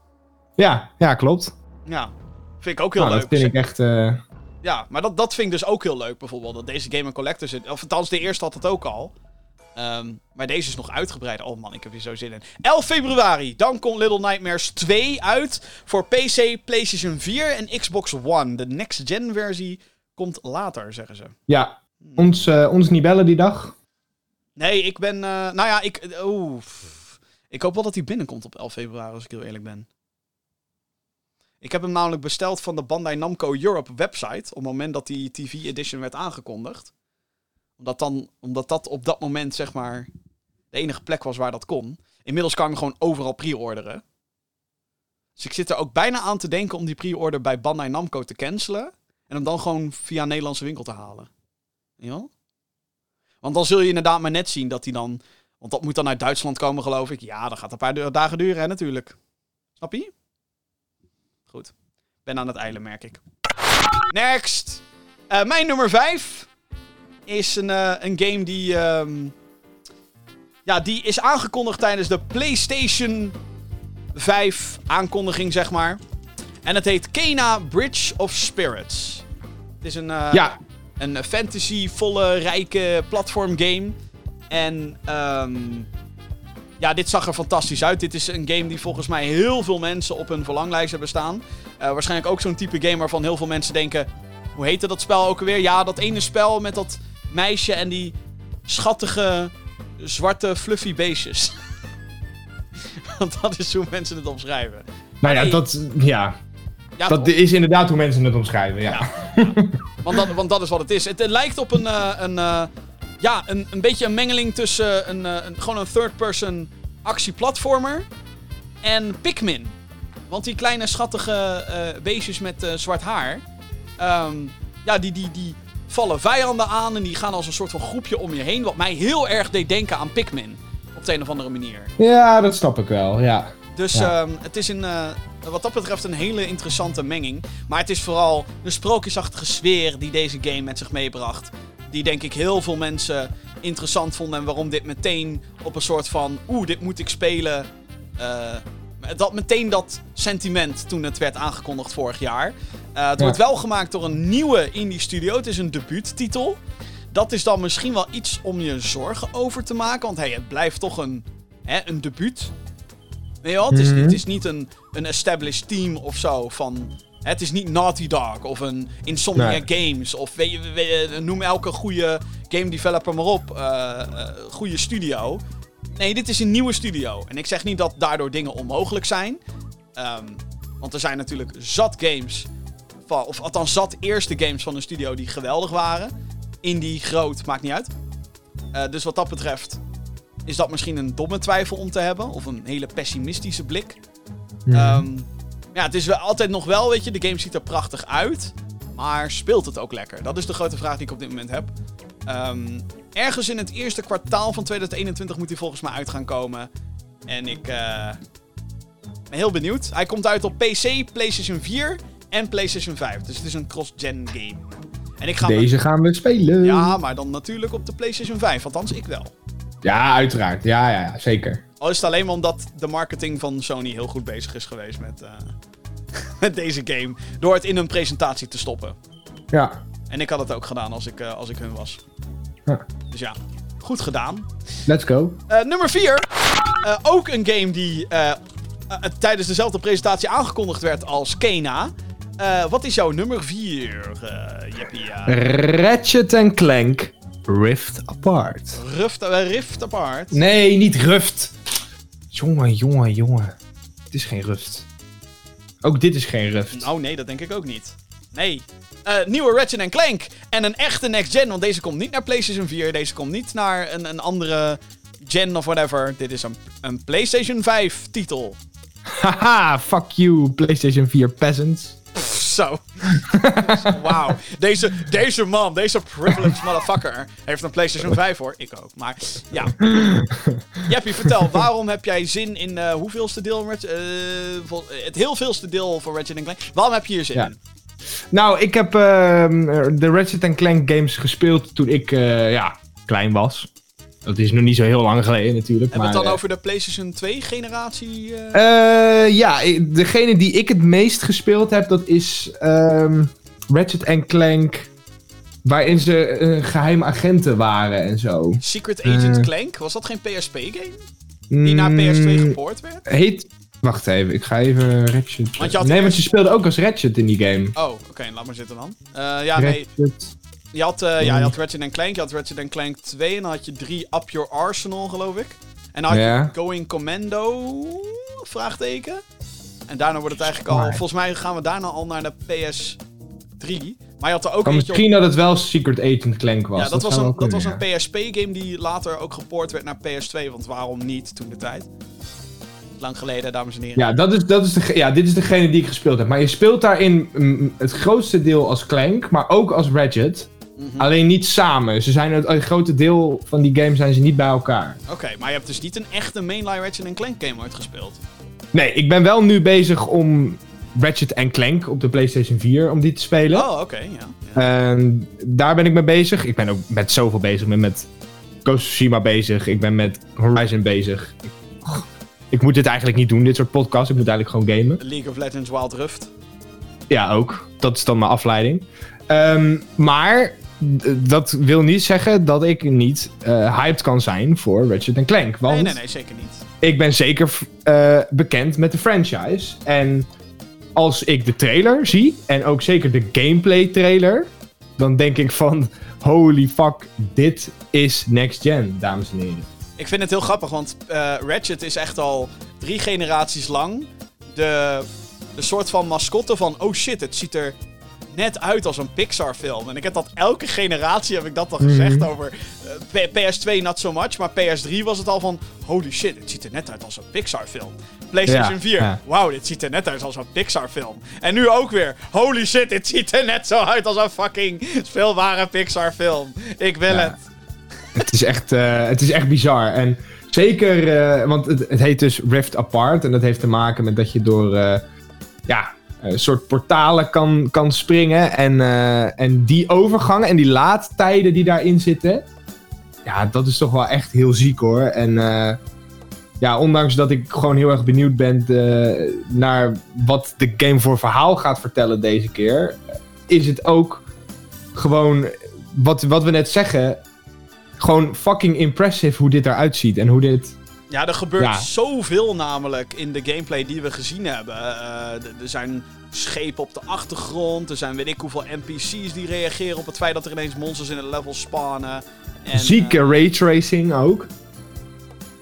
ja, ja, klopt. Ja, vind ik ook heel Nou, leuk. dat vind ik echt... eh, Ja, maar dat, dat vind ik dus ook heel leuk bijvoorbeeld. Dat deze game collector zit. Of althans, de eerste had het ook al. Ehm, maar deze is nog uitgebreid. Oh man, ik heb hier zo zin in. 11 februari, dan komt Little Nightmares 2 uit. Voor PC, PlayStation 4 en Xbox One. De next-gen versie komt later, zeggen ze. ja, ons, eh, ons niet bellen die dag. Nee, ik ben... eh, nou ja, ik... Oeh. pff. Ik hoop wel dat hij binnenkomt op 11 februari, als ik heel eerlijk ben. Ik heb hem namelijk besteld van de Bandai Namco Europe website. Op het moment dat die TV edition werd aangekondigd. Omdat, dan, omdat dat op dat moment, zeg maar, de enige plek was waar dat kon. Inmiddels kan je hem gewoon overal pre-orderen. Dus ik zit er ook bijna aan te denken om die pre-order bij Bandai Namco te cancelen. En hem dan gewoon via een Nederlandse winkel te halen. Ja? Want dan zul je inderdaad maar net zien dat hij dan... Want dat moet dan uit Duitsland komen, geloof ik. Ja, dat gaat een paar dagen duren, hè, natuurlijk. Snap je? Goed. Ben aan het eilen, merk ik. Next! Eh, mijn nummer 5 is een, eh, een game die... ehm, ja, die is aangekondigd tijdens de PlayStation 5 aankondiging, zeg maar. En het heet Kena Bridge of Spirits. Het is een... eh, Ja, een fantasyvolle, rijke platformgame. En ehm, ja, dit zag er fantastisch uit. Dit is een game die volgens mij heel veel mensen op hun verlanglijst hebben staan. Eh, waarschijnlijk ook zo'n type game waarvan heel veel mensen denken... Hoe heette dat spel ook alweer? Ja, dat ene spel met dat meisje en die schattige, zwarte, fluffy beestjes. Want dat is hoe mensen het omschrijven. nou ja, dat, ja, Ja, dat is inderdaad hoe mensen het omschrijven, ja. Want dat, want dat is wat het is. Het, lijkt op een, eh, een, eh, ja, een, een beetje een mengeling tussen een, eh, een, gewoon een third-person actieplatformer en Pikmin. Want die kleine schattige eh, beestjes met eh, zwart haar, ehm, ja, die, die, die vallen vijanden aan en die gaan als een soort van groepje om je heen. Wat mij heel erg deed denken aan Pikmin. Op de een of andere manier. Ja, dat snap ik wel, ja. Dus Ja. ehm, het is een, wat dat betreft een hele interessante menging. Maar het is vooral de sprookjesachtige sfeer die deze game met zich meebracht. Die denk ik heel veel mensen interessant vonden. En waarom dit meteen op een soort van... Oeh, dit moet ik spelen. eh, dat meteen dat sentiment toen het werd aangekondigd vorig jaar. Eh, het Ja. wordt wel gemaakt door een nieuwe indie studio. Het is een debuuttitel. Dat is dan misschien wel iets om je zorgen over te maken. Want hey, het blijft toch een, hè, een debuut. Weet? Het is, Mhm. het is niet een, een established team of zo van... Het is niet Naughty Dog of een Insomniac Games of weet je, weet je, noem elke goede game developer maar op. eh, goede studio. Nee, dit is een nieuwe studio. En ik zeg niet dat daardoor dingen onmogelijk zijn. Ehm, want er zijn natuurlijk zat games. Van, of althans zat eerste games van een studio die geweldig waren. Indie, groot, maakt niet uit. Eh, dus wat dat betreft is dat misschien een domme twijfel om te hebben. Of een hele pessimistische blik. Mhm. Ehm, ja, het is wel altijd nog wel, weet je, de game ziet er prachtig uit. Maar speelt het ook lekker? Dat is de grote vraag die ik op dit moment heb. Ehm, ergens in het eerste kwartaal van 2021 moet hij volgens mij uit gaan komen. En ik eh, ben heel benieuwd. Hij komt uit op PC, PlayStation 4 en PlayStation 5. Dus het is een cross-gen game. En ik ga me- Deze gaan we spelen. Ja, maar dan natuurlijk op de PlayStation 5. Althans, ik wel. Ja, uiteraard. Ja, ja, ja, zeker. Al is het alleen maar omdat de marketing van Sony heel goed bezig is geweest met, eh, met deze game. Door het in een presentatie te stoppen. Ja. En ik had het ook gedaan als ik, eh, als ik hun was. Ja. Dus ja, goed gedaan. Let's go. Eh, nummer 4. ook een game die eh, eh, tijdens dezelfde presentatie aangekondigd werd als Kena. Eh, wat is jouw nummer 4, uh, Jeppie? Ja. Ratchet and Clank Rift Apart. Rift, eh, Rift Apart. Nee, niet Ruft. Jongen, jongen, jongen. Het is geen Ruft. Ook dit is geen Ruft. Nou, nee, dat denk ik ook niet. Nee. Eh, nieuwe Ratchet Clank. En een echte next gen. Want deze komt niet naar PlayStation 4. Deze komt niet naar een, een andere gen of whatever. Dit is een, een PlayStation 5 titel. Haha, fuck you, PlayStation 4 peasants. Zo. Wauw. Deze, deze man, deze privileged motherfucker, heeft een PlayStation 5 hoor. Ik ook. Maar ja. Jeppie, vertel, waarom heb jij zin in uh, hoeveelste deel? Red, uh, het heel veelste deel van Ratchet Clank. Waarom heb je hier zin Ja. in? Nou, ik heb uh, de Ratchet Clank games gespeeld toen ik ja, klein was. Dat is nog niet zo heel lang geleden natuurlijk. Hebben maar, we het dan uh, over de PlayStation 2 generatie? Uh... Uh, ja, degene die ik het meest gespeeld heb, dat is um, Ratchet Clank. Waarin ze uh, geheime agenten waren en zo. Secret Agent Uh, Clank? Was dat geen PSP-game? Die naar PS2 gepoord werd? Heet. Wacht even, ik ga even Ratchet. Want je had nee, eerst- want je speelde ook als Ratchet in die game. Oh, oké, laat maar zitten dan. Uh, ja, nee. Je had, uh, ja, je had Ratchet Clank, je had Ratchet Clank 2 en dan had je 3 Up Your Arsenal, geloof ik. En dan had je Going Commando, vraagteken. En daarna wordt het eigenlijk al, Maar- volgens mij gaan we daarna al naar de PS3. Maar je had er ook eentje op... misschien dat het wel Secret Agent Clank was. Ja, dat, was een, dat was een PSP-game die later ook gepoord werd naar PS2. Want waarom niet toen de tijd? Lang geleden, dames en heren. Ja, dat is, dat is de, ja, dit is degene die ik gespeeld heb. Maar je speelt daarin mm, het grootste deel als Clank, maar ook als Ratchet. Mhm. Alleen niet samen. Ze zijn het, het grote deel van die game zijn ze niet bij elkaar. Oké, maar je hebt dus niet een echte mainline Ratchet Clank game ooit gespeeld. Nee, ik ben wel nu bezig om Ratchet Clank op de PlayStation 4 om die te spelen. Oh, oké, ja. daar ben ik mee bezig. Ik ben ook met zoveel bezig. Ik ben met Ghost of Tsushima bezig. Ik ben met Horizon bezig. Ik, ik moet dit eigenlijk niet doen, dit soort podcasts. Ik moet eigenlijk gewoon gamen. League of Legends Wild Rift. Ja, ook. Dat is dan mijn afleiding. Ehm, maar dat wil niet zeggen dat ik niet eh, hyped kan zijn voor Ratchet Clank. Want Nee, nee, nee, zeker niet. ik ben zeker eh, bekend met de franchise. En als ik de trailer zie, en ook zeker de gameplay trailer, dan denk ik van, holy fuck, dit is next gen, dames en heren. Ik vind het heel grappig, want eh, Ratchet is echt al drie generaties lang de, de soort van mascotte van... Oh shit, het ziet er net uit als een Pixar film. En ik heb dat elke generatie, heb ik dat al gezegd Mhm. over... eh, P- PS2 not so much, maar PS3 was het al van... Holy shit, het ziet er net uit als een Pixar film. PlayStation Ja, 4, ja. wauw, dit ziet er net uit als een Pixar film. En nu ook weer, holy shit, dit ziet er net zo uit als een fucking speelbare Pixar film. Ik wil Ja. het. Het is echt, eh, het is echt bizar. En zeker, eh, want het, het heet dus Rift Apart. En dat heeft te maken met dat je door ja, soort portalen kan, kan springen. En, eh, en die overgangen en die laadtijden die daarin zitten. Ja, dat is toch wel echt heel ziek hoor. En eh, ja, ondanks dat ik gewoon heel erg benieuwd ben eh, naar wat de game voor verhaal gaat vertellen deze keer. Is het ook gewoon, wat, wat we net zeggen, gewoon fucking impressive hoe dit eruit ziet. En hoe dit... Ja, er gebeurt Ja. zoveel namelijk in de gameplay die we gezien hebben. Eh, er zijn schepen op de achtergrond. Er zijn weet ik hoeveel NPC's die reageren op het feit dat er ineens monsters in het level spawnen. En, Zieke eh, raytracing ook.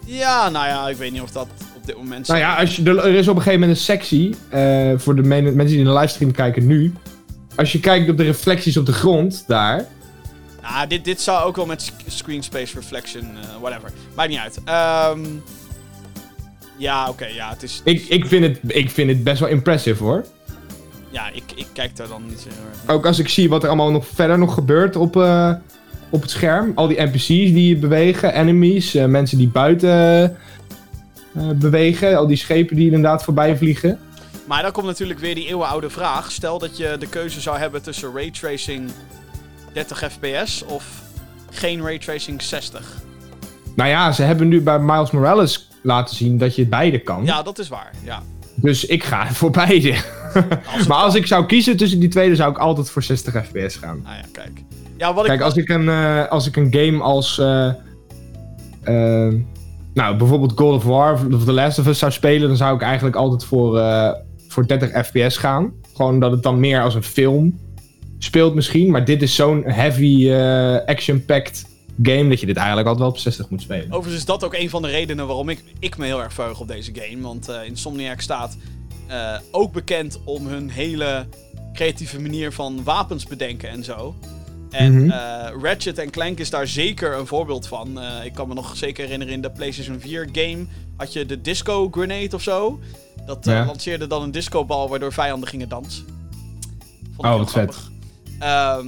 ja, nou ja, ik weet niet of dat op dit moment... Nou ja, als je, er, is op een gegeven moment een sectie, eh, voor de men- mensen die in de livestream kijken nu. Als je kijkt op de reflecties op de grond daar. Nou, dit, dit zou ook wel met sc- screen space reflection, eh, whatever. Maakt niet uit. Ehm, ja, oké, ja, het is... Ik, ik, vind het, ik vind het best wel impressive hoor. Ja, ik, ik kijk daar dan niet zo heel erg Ook als ik zie wat er allemaal nog verder nog gebeurt op, eh, op het scherm. Al die NPC's die bewegen, enemies, eh, mensen die buiten bewegen. Al die schepen die inderdaad voorbij vliegen. Maar dan komt natuurlijk weer die eeuwenoude vraag. Stel dat je de keuze zou hebben tussen raytracing 30 fps of geen raytracing 60. Nou ja, ze hebben nu bij Miles Morales laten zien dat je beide kan. Ja, dat is waar. Ja. Dus ik ga voor beide. maar als ik zou kiezen tussen die twee, dan zou ik altijd voor 60 fps gaan. Nou ja, kijk. Ja, wat ik... Kijk, als ik een, eh, als ik een game als... eh, eh, nou, bijvoorbeeld God of War of The Last of Us zou spelen... dan zou ik eigenlijk altijd voor, voor 30 fps gaan. Gewoon dat het dan meer als een film speelt misschien. Maar dit is zo'n heavy eh, action-packed game... dat je dit eigenlijk altijd wel op 60 moet spelen. Overigens is dat ook een van de redenen waarom ik, ik me heel erg verheug op deze game. Want eh, Insomniac staat eh, ook bekend om hun hele creatieve manier van wapens bedenken en zo. En eh, Ratchet Clank is daar zeker een voorbeeld van. Ik kan me nog zeker herinneren in de PlayStation 4 game had je de disco grenade of zo. Dat Ja. lanceerde dan een discobal waardoor vijanden gingen dansen. Vond Oh, wat vet. Ehm,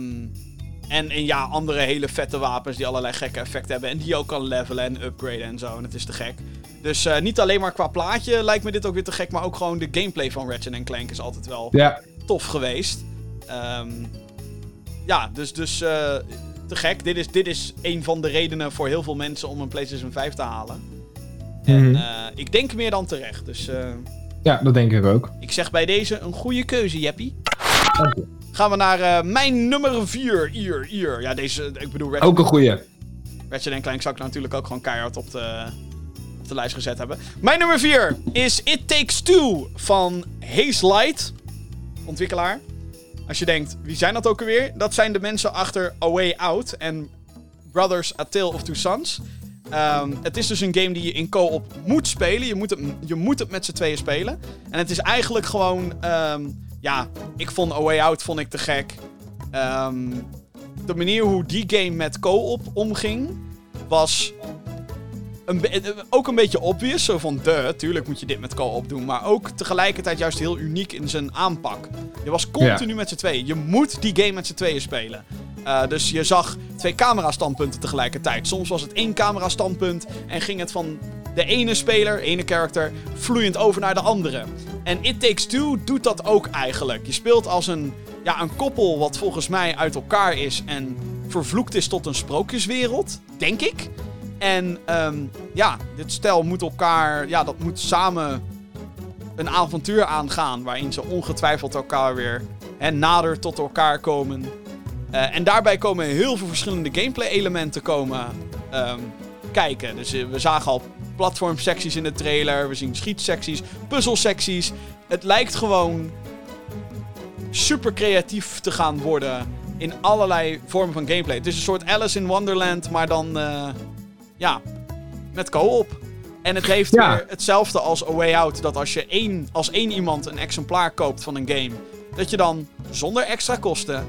en, en ja, andere hele vette wapens die allerlei gekke effecten hebben. En die je ook kan levelen en upgraden en zo. En het is te gek. Dus eh, niet alleen maar qua plaatje lijkt me dit ook weer te gek. Maar ook gewoon de gameplay van Ratchet Clank is altijd wel Ja, tof geweest. Ehm, ja, dus, dus eh, te gek. Dit is, dit is een van de redenen voor heel veel mensen om een PlayStation 5 te halen. En Mhm. eh, ik denk meer dan terecht. Dus eh, ja, dat denk ik ook. ik zeg bij deze een goede keuze, Jeppie. Dank je. Gaan we naar eh, mijn nummer 4. Hier, hier. Ja, deze, ik bedoel, Ratchet, Ook een goeie. Ratchet Clank zou ik natuurlijk ook gewoon keihard op de, op de lijst gezet hebben. Mijn nummer 4 is It Takes Two van Haze Light, ontwikkelaar. Als je denkt, wie zijn dat ook alweer? Dat zijn de mensen achter A Way Out en Brothers A Tale of Two Sons. Ehm, het is dus een game die je in co-op moet spelen. Je moet het, je moet het met z'n tweeën spelen. En het is eigenlijk gewoon... ehm, ja, ik vond A Way Out vond ik te gek. Ehm, de manier hoe die game met co-op omging... was een eh, ook een beetje obvious. Zo van, de, tuurlijk moet je dit met co-op doen. Maar ook tegelijkertijd juist heel uniek in zijn aanpak. Je was continu met z'n tweeën. Je moet die game met z'n tweeën spelen. Eh, dus je zag twee camera-standpunten tegelijkertijd. Soms was het één camera-standpunt en ging het van de ene speler, ene character, vloeiend over naar de andere. En It Takes Two doet dat ook eigenlijk. Je speelt als een, ja, een koppel wat volgens mij uit elkaar is en vervloekt is tot een sprookjeswereld, denk ik. En ehm, ja, dit stel moet elkaar, ja, dat moet samen een avontuur aangaan waarin ze ongetwijfeld elkaar weer hè, nader tot elkaar komen. Eh, en daarbij komen heel veel verschillende gameplay-elementen komen ehm, kijken. Dus eh, we zagen al platformsecties in de trailer, we zien schietsecties, puzzelsecties. Het lijkt gewoon super creatief te gaan worden in allerlei vormen van gameplay. Het is een soort Alice in Wonderland, maar dan eh, ja, met co-op. En het heeft Ja. weer hetzelfde als A Way Out. Dat als je één, als één iemand een exemplaar koopt van een game, dat je dan zonder extra kosten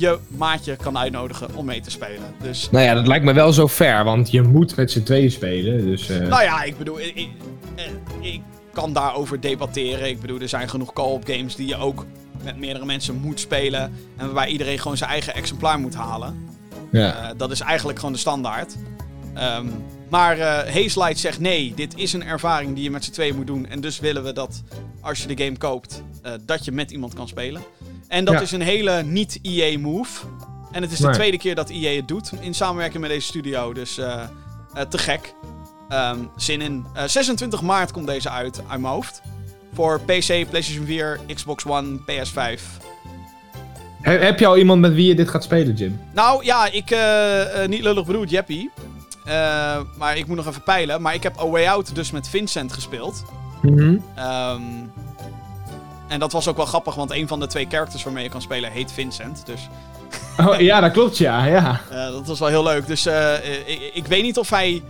je maatje kan uitnodigen om mee te spelen. Dus Nou ja, dat lijkt me wel zo fair, want je moet met z'n tweeën spelen. Dus, eh, Nou ja, ik bedoel, ik, ik, eh, ik kan daarover debatteren. Ik bedoel, er zijn genoeg co-op games die je ook met meerdere mensen moet spelen. En waarbij iedereen gewoon zijn eigen exemplaar moet halen. ja. Eh, dat is eigenlijk gewoon de standaard. Ehm, maar eh Haze Light zegt nee, dit is een ervaring die je met z'n tweeën moet doen. En dus willen we dat als je de game koopt, eh, dat je met iemand kan spelen. En dat Ja. is een hele niet-EA-move. En het is de Nee. tweede keer dat EA het doet in samenwerking met deze studio. Dus eh, te gek. Ehm, zin in. Eh, 26 maart komt deze uit, uit mijn hoofd. Voor PC, PlayStation 4, Xbox One, PS5. He- heb je al iemand met wie je dit gaat spelen, Jim? Nou ja, ik, niet lullig bedoeld, Jeppie. Eh, maar ik moet nog even peilen. Maar ik heb A Way Out dus met Vincent gespeeld. Ehm, en dat was ook wel grappig, want een van de twee characters waarmee je kan spelen heet Vincent. Dus Oh, ja, dat klopt, ja. ja. eh, dat was wel heel leuk. Dus eh, ik, ik weet niet of hij...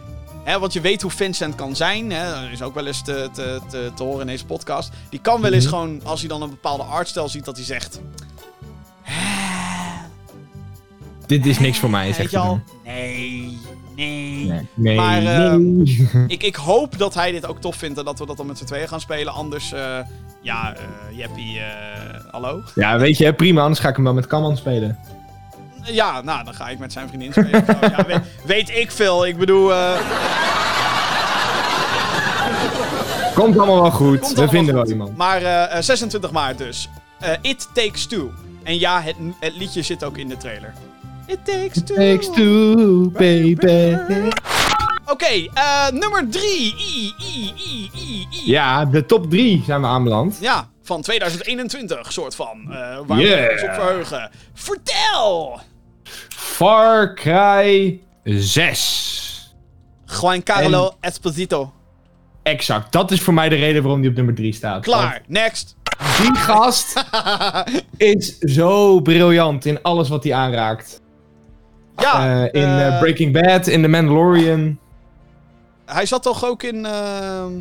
Hè, want je weet hoe Vincent kan zijn. Hè, dat is ook wel eens te, te, te, te horen in deze podcast. Die kan wel eens Mhm. gewoon, als hij dan een bepaalde artstijl ziet, dat hij zegt... Dit is niks voor mij, Weet zegt je hij. Nee, nee. Nee, nee, Maar, nee. Ik, ik hoop dat hij dit ook tof vindt en dat we dat dan met z'n tweeën gaan spelen. Anders, eh, ja, eh Jeppie, eh, hallo? Ja, weet je, prima, anders ga ik hem wel met Kaman spelen. Ja, nou, dan ga ik met zijn vriendin spelen. zo. ja, weet, weet ik veel. Ik bedoel, Komt allemaal wel goed, we vinden goed. wel iemand. Maar eh, 26 maart dus. It Takes Two. En ja, het, het liedje zit ook in de trailer. It Takes Two. Takes two, baby. Oké, eh, nummer 3. I, I, I, I, I. Ja, de top 3 zijn we aanbeland. Ja, van 2021, soort van. eh waar Yeah. we ons op verheugen. Vertel! Far Cry 6. Juan Carlo Esposito. Exact, dat is voor mij de reden waarom die op nummer 3 staat. Klaar, next. Die gast is zo briljant in alles wat hij aanraakt. Ja, Eh, in eh, eh, Breaking Bad, in The Mandalorian. hij zat toch ook in ehm,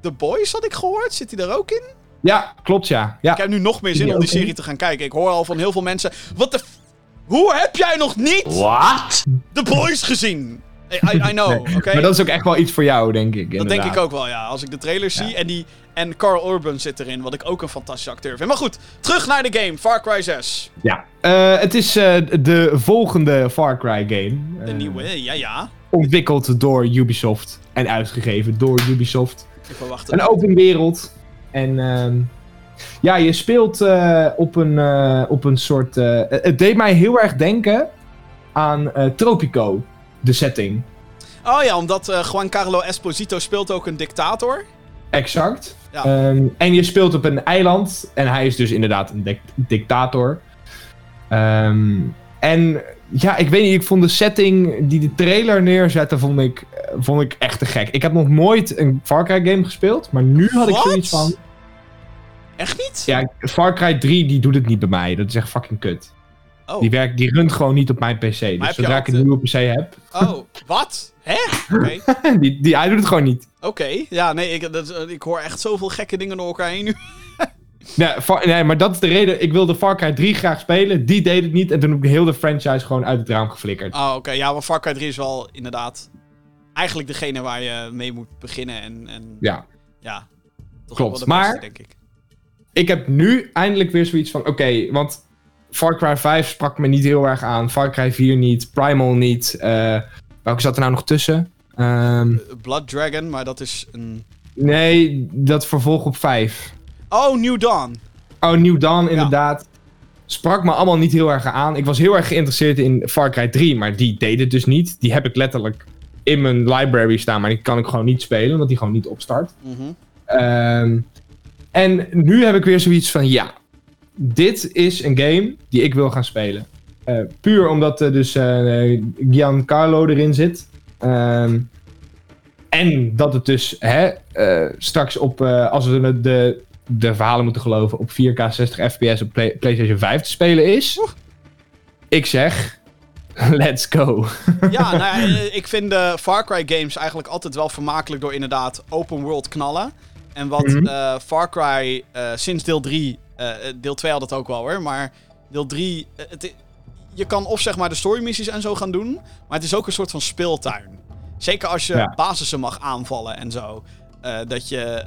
The Boys, had ik gehoord? Zit hij daar ook in? Ja, klopt ja. ja. Ik heb nu nog meer zin om die in? serie te gaan kijken. Ik hoor al van heel veel mensen... Wat de... f- Hoe heb jij nog niet What? The Boys gezien? I, I know, Nee. oké? Maar dat is ook echt wel iets voor jou, denk ik. Dat denk ik ook wel, ja. Als ik de trailers Ja. zie en die... En Carl Urban zit erin, wat ik ook een fantastische acteur vind. Maar goed, terug naar de game. Far Cry 6. Ja. Eh, het is eh, de volgende Far Cry game. De Eh, nieuwe, ja, ja. Ontwikkeld door Ubisoft. En uitgegeven door Ubisoft. Even wachten. Een open wereld. En ehm, ja, je speelt op, een, op een soort... het deed mij heel erg denken aan Tropico. De setting. Oh ja, omdat eh Juan Carlo Esposito speelt ook een dictator. Exact. Ja. Ehm, en je speelt op een eiland. En hij is dus inderdaad een dic- dictator. Ehm, en ja, ik weet niet. Ik vond de setting die de trailer neerzette, vond ik, vond ik echt te gek. Ik heb nog nooit een Far Cry game gespeeld. Maar nu had ik zoiets van... Echt niet? Ja, Far Cry 3 die doet het niet bij mij. Dat is echt fucking kut. Oh, Die, werkt, die runt gewoon niet op mijn PC. Dus zodra ik een de- nieuwe PC heb, oh wat? Hè? Die, die, hij doet het gewoon niet. Oké, ja, nee, ik, dat, eh, ik hoor echt zoveel gekke dingen door elkaar heen nu. Nee, nee, maar dat is de reden. Ik wilde Far Cry 3 graag spelen. Die deed het niet. En toen heb ik heel de franchise gewoon uit het raam geflikkerd. Oh, oké. Ja, maar Far Cry 3 is wel inderdaad eigenlijk degene waar je mee moet beginnen. En, en Ja. ja, toch Klopt, wel de maar- denk ik. Ik heb nu eindelijk weer zoiets van... Oké, want Far Cry 5 sprak me niet heel erg aan. Far Cry 4 niet. Primal niet. eh, welke zat er nou nog tussen? Ehm, Eh, Blood Dragon, maar dat is een... nee, dat vervolg op 5. Oh, New Dawn. Oh, New Dawn, inderdaad. Sprak me allemaal niet heel erg aan. Ik was heel erg geïnteresseerd in Far Cry 3, maar die deed het dus niet. Die heb ik letterlijk in mijn library staan, maar die kan ik gewoon niet spelen, omdat die gewoon niet opstart. Mhm. Ehm, en nu heb ik weer zoiets van, ja, dit is een game die ik wil gaan spelen. Eh, puur omdat er dus eh Giancarlo erin zit. Ehm, en dat het dus hè, eh, straks op, als we de, de, de verhalen moeten geloven, op 4K 60 fps op Play- PlayStation 5 te spelen is. Oeh. Ik zeg, let's go. Ja, nou, ja, ik vind de Far Cry games eigenlijk altijd wel vermakelijk door inderdaad open world knallen. En wat Mhm. Far Cry eh, sinds deel 3, eh, eh, deel 2 had het ook wel hoor, maar deel 3, eh, het, je kan of zeg maar de story missies en zo gaan doen, maar het is ook een soort van speeltuin. Zeker als je Ja. basissen mag aanvallen en zo. Dat je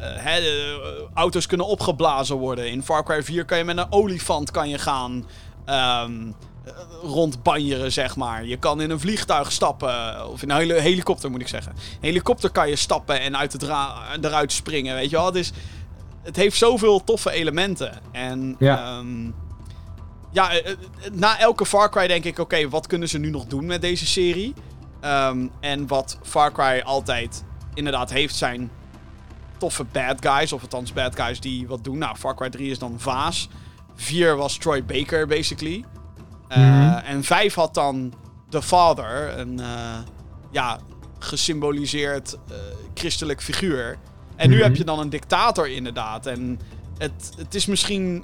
auto's kunnen opgeblazen worden. In Far Cry 4 kan je met een olifant kan je gaan eh, rondbanjeren, zeg maar. Je kan in een vliegtuig stappen. Of in een heli- helikopter, moet ik zeggen. Een helikopter kan je stappen en uit het eruit springen, weet je wel. Het, is, het heeft zoveel toffe elementen. En Ja. ehm, ja, eh, eh, na elke Far Cry denk ik, oké, wat kunnen ze nu nog doen met deze serie? Ehm, en wat Far Cry altijd inderdaad heeft zijn toffe bad guys. Of althans bad guys die wat doen. Nou, Far Cry 3 is dan Vaas. 4 was Troy Baker, basically. Eh, Mhm. En 5 had dan The Father. Een, ja, gesymboliseerd christelijk figuur. En nu Mhm. heb je dan een dictator, inderdaad. En het, het is misschien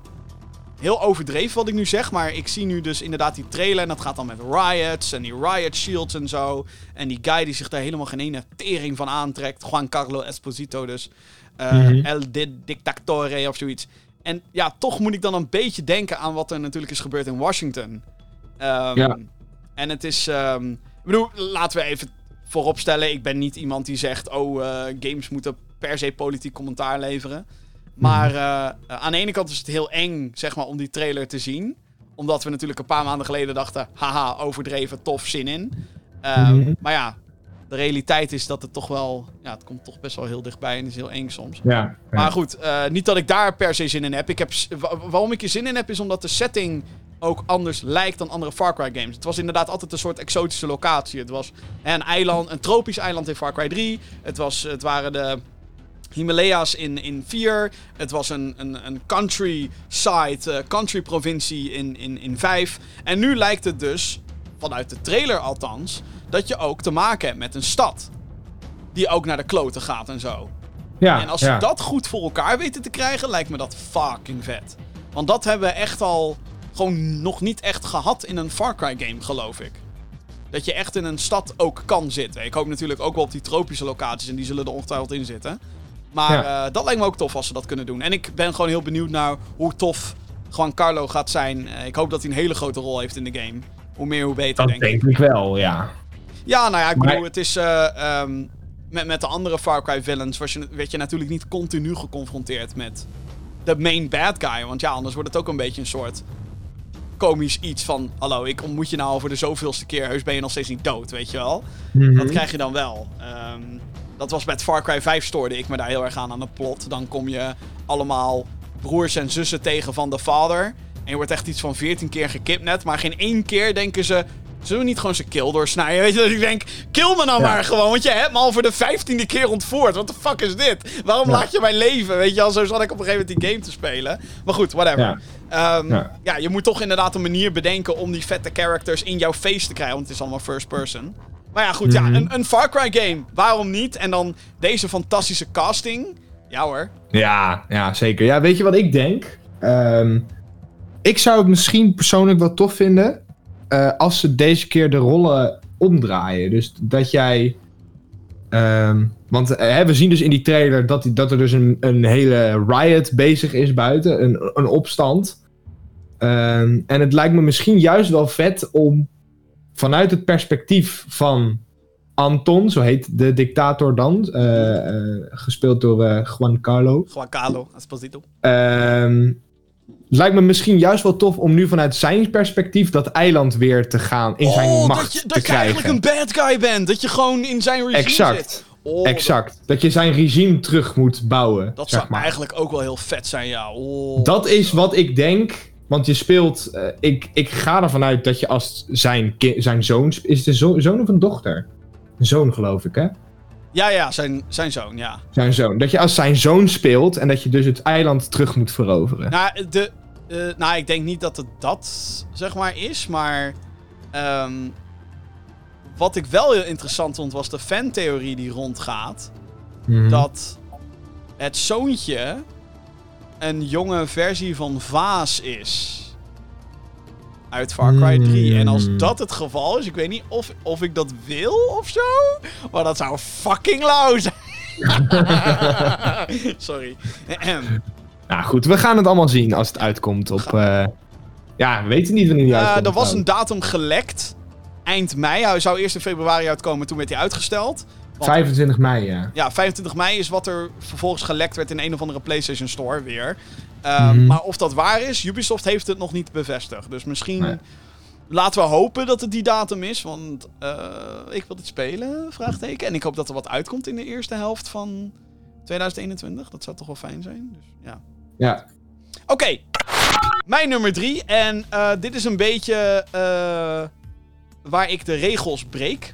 heel overdreven wat ik nu zeg, maar ik zie nu dus inderdaad die trailer en dat gaat dan met riots en die riot shields en zo. En die guy die zich daar helemaal geen ene tering van aantrekt, Juan Carlo Esposito dus. Mhm. El Di- Dictatore of zoiets. En ja, toch moet ik dan een beetje denken aan wat er natuurlijk is gebeurd in Washington. Ehm, Ja. En het is, ehm, ik bedoel, laten we even vooropstellen, ik ben niet iemand die zegt, oh, eh, games moeten per se politiek commentaar leveren. Maar eh, aan de ene kant is het heel eng, zeg maar, om die trailer te zien. Omdat we natuurlijk een paar maanden geleden dachten, haha, overdreven, tof, zin in. Ehm, Mhm. Maar ja, de realiteit is dat het toch wel, ja, het komt toch best wel heel dichtbij en is heel eng soms. Ja, ja. Maar goed, eh, niet dat ik daar per se zin in heb. Ik heb waarom ik er zin in heb, is omdat de setting ook anders lijkt dan andere Far Cry games. Het was inderdaad altijd een soort exotische locatie. Het was hè, een eiland, een tropisch eiland in Far Cry 3. Het, was, het waren de Himalaya's in, in 4. Het was een, een, een countryside, eh, country provincie in, in, in 5. En nu lijkt het dus, vanuit de trailer althans, dat je ook te maken hebt met een stad. Die ook naar de kloten gaat en zo. ja, En als ja. ze dat goed voor elkaar weten te krijgen, lijkt me dat fucking vet. Want dat hebben we echt al gewoon nog niet echt gehad in een Far Cry game, geloof ik. Dat je echt in een stad ook kan zitten. Ik hoop natuurlijk ook wel op die tropische locaties en die zullen er ongetwijfeld in zitten. Maar eh, dat lijkt me ook tof als ze dat kunnen doen. En ik ben gewoon heel benieuwd naar hoe tof Juan Carlo gaat zijn. Eh, ik hoop dat hij een hele grote rol heeft in de game. Hoe meer, hoe beter, Dat denk ik. denk ik wel, ja. Ja, nou ja, ik Maar- bedoel, het is... eh, ehm, met, met de andere Far Cry villains was je, werd je natuurlijk niet continu geconfronteerd met de main bad guy. Want ja, anders wordt het ook een beetje een soort komisch iets van... Hallo, ik ontmoet je nou voor de zoveelste keer. Heus ben je nog steeds niet dood, weet je wel? Mhm. Dat krijg je dan wel. Ehm, dat was met Far Cry 5 stoorde ik me daar heel erg aan aan het plot. Dan kom je allemaal broers en zussen tegen van de vader. En je wordt echt iets van 14 keer gekidnapt. Maar geen één keer denken ze... Zullen we niet gewoon zijn kill doorsnijden? Weet je, dat ik denk, kill me nou Ja. maar gewoon. Want je hebt me al voor de vijftiende keer ontvoerd. Wat de fuck is dit? Waarom Ja. laat je mij leven? Weet je al, zo zat ik op een gegeven moment die game te spelen. Maar goed, whatever. Ja. Ehm, Ja. ja, je moet toch inderdaad een manier bedenken om die vette characters in jouw face te krijgen. Want het is allemaal first person. Maar ja, goed, ja, Mhm. een, een Far Cry game. Waarom niet? En dan deze fantastische casting. Ja hoor. Ja, ja, zeker. Ja, weet je wat ik denk? Ehm, ik zou het misschien persoonlijk wel tof vinden eh, als ze deze keer de rollen omdraaien. Dus dat jij. ehm, want eh, we zien dus in die trailer dat, die- dat er dus een, een hele riot bezig is buiten, een, een opstand. Ehm, en het lijkt me misschien juist wel vet om vanuit het perspectief van Anton, zo heet de dictator dan, eh, eh, gespeeld door eh, Juan Carlo. Juan Carlo Esposito. Het lijkt me misschien juist wel tof om nu vanuit zijn perspectief dat eiland weer te gaan in zijn oh, macht dat je, te dat je krijgen. eigenlijk een bad guy bent. Dat je gewoon in zijn regime Exact. zit. Oh, Exact. Dat je zijn regime terug moet bouwen. Dat, dat zeg zou maar. eigenlijk ook wel heel vet zijn, ja. Oh. Dat is wat ik denk. Want je speelt. eh, ik, ik ga ervan uit dat je als zijn, zijn zoon. Is het een zo- zoon of een dochter? Een zoon, geloof ik, hè? Ja, ja, zijn, zijn zoon, ja. Zijn zoon. Dat je als zijn zoon speelt en dat je dus het eiland terug moet veroveren. Nou, de, eh, nou, ik denk niet dat het dat, zeg maar, is. Maar ehm, wat ik wel heel interessant vond, was de fantheorie die rondgaat. Mhm. Dat het zoontje een jonge versie van Vaas is. Uit Far Cry 3. En als Hmm. dat het geval is, ik weet niet of, of ik dat wil of zo. Maar dat zou fucking lauw zijn. Sorry. Nou goed, we gaan het allemaal zien als het uitkomt op. eh, ja, we weten niet wanneer die Eh, uitkomt. er was een datum gelekt. Eind mei. Hij zou eerst in februari uitkomen, toen werd hij uitgesteld. Want- 25 mei, ja. Ja, 25 mei is wat er vervolgens gelekt werd in een of andere PlayStation Store weer. Ehm, Mhm. Maar of dat waar is, Ubisoft heeft het nog niet bevestigd. Dus misschien Nee. laten we hopen dat het die datum is. Want eh, ik wil dit spelen, vraagteken. En ik hoop dat er wat uitkomt in de eerste helft van 2021. Dat zou toch wel fijn zijn. Dus, ja. Ja. Oké, mijn nummer drie. En eh, dit is een beetje eh, waar ik de regels breek.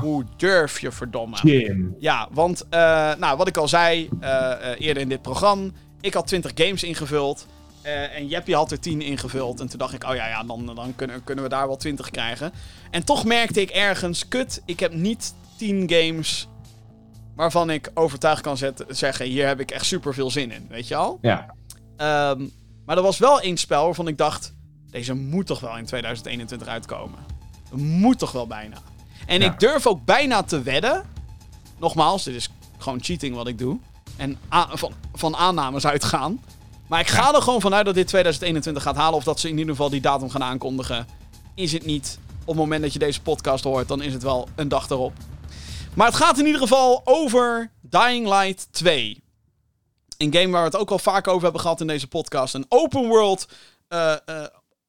Hoe durf je, verdomme? Jim. Ja, want eh, nou, wat ik al zei eh, eh, eerder in dit programma. Ik had 20 games ingevuld. en Jeppie had er 10 ingevuld. En toen dacht ik, oh ja, ja dan, dan kunnen, kunnen we daar wel 20 krijgen. En toch merkte ik ergens, kut, ik heb niet 10 games waarvan ik overtuigd kan zetten, zeggen, hier heb ik echt super veel zin in. Weet je al? Ja. Ehm, maar er was wel één spel waarvan ik dacht, deze moet toch wel in 2021 uitkomen. Moet toch wel bijna. En Ja. ik durf ook bijna te wedden. Nogmaals, dit is gewoon cheating wat ik doe. En van, van aannames uitgaan. Maar ik ga er gewoon vanuit dat dit 2021 gaat halen. Of dat ze in ieder geval die datum gaan aankondigen. Is het niet op het moment dat je deze podcast hoort, dan is het wel een dag erop. Maar het gaat in ieder geval over Dying Light 2. Een game waar we het ook al vaak over hebben gehad in deze podcast. Een open world. eh, eh,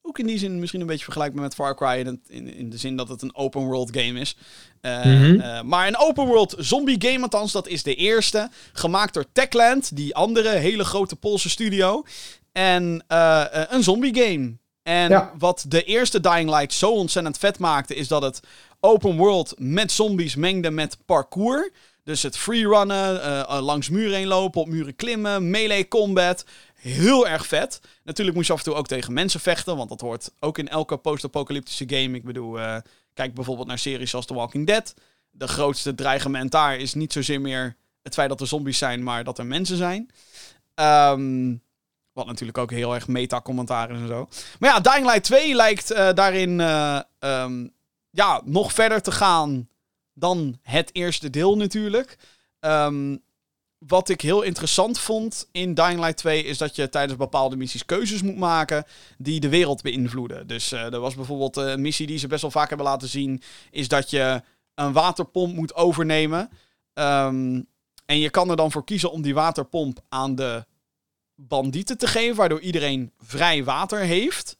ook in die zin misschien een beetje vergelijkbaar met Far Cry. In, in, in de zin dat het een open world game is. Eh, Mhm. eh, maar een open world zombie game, althans, dat is de eerste. Gemaakt door Techland, die andere hele grote Poolse studio. En eh, een zombie game. En Ja. wat de eerste Dying Light zo ontzettend vet maakte, is dat het open world met zombies mengde met parkour. Dus het freerunnen, eh, langs muren heen lopen, op muren klimmen, melee combat. Heel erg vet. Natuurlijk moest je af en toe ook tegen mensen vechten, want dat hoort ook in elke post-apocalyptische game. Ik bedoel, eh, kijk bijvoorbeeld naar series zoals The Walking Dead. De grootste dreigement daar is niet zozeer meer het feit dat er zombies zijn, maar dat er mensen zijn. Ehm, wat natuurlijk ook heel erg meta-commentaar is en zo. Maar ja, Dying Light 2 lijkt daarin eh, ehm, ja, nog verder te gaan dan het eerste deel natuurlijk. Ehm, wat ik heel interessant vond in Dying Light 2 is dat je tijdens bepaalde missies keuzes moet maken die de wereld beïnvloeden. Dus eh, er was bijvoorbeeld eh, een missie die ze best wel vaak hebben laten zien, is dat je een waterpomp moet overnemen. Ehm, en je kan er dan voor kiezen om die waterpomp aan de bandieten te geven, waardoor iedereen vrij water heeft.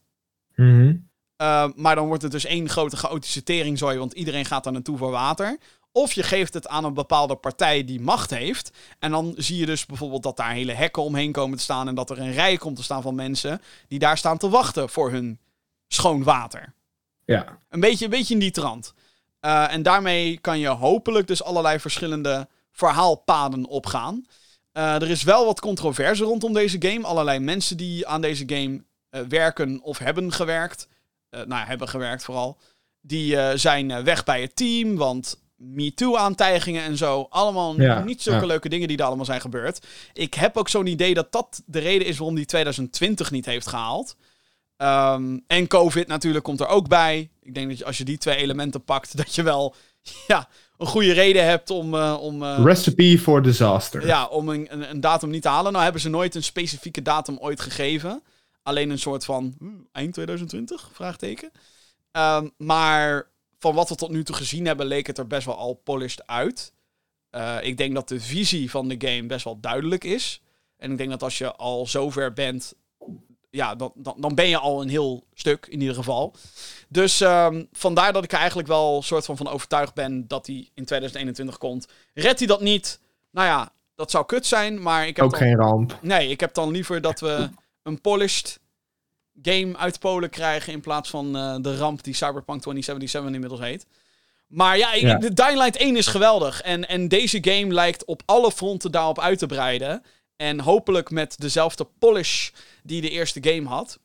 Mhm. Uh, maar dan wordt het dus één grote chaotische teringzooi, want iedereen gaat daar naartoe voor water. Of je geeft het aan een bepaalde partij die macht heeft. En dan zie je dus bijvoorbeeld dat daar hele hekken omheen komen te staan. En dat er een rij komt te staan van mensen die daar staan te wachten voor hun schoon water. Ja. Een beetje, een beetje in die trant. Uh, en daarmee kan je hopelijk dus allerlei verschillende verhaalpaden opgaan. Uh, er is wel wat controverse rondom deze game. Allerlei mensen die aan deze game uh, werken of hebben gewerkt. Nou ja, hebben gewerkt vooral. Die zijn weg bij het team, want MeToo-aantijgingen en zo. Allemaal Ja, niet zulke ja. leuke dingen die er allemaal zijn gebeurd. Ik heb ook zo'n idee dat dat de reden is waarom die 2020 niet heeft gehaald. Ehm, en COVID natuurlijk komt er ook bij. Ik denk dat je, als je die twee elementen pakt, dat je wel ja, een goede reden hebt om, eh, om, eh, Recipe for disaster. ja, om een, een, een datum niet te halen. Nou hebben ze nooit een specifieke datum ooit gegeven. Alleen een soort van hm, eind 2020? Vraagteken. Ehm, maar van wat we tot nu toe gezien hebben, leek het er best wel al polished uit. Eh, ik denk dat de visie van de game best wel duidelijk is. En ik denk dat als je al zover bent, ja, dan, dan, dan ben je al een heel stuk in ieder geval. Dus ehm, vandaar dat ik er eigenlijk wel soort van van overtuigd ben dat hij in 2021 komt. Redt hij dat niet? Nou ja, dat zou kut zijn, maar ik heb Ook dan- geen ramp. Nee, ik heb dan liever dat we een polished game uit Polen krijgen in plaats van eh, de ramp die Cyberpunk 2077 inmiddels heet. Maar ja, de Dying Light 1 is geweldig. En, en deze game lijkt op alle fronten daarop uit te breiden. En hopelijk met dezelfde polish die de eerste game had.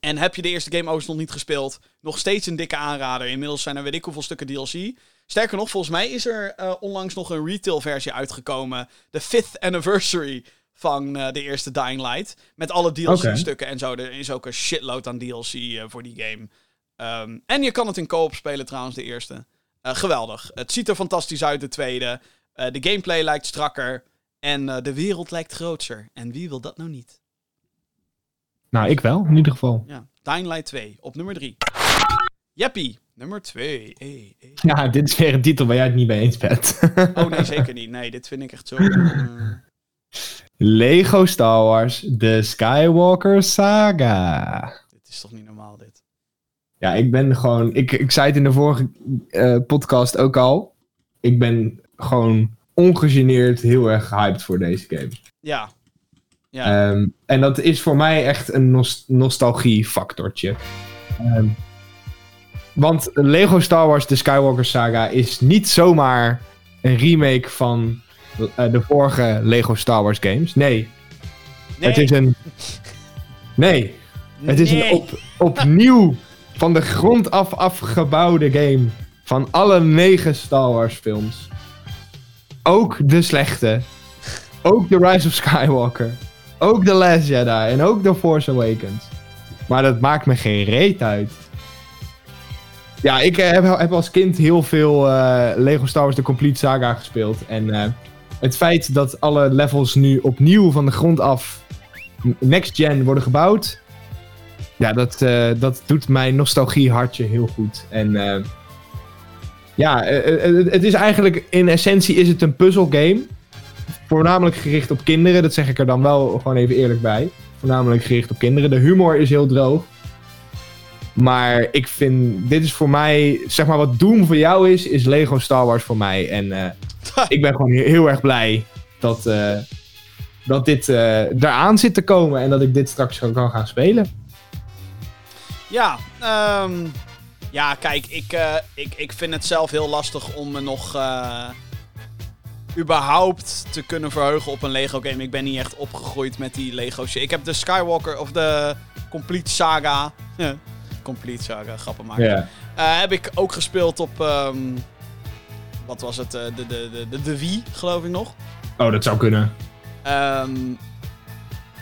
En heb je de eerste game overigens nog niet gespeeld, nog steeds een dikke aanrader. Inmiddels zijn er weet ik hoeveel stukken DLC. Sterker nog, volgens mij is er eh, onlangs nog een retail versie uitgekomen. De 5th anniversary van eh, de eerste Dying Light. Met alle DLC-stukken en zo. Er is ook een shitload aan DLC eh, voor die game. Ehm, en je kan het in co-op spelen trouwens, de eerste. Eh, geweldig. Het ziet er fantastisch uit, de tweede. De gameplay lijkt strakker. En de wereld lijkt groter. En wie wil dat nou niet? Nou, ik wel, in ieder geval. Ja. Dying Light 2 op nummer 3. Jeppie, nummer 2. Hey, hey. Ja, dit is weer een titel waar jij het niet mee eens bent. Oh nee, zeker niet. Nee, dit vind ik echt zo. Lego Star Wars, The Skywalker Saga. dit is toch niet normaal, dit? Ja, ik ben gewoon... Ik, ik zei het in de vorige eh, podcast ook al. Ik ben gewoon ongegeneerd heel erg gehyped voor deze game. Ja. Ja. Ehm, en dat is voor mij echt een nos nostalgie-factortje. Ehm, want Lego Star Wars The Skywalker Saga is niet zomaar een remake van de vorige Lego Star Wars games. Nee, nee. het is een... Nee, het is Nee. een op, opnieuw van de grond af afgebouwde game van alle negen Star Wars films. Ook de slechte. Ook The Rise of Skywalker. Ook The Last Jedi. En ook The Force Awakens. Maar dat maakt me geen reet uit. Ja, ik eh, heb, heb als kind heel veel eh, Lego Star Wars The Complete Saga gespeeld. En eh, het feit dat alle levels nu opnieuw van de grond af next gen worden gebouwd. Ja, dat, eh, dat doet mijn nostalgie hartje heel goed. En eh, ja, eh, het is eigenlijk in essentie is het een puzzelgame. Voornamelijk gericht op kinderen, dat zeg ik er dan wel gewoon even eerlijk bij. Voornamelijk gericht op kinderen. De humor is heel droog. Maar ik vind, dit is voor mij, zeg maar wat Doom voor jou is, is Lego Star Wars voor mij. En ik ben gewoon he- heel erg blij dat, eh, dat dit eh eraan zit te komen en dat ik dit straks kan gaan spelen. Ja, ehm, ja, kijk, ik, eh, ik, ik vind het zelf heel lastig om me nog überhaupt te kunnen verheugen op een Lego game. Ik ben niet echt opgegroeid met die Lego shit. Ik heb de Skywalker of de Complete Saga. Complete Saga, grappen maken. Heb ik ook gespeeld op. ehm, wat was het? eh, de, de, de, de, de Wii, geloof ik nog. Oh, dat zou kunnen. Ehm,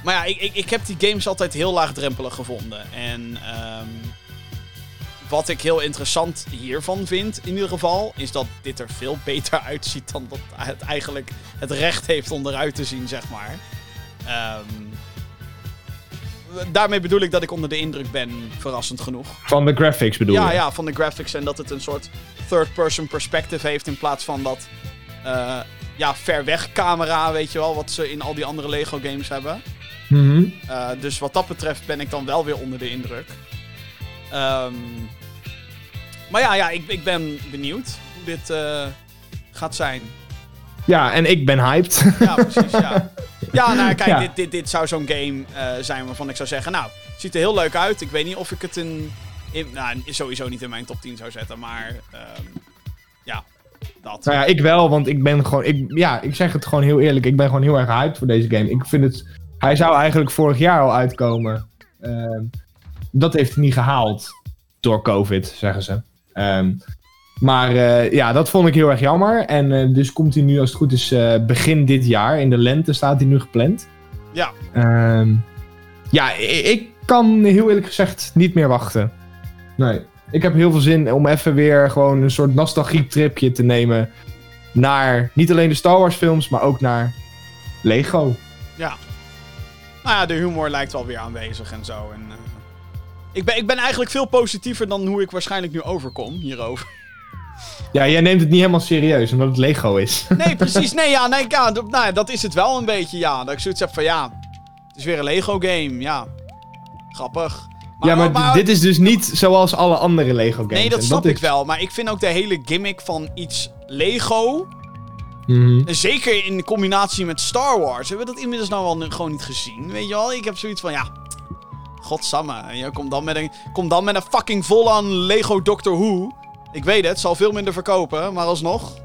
maar ja, ik, ik, ik heb die games altijd heel laagdrempelig gevonden. En ehm, wat ik heel interessant hiervan vind, in ieder geval, is dat dit er veel beter uitziet dan dat het eigenlijk het recht heeft om eruit te zien, zeg maar. Ehm, daarmee bedoel ik dat ik onder de indruk ben, verrassend genoeg. Van de graphics bedoel Ja, je? ja, van de graphics en dat het een soort third-person perspective heeft in plaats van dat eh, ja, ver weg camera, weet je wel, wat ze in al die andere Lego games hebben. Mhm. Uh, dus wat dat betreft ben ik dan wel weer onder de indruk. Um, maar ja, ja ik, ik ben benieuwd hoe dit uh, gaat zijn. Ja, en ik ben hyped. Ja, precies, ja. Ja, nou kijk, ja. Dit, dit, dit zou zo'n game uh, zijn waarvan ik zou zeggen... Nou, ziet er heel leuk uit. Ik weet niet of ik het in... in nou, sowieso niet in mijn top 10 zou zetten, maar... Um, ja, dat. Nou ja, ik wel, want ik ben gewoon... Ik, ja, ik zeg het gewoon heel eerlijk. Ik ben gewoon heel erg hyped voor deze game. Ik vind het... Hij zou eigenlijk vorig jaar al uitkomen. Uh, dat heeft hij niet gehaald. Door COVID, zeggen ze. Um, maar uh, ja, dat vond ik heel erg jammer. En uh, dus komt hij nu, als het goed is, uh, begin dit jaar. In de lente staat hij nu gepland. Ja. Um, ja, ik, kan heel eerlijk gezegd niet meer wachten. Nee. Ik heb heel veel zin om even weer gewoon een soort nostalgie-tripje te nemen. Naar niet alleen de Star Wars films, maar ook naar Lego. Ja. Nou ja, de humor lijkt wel weer aanwezig en zo. En, uh, ik, ben, ik ben eigenlijk veel positiever dan hoe ik waarschijnlijk nu overkom hierover. Ja, jij neemt het niet helemaal serieus, omdat het Lego is. Nee, precies. Nee, ja, nee, ja, dat, nou, dat is het wel een beetje, ja. Dat ik zoiets heb van, ja, het is weer een Lego-game, ja. Grappig. Maar, ja, maar, maar, dit is dus niet zoals alle andere Lego-games. Nee, dat en snap dat ik is... wel. Maar ik vind ook de hele gimmick van iets Lego... Mm En zeker in combinatie met Star Wars. Hebben we dat inmiddels nou wel gewoon niet gezien? Weet je wel? Ik heb zoiets van, ja... Godsamme. Je komt dan met een, kom dan met een fucking vol-aan Lego Doctor Who. Ik weet het, zal veel minder verkopen, maar alsnog.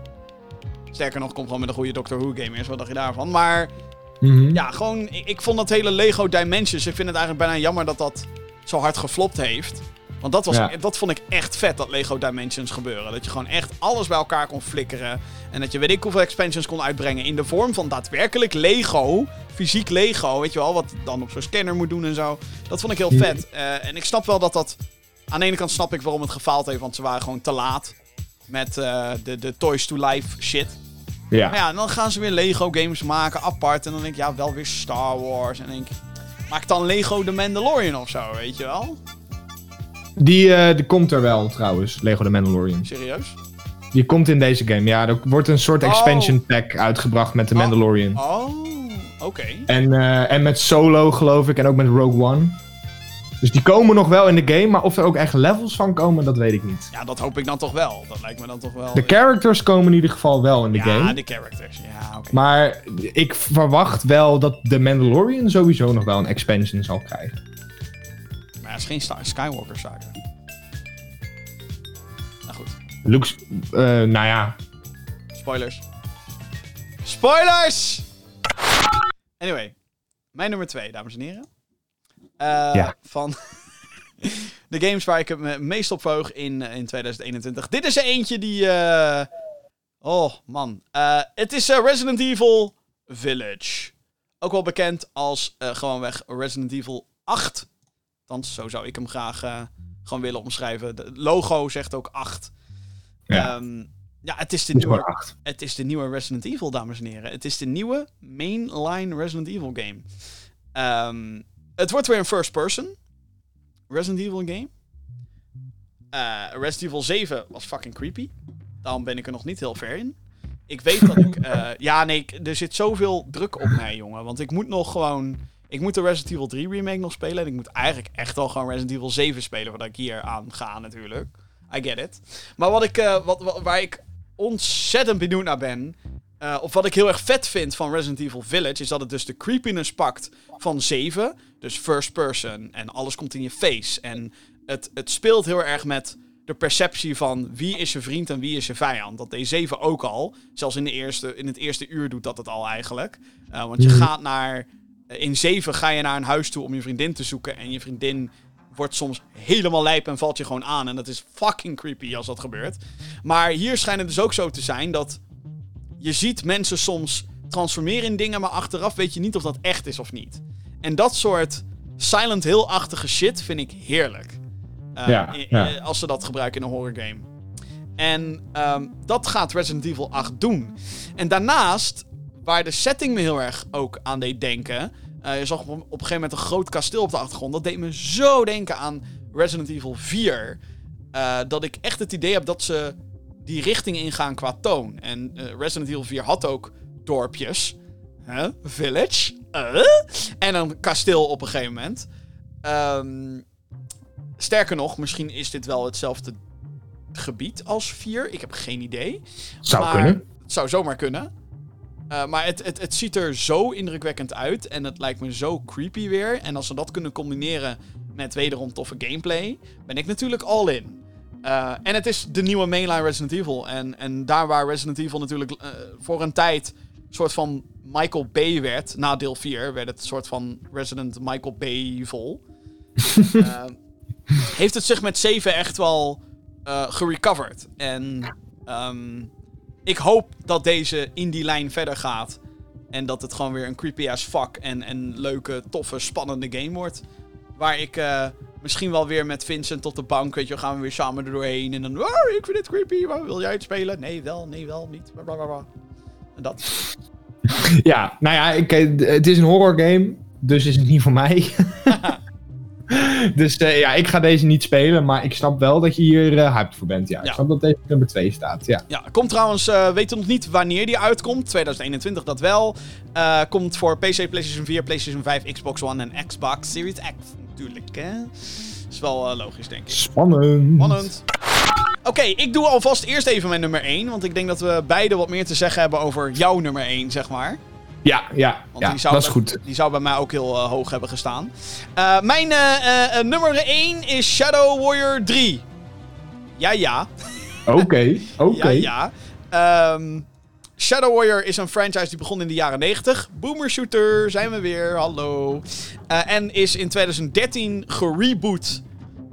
Sterker nog, kom gewoon met een goede Doctor Who game eerst. Wat dacht je daarvan? Maar mm -hmm. ja, gewoon, ik, ik, vond dat hele Lego Dimensions. Ik vind het eigenlijk bijna jammer dat dat zo hard geflopt heeft. Want dat, was, Ja. dat vond ik echt vet, dat Lego Dimensions gebeuren. Dat je gewoon echt alles bij elkaar kon flikkeren. En dat je weet ik hoeveel expansions kon uitbrengen in de vorm van daadwerkelijk Lego. Fysiek Lego, weet je wel, wat dan op zo'n scanner moet doen en zo. Dat vond ik heel Ja. vet. Eh, en ik snap wel dat dat... Aan de ene kant snap ik waarom het gefaald heeft, want ze waren gewoon te laat. Met eh, de, de Toys to Life shit. Ja. Maar ja, en dan gaan ze weer Lego games maken, apart. En dan denk ik, ja, wel weer Star Wars. En dan denk ik, maak dan Lego The Mandalorian of zo, weet je wel? Die, eh, die komt er wel trouwens, Lego The Mandalorian. Serieus? Die komt in deze game. Ja, er wordt een soort Oh. expansion pack uitgebracht met The Oh. Mandalorian. Oh, oké. En, eh, en met Solo, geloof ik, en ook met Rogue One. Dus die komen nog wel in de game, maar of er ook echt levels van komen, dat weet ik niet. Ja, dat hoop ik dan toch wel. Dat lijkt me dan toch wel... De characters komen in ieder geval wel in de ja, game. de characters. Ja, oké. Maar ik verwacht wel dat The Mandalorian sowieso nog wel een expansion zal krijgen. Maar ja, het is geen Star Skywalker saga. Nou goed, Luke, eh, nou ja, spoilers. Spoilers! Anyway, mijn nummer 2, dames en heren. Eh, Ja. Van de games waar ik het me meest op verheug in, eh, in 2021. Dit is er eentje die... eh, Oh, man. Het is Resident Evil Village. Ook wel bekend als gewoonweg Resident Evil 8. Althans, zo zou ik hem graag gewoon willen omschrijven. De logo zegt ook 8. Ja. Ehm, ja, het is de het nieuwe gewoon 8. het is de nieuwe Resident Evil, dames en heren. Het is de nieuwe mainline Resident Evil game. Ehm, het wordt weer een first person Resident Evil game. Eh, Resident Evil 7 was fucking creepy. Daarom ben ik er nog niet heel ver in. Ik weet dat ik... eh, ja, nee, er zit zoveel druk op mij, jongen. Want ik moet nog gewoon... Ik moet de Resident Evil 3 remake nog spelen. En ik moet eigenlijk echt wel gewoon Resident Evil 7 spelen... voordat ik hier aan ga, natuurlijk. I get it. Maar wat ik, eh, wat, wat- waar ik ontzettend benieuwd naar ben... eh, of wat ik heel erg vet vind van Resident Evil Village... is dat het dus de creepiness pakt van 7. Dus first person. En alles komt in je face. En het, het speelt heel erg met de perceptie van wie is je vriend en wie is je vijand. Dat deed 7 ook al. Zelfs in, de eerste, in het eerste uur doet dat het al eigenlijk. Eh, want je Mhm. gaat naar... eh, In 7 ga je naar een huis toe om je vriendin te zoeken. En je vriendin wordt soms helemaal lijp en valt je gewoon aan. En dat is fucking creepy als dat gebeurt. Maar hier schijnt het dus ook zo te zijn dat... Je ziet mensen soms transformeren in dingen, maar achteraf weet je niet of dat echt is of niet. En dat soort Silent Hill-achtige shit vind ik heerlijk. Eh, Ja, ja. i- Als ze dat gebruiken in een horror game. En ehm, dat gaat Resident Evil 8 doen. En daarnaast, waar de setting me heel erg ook aan deed denken. eh, je zag op, op een gegeven moment een groot kasteel op de achtergrond. Dat deed me zo denken aan Resident Evil 4. eh, dat ik echt het idee heb dat ze die richting ingaan qua toon. En eh, Resident Evil 4 had ook dorpjes. Huh? Village. Eh? En een kasteel op een gegeven moment. Ehm, sterker nog, misschien is dit wel hetzelfde gebied als 4. Ik heb geen idee. Zou Maar kunnen. Het zou zomaar kunnen. Eh, maar het, het, het ziet er zo indrukwekkend uit. En het lijkt me zo creepy weer. En als ze dat kunnen combineren met wederom toffe gameplay, ben ik natuurlijk all in. Eh, en het is de nieuwe mainline Resident Evil. En, en daar waar Resident Evil natuurlijk eh, voor een tijd een soort van Michael Bay werd, na deel 4, werd het een soort van Resident Michael Bay vol. Eh, heeft het zich met 7 echt wel gerecoverd. En ehm, ik hoop dat deze in die lijn verder gaat. En dat het gewoon weer een creepy ass fuck en, en leuke, toffe, spannende game wordt. Waar ik misschien wel weer met Vincent tot de bank, weet je, gaan we weer samen er doorheen. En dan, oh, ik vind dit creepy, maar wil jij het spelen? Nee, wel, nee, wel, niet. Blablabla. En dat. Ja, nou ja, ik, eh, het is een horror game, dus is het niet voor mij. dus eh, ja, ik ga deze niet spelen, maar ik snap wel dat je hier eh, hyped voor bent. Ja, Ja. ik snap dat deze op nummer 2 staat. Ja. Ja, komt trouwens, eh weten nog niet wanneer die uitkomt. 2021 dat wel. Komt voor PC, PlayStation 4, PlayStation 5, Xbox One en Xbox Series X. Natuurlijk, hè. Is wel eh, logisch, denk ik. Spannend. Spannend. Oké, ik doe alvast eerst even mijn nummer 1. Want ik denk dat we beide wat meer te zeggen hebben over jouw nummer 1, zeg maar. Ja, ja, Want ja die zou dat is bij- goed. Die zou bij mij ook heel eh, hoog hebben gestaan. Eh, mijn nummer 1 is Shadow Warrior 3. Ja, ja. Oké, oké. Ja, ja. Ehm, Shadow Warrior is een franchise die begon in de jaren 90. Boomer Shooter, zijn we weer, hallo. Eh, en is in 2013 gereboot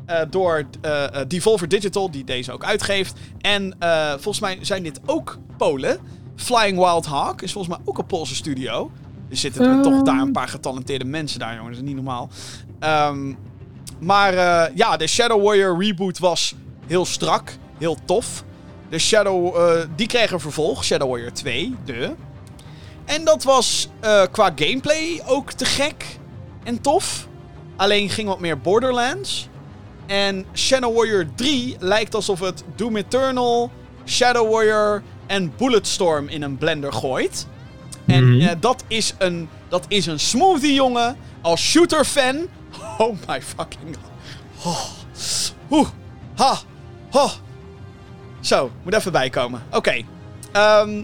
eh, door eh, Devolver Digital, die deze ook uitgeeft. En volgens mij zijn dit ook Polen. Flying Wild Hawk is volgens mij ook een Poolse studio. Er zitten er toch daar een paar getalenteerde mensen daar, jongens. Dat is niet normaal. Ehm, maar ja, de Shadow Warrior reboot was heel strak, heel tof. De Shadow, eh, die kreeg een vervolg, Shadow Warrior 2, de. En dat was eh, qua gameplay ook te gek en tof. Alleen ging wat meer Borderlands. En Shadow Warrior 3 lijkt alsof het Doom Eternal, Shadow Warrior en Bulletstorm in een blender gooit. En Mhm. eh, dat, is een, dat is een smoothie, jongen. Als shooter-fan. Oh my fucking god. Oh. Oeh. Ha. Ha. Zo, moet even bijkomen. Oké. Ehm,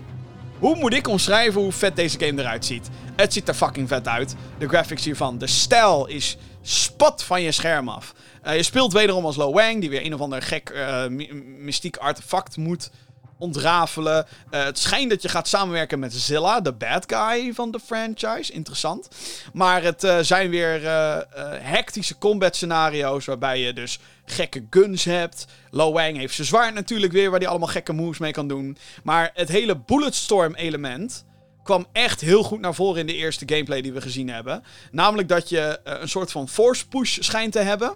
hoe moet ik omschrijven hoe vet deze game eruit ziet? Het ziet er fucking vet uit. De graphics hiervan. De stijl is spat van je scherm af. Eh, je speelt wederom als Lo Wang, die weer een of ander gek eh, my- mystiek artefact moet ontrafelen. Eh, het schijnt dat je gaat samenwerken met Zilla, de bad guy van de franchise. Interessant. Maar het eh, zijn weer eh, hectische combat scenario's waarbij je dus gekke guns hebt. Lo Wang heeft zijn zwaard natuurlijk weer, waar hij allemaal gekke moves mee kan doen. Maar het hele Bulletstorm element kwam echt heel goed naar voren in de eerste gameplay die we gezien hebben. Namelijk dat je een soort van force push schijnt te hebben.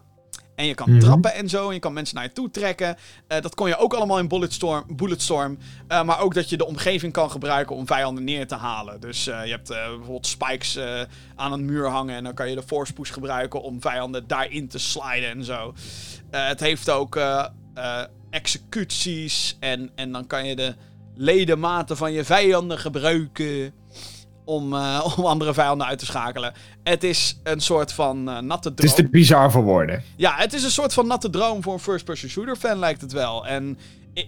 En je kan Mhm. trappen en zo. En je kan mensen naar je toe trekken. Eh, dat kon je ook allemaal in Bulletstorm. Bulletstorm. Eh, maar ook dat je de omgeving kan gebruiken om vijanden neer te halen. Dus eh, je hebt bijvoorbeeld spikes aan een muur hangen. En dan kan je de force push gebruiken om vijanden daarin te sliden en zo. Het heeft ook executies. En, en dan kan je de ledematen van je vijanden gebruiken. Om, eh, om andere vijanden uit te schakelen. Het is een soort van eh, natte Het droom. is te bizar voor woorden. Ja, het is een soort van natte droom voor een first-person shooter fan, lijkt het wel. En eh,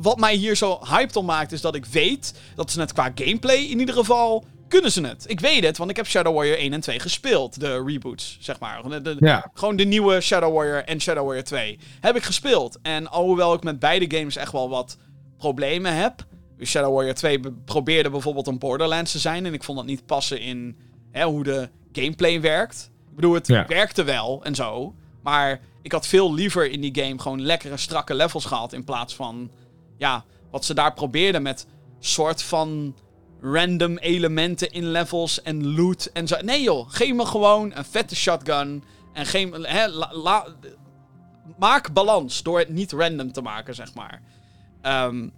wat mij hier zo hyped om maakt, is dat ik weet dat ze het qua gameplay in ieder geval kunnen ze het. Ik weet het, want ik heb Shadow Warrior 1 en 2 gespeeld. De reboots, zeg maar. De- de- Ja. Gewoon de nieuwe Shadow Warrior en Shadow Warrior 2 heb ik gespeeld. En alhoewel ik met beide games echt wel wat problemen heb. Shadow Warrior 2 be- probeerde bijvoorbeeld een Borderlands te zijn. En ik vond dat niet passen in hè, hoe de gameplay werkt. Ik bedoel, het Ja. werkte wel en zo. Maar ik had veel liever in die game gewoon lekkere, strakke levels gehad. In plaats van, ja, wat ze daar probeerden met soort van random elementen in levels en loot en zo. Nee joh, geef me gewoon een vette shotgun. En geef me, hè, la- la- maak balans door het niet random te maken, zeg maar. Ehm,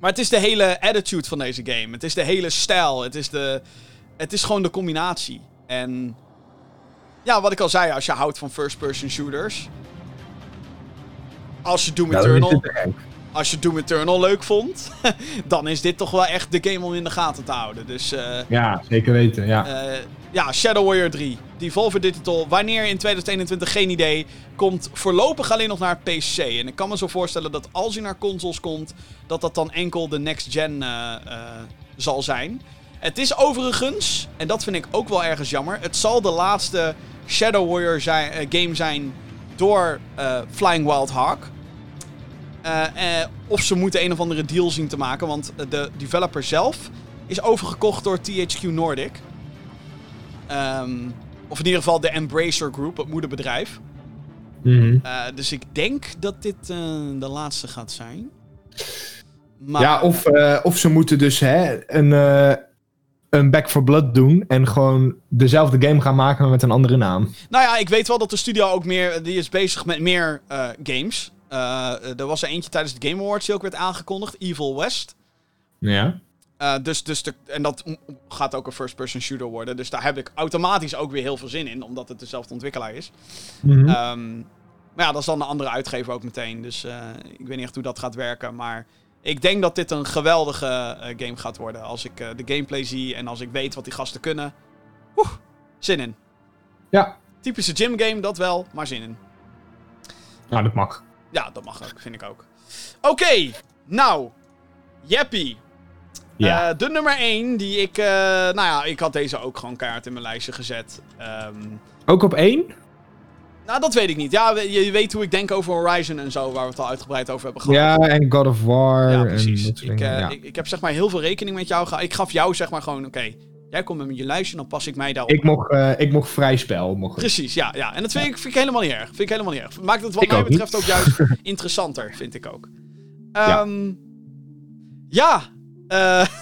maar het is de hele attitude van deze game. Het is de hele stijl. Het is, de, het is gewoon de combinatie. En ja, wat ik al zei, als je houdt van first-person shooters. Als je Doom Nou, Eternal. Als je Doom Eternal leuk vond, dan is dit toch wel echt de game om in de gaten te houden. Dus eh, Ja, zeker weten. Ja. eh, ja, Shadow Warrior 3. Devolver Digital. Wanneer in 2021, geen idee. Komt voorlopig alleen nog naar PC. En ik kan me zo voorstellen dat als hij naar consoles komt, dat dat dan enkel de next gen eh, zal zijn. Het is overigens, en dat vind ik ook wel ergens jammer, het zal de laatste Shadow Warrior zijn, game zijn door Flying Wild Hawk. Eh, eh, of ze moeten een of andere deal zien te maken, want de developer zelf is overgekocht door THQ Nordic. Ehm, of in ieder geval de Embracer Group, het moederbedrijf. Eh, dus ik denk dat dit eh, de laatste gaat zijn. Maar, Ja, of, eh, of ze moeten dus hè, een, eh, een Back for Blood doen en gewoon dezelfde game gaan maken, maar met een andere naam. Nou ja, ik weet wel dat de studio ook meer... Die is bezig met meer eh, games. Eh, er was er eentje tijdens de Game Awards die ook werd aangekondigd. Evil West. Ja. Eh, dus, dus de, en dat gaat ook een first-person shooter worden. Dus daar heb ik automatisch ook weer heel veel zin in. Omdat het dezelfde ontwikkelaar is. Mhm. Ehm, maar ja, dat is dan een andere uitgever ook meteen. Dus eh, ik weet niet echt hoe dat gaat werken. Maar ik denk dat dit een geweldige game gaat worden. Als ik de gameplay zie en als ik weet wat die gasten kunnen. Oeh, zin in. ja, Typische gym game, dat wel, maar zin in. nou dat mag. Ja, dat mag ook, vind ik ook. Oké, nou. Jeppie. Ja. Eh, de nummer 1, die ik... eh, nou ja, ik had deze ook gewoon kaart in mijn lijstje gezet. Ehm, Ook op één? nou, dat weet ik niet. Ja, je, weet hoe ik denk over Horizon en zo, waar we het al uitgebreid over hebben gehad. Ja, en God of War. Ja, precies. Ik, eh, ja. ik, ik heb zeg maar heel veel rekening met jou gehouden. Ik gaf jou zeg maar gewoon, oké, jij komt met je lijstje, dan pas ik mij daarop. ik, mocht, eh, ik mocht vrij spel. Mocht. Precies, ja, ja. En dat vind, ik, vind ik helemaal niet erg. Vind ik helemaal niet erg. Maakt het wat Ik mij niet. betreft ook juist interessanter, vind ik ook. Ehm, ja, eh,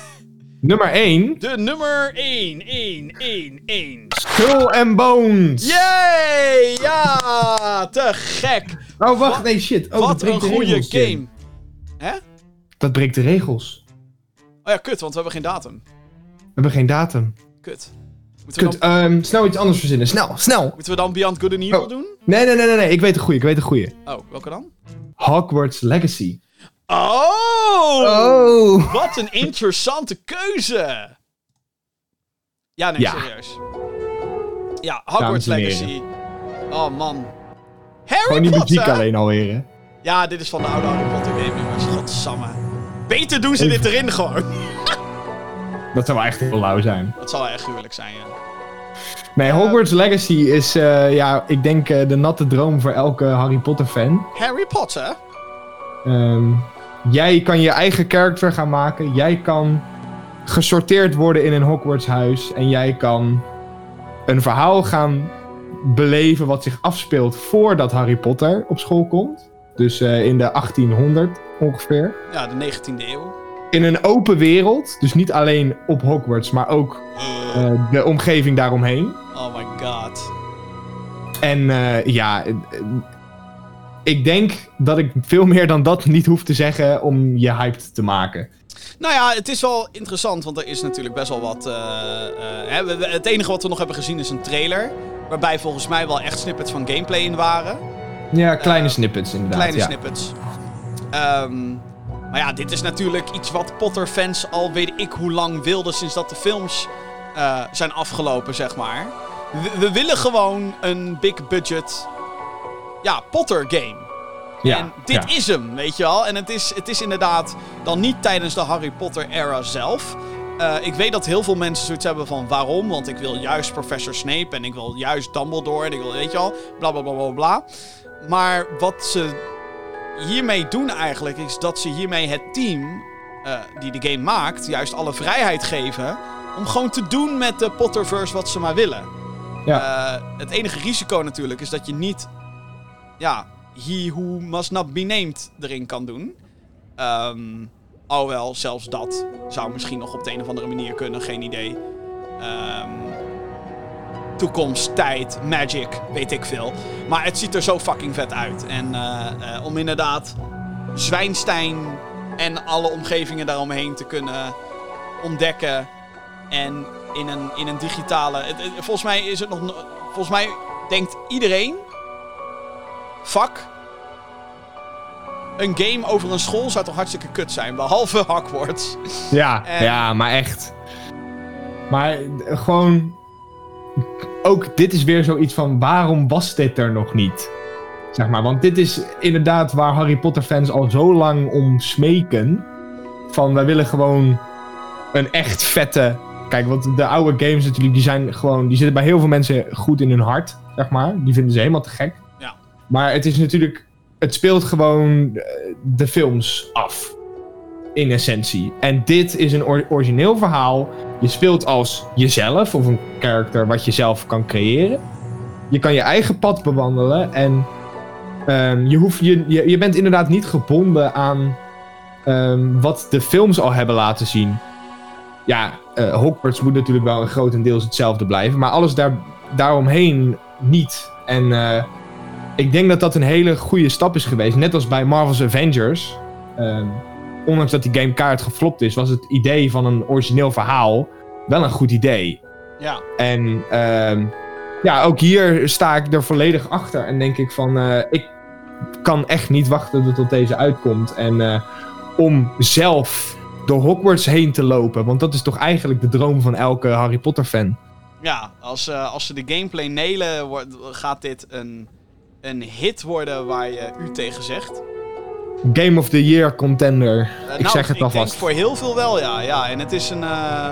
Nummer 1. de nummer 1, 1, 1, 1. Skull and Bones. Yay! Ja, te gek. Oh, wacht. Nee, shit. Oh, wat een goede game. Hè? Dat breekt de regels. Oh ja, kut, want we hebben geen datum. We hebben geen datum. Kut. Moeten we, Kut, dan, ehm, snel iets anders verzinnen. Snel, snel. moeten we dan Beyond Good and Evil Oh. doen? Nee, nee, nee, nee, nee. Ik weet een goeie. Ik weet een goeie. Oh, welke dan? Hogwarts Legacy. Oh! Oh. Wat een interessante keuze. Ja, nee, Ja. serieus. Ja, Hogwarts Dames en Legacy. Oh man. Harry Gewoon die Potter. muziek alleen alweer, hè. Ja, dit is van de oude Harry Potter game, jongens. Godsamme. Beter doen ze dit erin gewoon. Dat zou wel echt heel lauw zijn. Dat zal echt gruwelijk zijn, ja. Nee, Hogwarts Legacy is, eh, ja, ik denk eh, de natte droom voor elke Harry Potter fan. Harry Potter? Ehm, jij kan je eigen karakter gaan maken. Jij kan gesorteerd worden in een Hogwarts huis. En jij kan een verhaal gaan beleven wat zich afspeelt voordat Harry Potter op school komt. Dus eh, in de 1800 ongeveer. Ja, de 19e eeuw. In een open wereld. Dus niet alleen op Hogwarts, maar ook eh, de omgeving daaromheen. Oh my god. En eh, ja, eh, eh, ik denk dat ik veel meer dan dat niet hoef te zeggen om je hyped te maken. Nou ja, het is wel interessant, want er is natuurlijk best wel wat... eh, eh, het enige wat we nog hebben gezien is een trailer. Waarbij volgens mij wel echt snippets van gameplay in waren. Ja, kleine Eh, snippets inderdaad. Kleine ja. snippets. Ehm, maar ja, dit is natuurlijk iets wat Potter-fans al weet ik hoe lang wilden sinds dat de films eh, zijn afgelopen, zeg maar. We, we willen gewoon een big budget, ja, Potter-game. Ja, en dit ja. is hem, weet je wel. En het is, het is inderdaad dan niet tijdens de Harry Potter-era zelf. Eh, ik weet dat heel veel mensen zoiets hebben van waarom. Want ik wil juist Professor Snape en ik wil juist Dumbledore en ik wil, weet je wel, bla bla bla bla bla. Maar wat ze hiermee doen eigenlijk, is dat ze hiermee het team eh, die de game maakt, juist alle vrijheid geven. Om gewoon te doen met de Potterverse wat ze maar willen. Ja. Eh, het enige risico natuurlijk is dat je niet, ja, he who must not be named erin kan doen. Ehm alhoewel, zelfs dat zou misschien nog op de een of andere manier kunnen, geen idee. Ehm, toekomst, tijd, magic, weet ik veel. Maar het ziet er zo fucking vet uit. En eh, eh, om inderdaad Zwijnstein en alle omgevingen daaromheen te kunnen ontdekken. En in een, in een digitale. het- het- volgens mij is het nog. no- Volgens mij denkt iedereen. Fuck. Een game over een school zou toch hartstikke kut zijn. Behalve Hogwarts. Ja, En- ja, maar echt. Maar gewoon. Ook dit is weer zoiets van: waarom was dit er nog niet? Zeg maar, want dit is inderdaad waar Harry Potter fans al zo lang om smeken. Van wij willen gewoon een echt vette. Kijk, want de oude games natuurlijk, die zijn gewoon. Die zitten bij heel veel mensen goed in hun hart, zeg maar. Die vinden ze helemaal te gek. Ja. Maar het is natuurlijk. Het speelt gewoon eh, de films af in essentie. En dit is een or- origineel verhaal. Je speelt als jezelf of een karakter wat je zelf kan creëren. Je kan je eigen pad bewandelen en ehm, je, hoeft, je, je, je bent inderdaad niet gebonden aan ehm, wat de films al hebben laten zien. Ja, eh Hogwarts moet natuurlijk wel een grotendeels hetzelfde blijven, maar alles daar, daaromheen niet. En eh, ik denk dat dat een hele goede stap is geweest. Net als bij Marvel's Avengers. Ehm, ondanks dat die game kaart geflopt is, was het idee van een origineel verhaal wel een goed idee. Ja. En ehm, ja, ook hier sta ik er volledig achter. En denk ik van, eh, ik kan echt niet wachten tot deze uitkomt. En eh, om zelf door Hogwarts heen te lopen. Want dat is toch eigenlijk de droom van elke Harry Potter fan. Ja, als, eh, als ze de gameplay nailen, wordt, gaat dit een, een hit worden waar je u tegen zegt. Game of the Year contender. Eh, ik nou, zeg het ik alvast. denk voor heel veel wel, ja. ja en het is een... eh,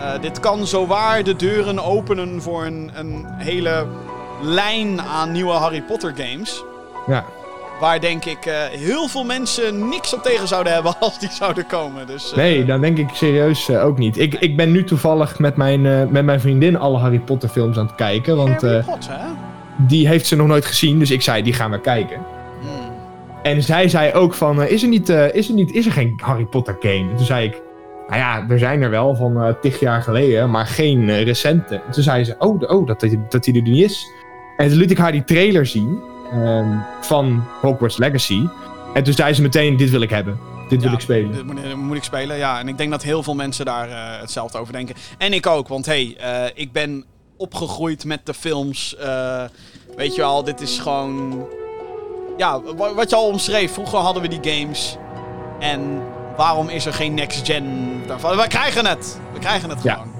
eh, dit kan zowaar de deuren openen voor een, een hele lijn aan nieuwe Harry Potter games. Ja. Waar denk ik heel veel mensen niks op tegen zouden hebben als die zouden komen. Dus, Nee, dan denk ik serieus ook niet. Ik, ik ben nu toevallig met mijn, met mijn vriendin alle Harry Potter films aan het kijken. Want Harry Potter, hè? die heeft ze nog nooit gezien. Dus ik zei, die gaan we kijken. En zij zei ook van, eh, is, er niet, eh, is, er niet, is er geen Harry Potter game? En toen zei ik, nou ja, er zijn er wel van eh tig jaar geleden, maar geen recente. En toen zei ze, oh, oh dat, die- dat die er niet is. En toen liet ik haar die trailer zien ehm, van Hogwarts Legacy. En toen zei ze meteen, dit wil ik hebben. Dit wil ik spelen. Dit moet, dit moet ik spelen, ja. En ik denk dat heel veel mensen daar hetzelfde over denken. En ik ook, want hey, ik ben opgegroeid met de films. weet je wel, dit is gewoon... Ja, wa- wat je al omschreef. Vroeger hadden we die games. En waarom is er geen next gen daarvan? We krijgen het! We krijgen het Ja. gewoon.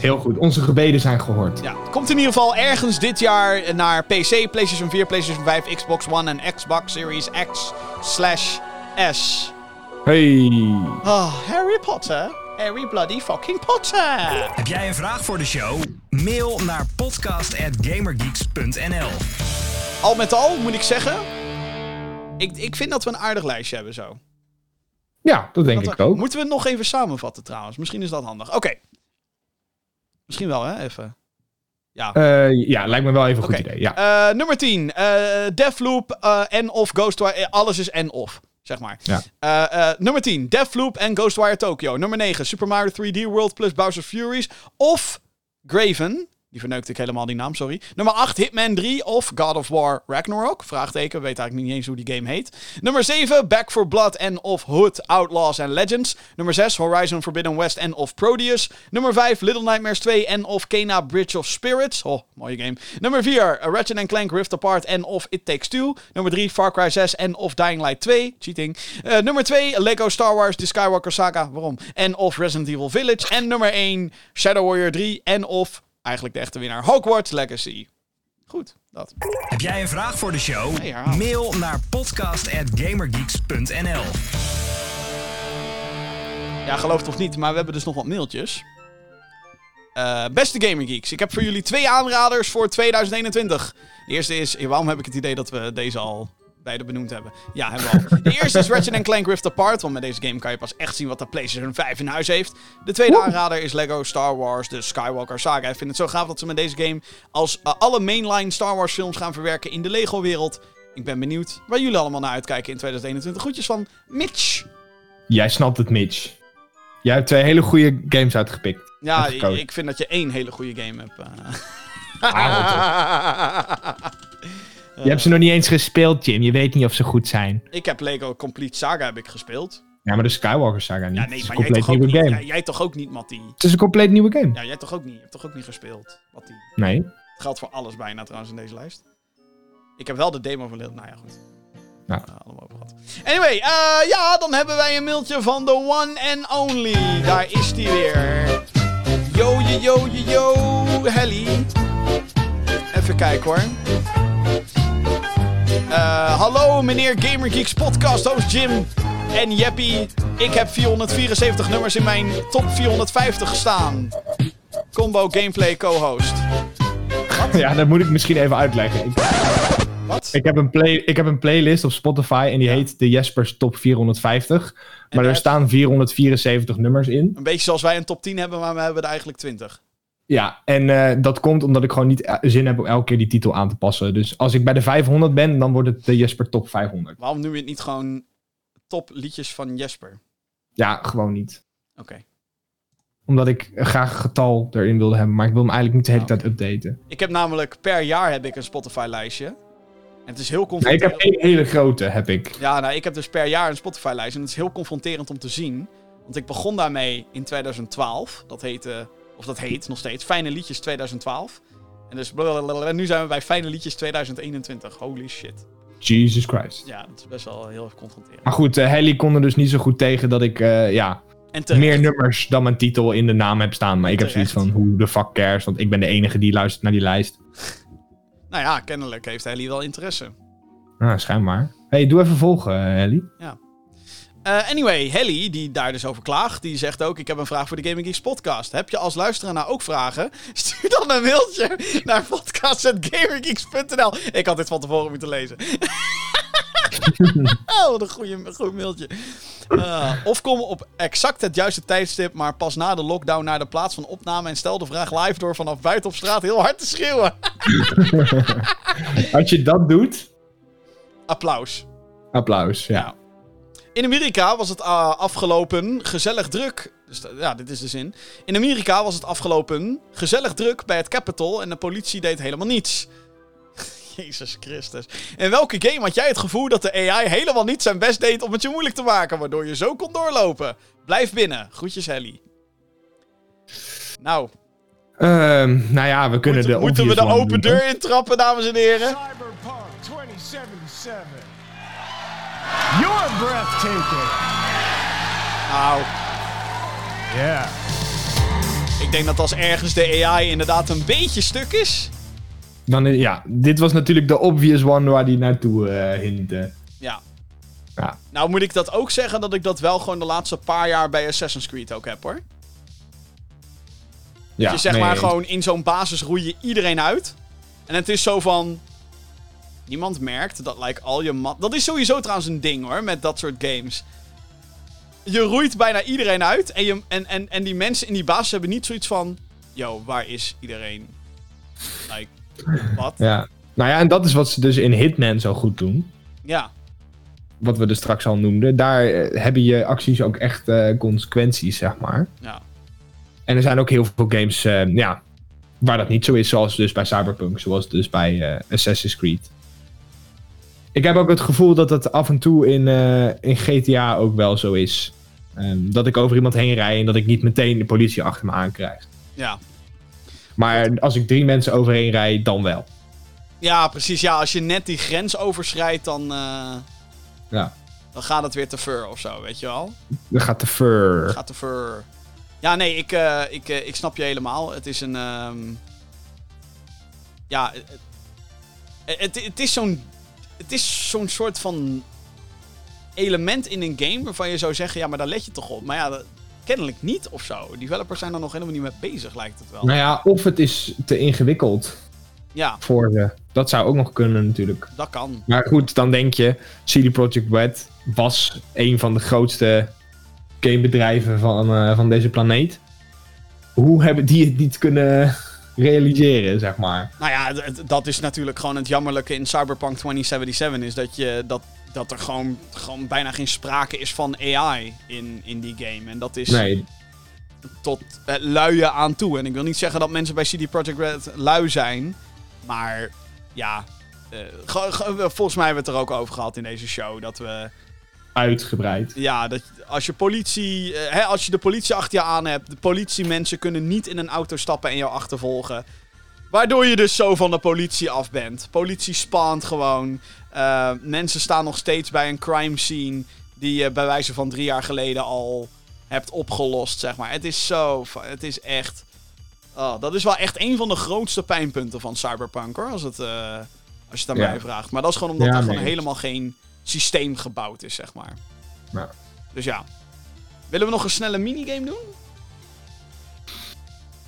Heel goed, onze gebeden zijn gehoord. Ja, het komt in ieder geval ergens dit jaar naar PC, PlayStation 4, PlayStation 5, Xbox One en Xbox Series X slash S. Hey. Oh, Harry Potter. Harry bloody fucking Potter. Heb jij een vraag voor de show? Mail naar podcast.gamergeeks.nl Al met al moet ik zeggen. Ik, ik vind dat we een aardig lijstje hebben zo. Ja, dat denk Dat- ik ook. Moeten we het nog even samenvatten trouwens? Misschien is dat handig. Oké. Misschien wel, hè? Even. Ja. Eh, ja, lijkt me wel even een goed idee. Ja. Eh, nummer 10. eh Deathloop en of Ghostwire. Alles is en of, zeg maar. Ja. Nummer 10. Deathloop en Ghostwire Tokyo. Nummer 9. Super Mario 3D World plus Bowser's Furies. Of Graven. Die verneukte ik helemaal die naam, sorry. Nummer 8. Hitman 3 of God of War Ragnarok. Vraagteken. Weet eigenlijk niet eens hoe die game heet. Nummer 7. Back for Blood en of Hood, Outlaws and Legends. Nummer 6. Horizon Forbidden West en of Proteus. Nummer 5. Little Nightmares 2 en of Kena Bridge of Spirits. Oh, mooie game. Nummer 4. Ratchet Clank Rift Apart en of It Takes Two. Nummer 3. Far Cry 6 en of Dying Light 2. Cheating. Eh, nummer 2. Lego Star Wars The Skywalker Saga. Waarom? En of Resident Evil Village. En nummer 1. Shadow Warrior 3 en of... Eigenlijk de echte winnaar. Hogwarts Legacy. Goed, dat. Heb jij een vraag voor de show? Nee. Mail naar podcast.gamergeeks.nl Ja, geloof het of niet, maar we hebben dus nog wat mailtjes. Eh, beste Gamer Geeks, ik heb voor jullie twee aanraders voor 2021. De eerste is, waarom heb ik het idee dat we deze al beide benoemd hebben? Ja, hebben we al. De eerste is Ratchet Clank Rift Apart, want met deze game kan je pas echt zien wat de PlayStation 5 in huis heeft. De tweede aanrader is Lego Star Wars The Skywalker Saga. Ik vind het zo gaaf dat ze met deze game als eh, alle mainline Star Wars films gaan verwerken in de Lego wereld. Ik ben benieuwd waar jullie allemaal naar uitkijken in 2021. Groetjes van Mitch. Jij snapt het, Mitch. Jij hebt twee hele goede games uitgepikt. Ja, ik vind dat je één hele goede game hebt. eh. Je hebt ze nog niet eens gespeeld, Jim. Je weet niet of ze goed zijn. ik heb Lego Complete Saga heb ik gespeeld. Ja, maar de Skywalker Saga niet. Ja, Het nee, is maar een jij compleet toch, ook nieuwe niet, game. jij, toch ook niet, Mattie? Het is een compleet nieuwe game. Ja, jij toch ook niet? Je hebt toch ook niet gespeeld, Mattie? Nee. Het geldt voor alles bijna trouwens in deze lijst. Ik heb wel de demo van Lil. Nou ja, goed. Eh, allemaal over gehad. Anyway, eh, ja, dan hebben wij een mailtje van the one and only. Daar is die weer. Yo, yo, yo, yo, yo, Helly. Even kijken hoor. Eh, hallo meneer Gamergeeks podcast host Jim en Jeppie. Ik heb 474 nummers in mijn top 450 staan. Combo gameplay co-host. Ja, dat moet ik misschien even uitleggen. Ik, Wat? ik, heb een play, ik heb een playlist op Spotify en die heet de Jespers Top 450. Maar daar- er staan 474 nummers in. Een beetje zoals wij een top 10 hebben, maar we hebben er eigenlijk 20. Ja, en eh, dat komt omdat ik gewoon niet eh, zin heb om elke keer die titel aan te passen. Dus als ik bij de 500 ben, dan wordt het de Jesper Top 500. Waarom noem je het niet gewoon top liedjes van Jesper? Ja, gewoon niet. Oké. Omdat ik graag een getal erin wilde hebben, maar ik wil hem eigenlijk niet de hele Ah, tijd updaten. Ik heb namelijk per jaar heb ik een Spotify lijstje. En het is heel Nee, ik confronterend. heb één hele grote, heb ik. Ja, nou, ik heb dus per jaar een Spotify lijstje. En het is heel confronterend om te zien. Want ik begon daarmee in 2012. Dat heette, of dat heet nog steeds, Fijne Liedjes 2012. En dus blablabla, nu zijn we bij Fijne Liedjes 2021. Holy shit. Jesus Christ. Ja, dat is best wel heel erg confronterend. Maar goed, uh, Helly kon er dus niet zo goed tegen dat ik uh, ja, meer nummers dan mijn titel in de naam heb staan. Maar ik heb zoiets van, hoe de fuck cares? Want ik ben de enige die luistert naar die lijst. Nou ja, kennelijk heeft Helly wel interesse. Ah, schijnbaar. hey, doe even volgen, uh, Helly. Uh, anyway, Helly, die daar dus over klaagt, die zegt ook: Ik heb een vraag voor de Gaming Geeks podcast. Heb je als luisteraar nou ook vragen? Stuur dan een mailtje naar podcast.gaminggeeks.nl. Ik had dit van tevoren moeten lezen. oh, wat een goede, goede mailtje. Uh, of kom op exact het juiste tijdstip, maar pas na de lockdown naar de plaats van opname en stel de vraag live door vanaf buiten op straat heel hard te schreeuwen. Als je dat doet, Applaus. applaus. Ja. In Amerika was het uh, afgelopen gezellig druk. Dus, ja, dit is de zin. In Amerika was het afgelopen gezellig druk bij het Capitol en de politie deed helemaal niets. Jezus Christus. In welke game had jij het gevoel dat de AI helemaal niet zijn best deed om het je moeilijk te maken, waardoor je zo kon doorlopen? Blijf binnen. Groetjes, Helly. Nou. Um, nou ja, we kunnen moeten, de Moeten we de open deur intrappen, dames en heren? Cyberpunk 2077. You're breathtaking. Nou, Yeah. ik denk dat als ergens de AI inderdaad een beetje stuk is. Dan, is- ja, dit was natuurlijk de obvious one waar die naartoe uh, hintte. Ja. Ja. Nou moet ik dat ook zeggen dat ik dat wel gewoon de laatste paar jaar bij Assassin's Creed ook heb hoor. Ja, je zeg nee, maar gewoon in zo'n basis roei je iedereen uit. En het is zo van... Niemand merkt dat like al je mat... Dat is sowieso trouwens een ding hoor, met dat soort games. Je roeit bijna iedereen uit. En, je, en, en, en die mensen in die basis hebben niet zoiets van... Yo, waar is iedereen? Like, wat? Ja. Nou ja, en dat is wat ze dus in Hitman zo goed doen. Ja. Wat we er straks al noemden. Daar eh, hebben je acties ook echt eh, consequenties, zeg maar. Ja. En er zijn ook heel veel games eh, ja, waar dat niet zo is. Zoals dus bij Cyberpunk, zoals dus bij Assassin's Creed. Ik heb ook het gevoel dat het af en toe in, eh, in GTA ook wel zo is. Ehm, dat ik over iemand heen rij en dat ik niet meteen de politie achter me aankrijg. Ja. Maar als ik drie mensen overheen rijd, dan wel. Ja, precies. Ja, als je net die grens overschrijdt, dan, eh, Ja, dan gaat het weer te ver of zo, weet je wel? dat gaat te ver. Gaat te ver. Ja, nee, ik, eh, ik, ik snap je helemaal. Het is een. ehm, Ja, het, het, het is zo'n. Het is zo'n soort van element in een game waarvan je zou zeggen, ja, maar daar let je toch op. Maar ja, dat- kennelijk niet of zo. Developers zijn er nog helemaal niet mee bezig, lijkt het wel. Nou ja, of het is te ingewikkeld Ja, voor ze. Dat zou ook nog kunnen natuurlijk. dat kan. Maar goed, dan denk je, CD Projekt Red was een van de grootste gamebedrijven van, eh, van deze planeet. Hoe hebben die het niet kunnen realiseren, zeg maar? Nou ja, dat is natuurlijk gewoon het jammerlijke in Cyberpunk 2077. Is dat, je, dat, dat er gewoon, gewoon bijna geen sprake is van AI in, in die game. En dat is. Nee, tot uh, luien aan toe. En ik wil niet zeggen dat mensen bij CD Projekt Red lui zijn. Maar ja, uh, volgens mij hebben we het er ook over gehad in deze show. Dat we uitgebreid. Ja, dat als je politie, uh, hè, als je de politie achter je aan hebt, de politiemensen kunnen niet in een auto stappen en jou achtervolgen. Waardoor je dus zo van de politie af bent. Politie spant gewoon. Uh, mensen staan nog steeds bij een crime scene die je bij wijze van drie jaar geleden al hebt opgelost, zeg maar. Het is zo, het is echt... Oh, dat is wel echt een van de grootste pijnpunten van Cyberpunk, hoor. Als, het, uh, als je het aan ja. mij vraagt. Maar dat is gewoon omdat ja, er gewoon helemaal geen systeem gebouwd is, zeg maar. Ja. Dus ja. Willen we nog een snelle minigame doen?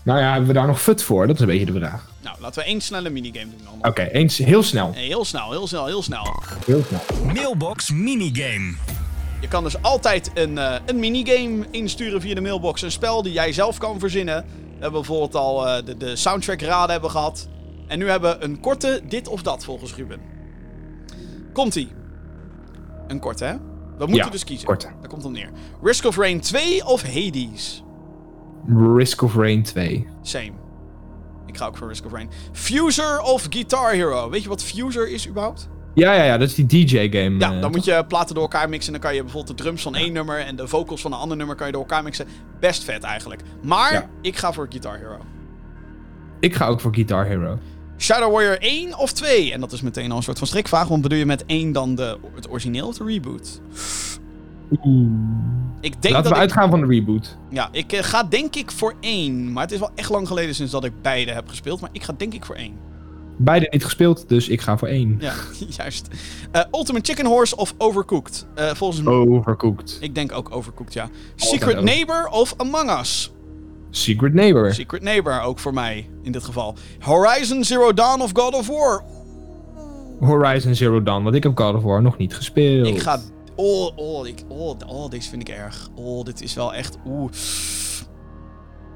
Nou ja, hebben we daar nog fut voor? Dat is een beetje de vraag. Nou, laten we één snelle minigame doen dan. Oké, okay, eens heel snel. Nee, heel snel, heel snel, heel snel. Heel snel. Mailbox minigame. Je kan dus altijd een, uh, een minigame insturen via de mailbox. Een spel die jij zelf kan verzinnen. We hebben bijvoorbeeld al uh, de, de soundtrack raden hebben gehad. En nu hebben we een korte dit of dat volgens Ruben. Komt-ie. Een korte, hè? We moeten ja, dus kiezen. korte. Daar komt het neer. Risk of Rain 2 of Hades? Risk of Rain 2. Same. Ik ga ook voor Risk of Rain. Fuser of Guitar Hero? Weet je wat Fuser is überhaupt? Ja, ja, ja, dat is die DJ-game. Ja, dan moet je platen door elkaar mixen. En dan kan je bijvoorbeeld de drums van één nummer en de vocals van een ander nummer kan je door elkaar mixen. Best vet eigenlijk. Maar Ja. ik ga voor Guitar Hero. Ik ga ook voor Guitar Hero. Shadow Warrior 1 of 2? En dat is meteen al een soort van strikvraag. Want bedoel je met 1 dan de, het origineel of de reboot? Oeh. Ik denk Laten dat we ik, uitgaan van de reboot. Ja, ik eh, ga denk ik voor 1. Maar het is wel echt lang geleden sinds dat ik beide heb gespeeld. Maar ik ga denk ik voor 1. Beide niet gespeeld, dus ik ga voor één. Ja, juist. Eh, Ultimate Chicken Horse of Overcooked? Eh, volgens mij... Overcooked. Ik denk ook Overcooked, ja. Secret. Neighbor of Among Us? Secret Neighbor. Secret Neighbor, ook voor mij in dit geval. Horizon Zero Dawn of God of War? Horizon Zero Dawn, want ik heb God of War nog niet gespeeld. Ik ga... Oh, oh, ik, oh, oh, deze vind ik erg. Oh, dit is wel echt... Oeh.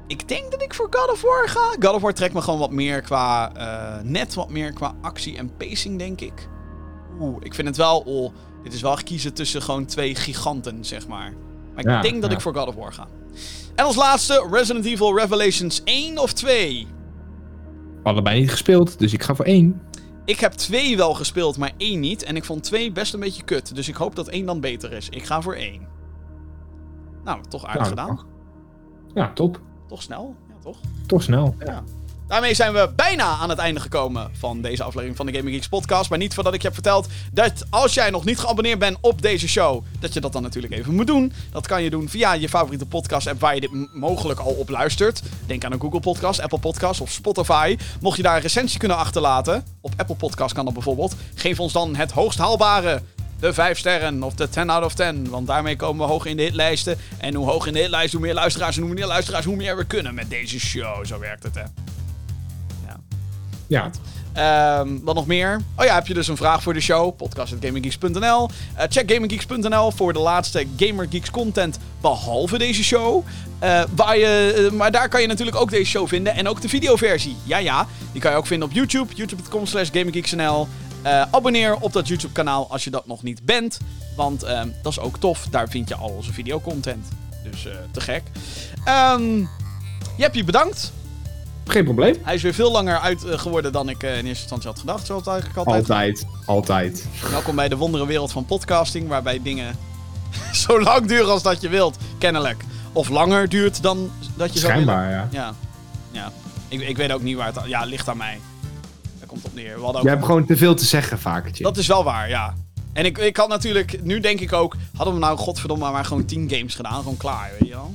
Ik denk dat ik voor God of War ga. God of War trekt me gewoon wat meer qua... eh, net wat meer qua actie en pacing, denk ik. Oeh, ik vind het wel... Oh, dit is wel kiezen tussen gewoon twee giganten, zeg maar. Maar ik Ja, denk dat ja. ik voor God of War ga. En als laatste, Resident Evil Revelations 1 of 2? Allebei niet gespeeld, dus ik ga voor één. Ik heb twee wel gespeeld, maar één niet. En ik vond twee best een beetje kut. Dus ik hoop dat één dan beter is. Ik ga voor één. Nou, toch aardig Nou, gedaan. Ja, top. Toch snel? Ja, toch? Toch snel. Daarmee zijn we bijna aan het einde gekomen van deze aflevering van de Gaming Geeks podcast. Maar niet voordat ik je heb verteld dat als jij nog niet geabonneerd bent op deze show, dat je dat dan natuurlijk even moet doen. Dat kan je doen via je favoriete podcast app waar je dit mogelijk al op luistert. Denk aan een Google Podcast, Apple Podcast of Spotify. Mocht je daar een recensie kunnen achterlaten, op Apple Podcast kan dat bijvoorbeeld, geef ons dan het hoogst haalbare. De 5 sterren of de 10 out of 10. Want daarmee komen we hoog in de hitlijsten. En hoe hoog in de hitlijst, hoe meer luisteraars. En hoe meer luisteraars, hoe meer we kunnen met deze show. Zo werkt het, hè. Ja. Ehm, wat nog meer? Oh ja, heb je dus een vraag voor de show? Podcast.gaminggeeks.nl Eh, Check gaminggeeks.nl voor de laatste GamerGeeks content behalve deze show. Eh, waar je, eh, maar daar kan je natuurlijk ook deze show vinden en ook de videoversie. Ja, ja, die kan je ook vinden op YouTube. YouTube.com slash gaminggeeks.nl Eh, Abonneer op dat YouTube kanaal als je dat nog niet bent. Want ehm, dat is ook tof. Daar vind je al onze videocontent. Dus te gek. Ehm Jeppie, bedankt. Geen probleem. Hij is weer veel langer uit eh, geworden dan ik eh, in eerste instantie had gedacht. Zoals het eigenlijk altijd. Altijd. Altijd. Welkom bij de wondere wereld van podcasting, waarbij dingen zo lang duren als dat je wilt, kennelijk. Of langer duurt dan dat je zou willen. Schijnbaar, ja. Ja, ja. Ik, ik weet ook niet waar het... Ja, ligt aan mij. Daar komt op neer. We hadden ook... Je hebt gewoon te veel te zeggen, vakertje. Dat is wel waar, ja. En ik, ik had natuurlijk... Nu denk ik ook... Hadden we nou godverdomme maar gewoon 10 games gedaan. Gewoon klaar, weet je wel.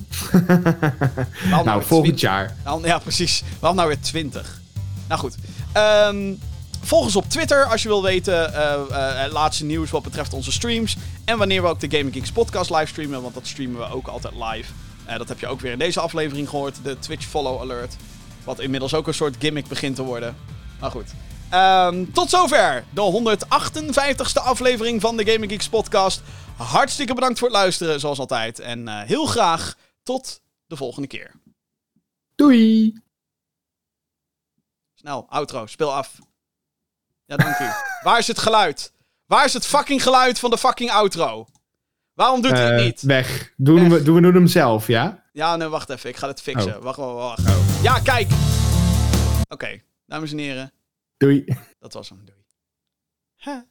nou, nou, volgend jaar. Nou, ja, precies. We hadden nou weer 20. Nou goed. Ehm, volg ons op Twitter als je wil weten eh, eh, het laatste nieuws wat betreft onze streams. En wanneer we ook de Gaming Geeks podcast livestreamen, want dat streamen we ook altijd live. Eh, dat heb je ook weer in deze aflevering gehoord, de Twitch follow alert. Wat inmiddels ook een soort gimmick begint te worden. Maar goed. Ehm, tot zover de 158ste aflevering van de Gaming Geeks podcast. Hartstikke bedankt voor het luisteren, zoals altijd. En eh, heel graag tot de volgende keer. Doei! Snel, outro, speel af. Ja, dank u. Waar is het geluid? Waar is het fucking geluid van de fucking outro? Waarom doet hij het Eh, niet? Weg. Doen Weg. we, doen we doen hem zelf, ja? Ja, nee, wacht even. Ik ga het fixen. Oh. Wacht, wacht, wacht. Ja, kijk. Oké, dames en heren. Doei. Dat was hem. Doei. Huh.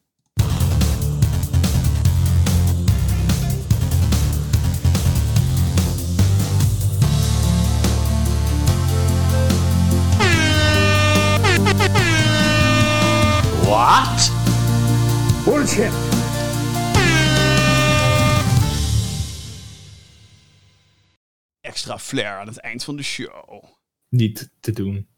What? Bullshit. Extra flair aan het eind van de show. Niet te doen.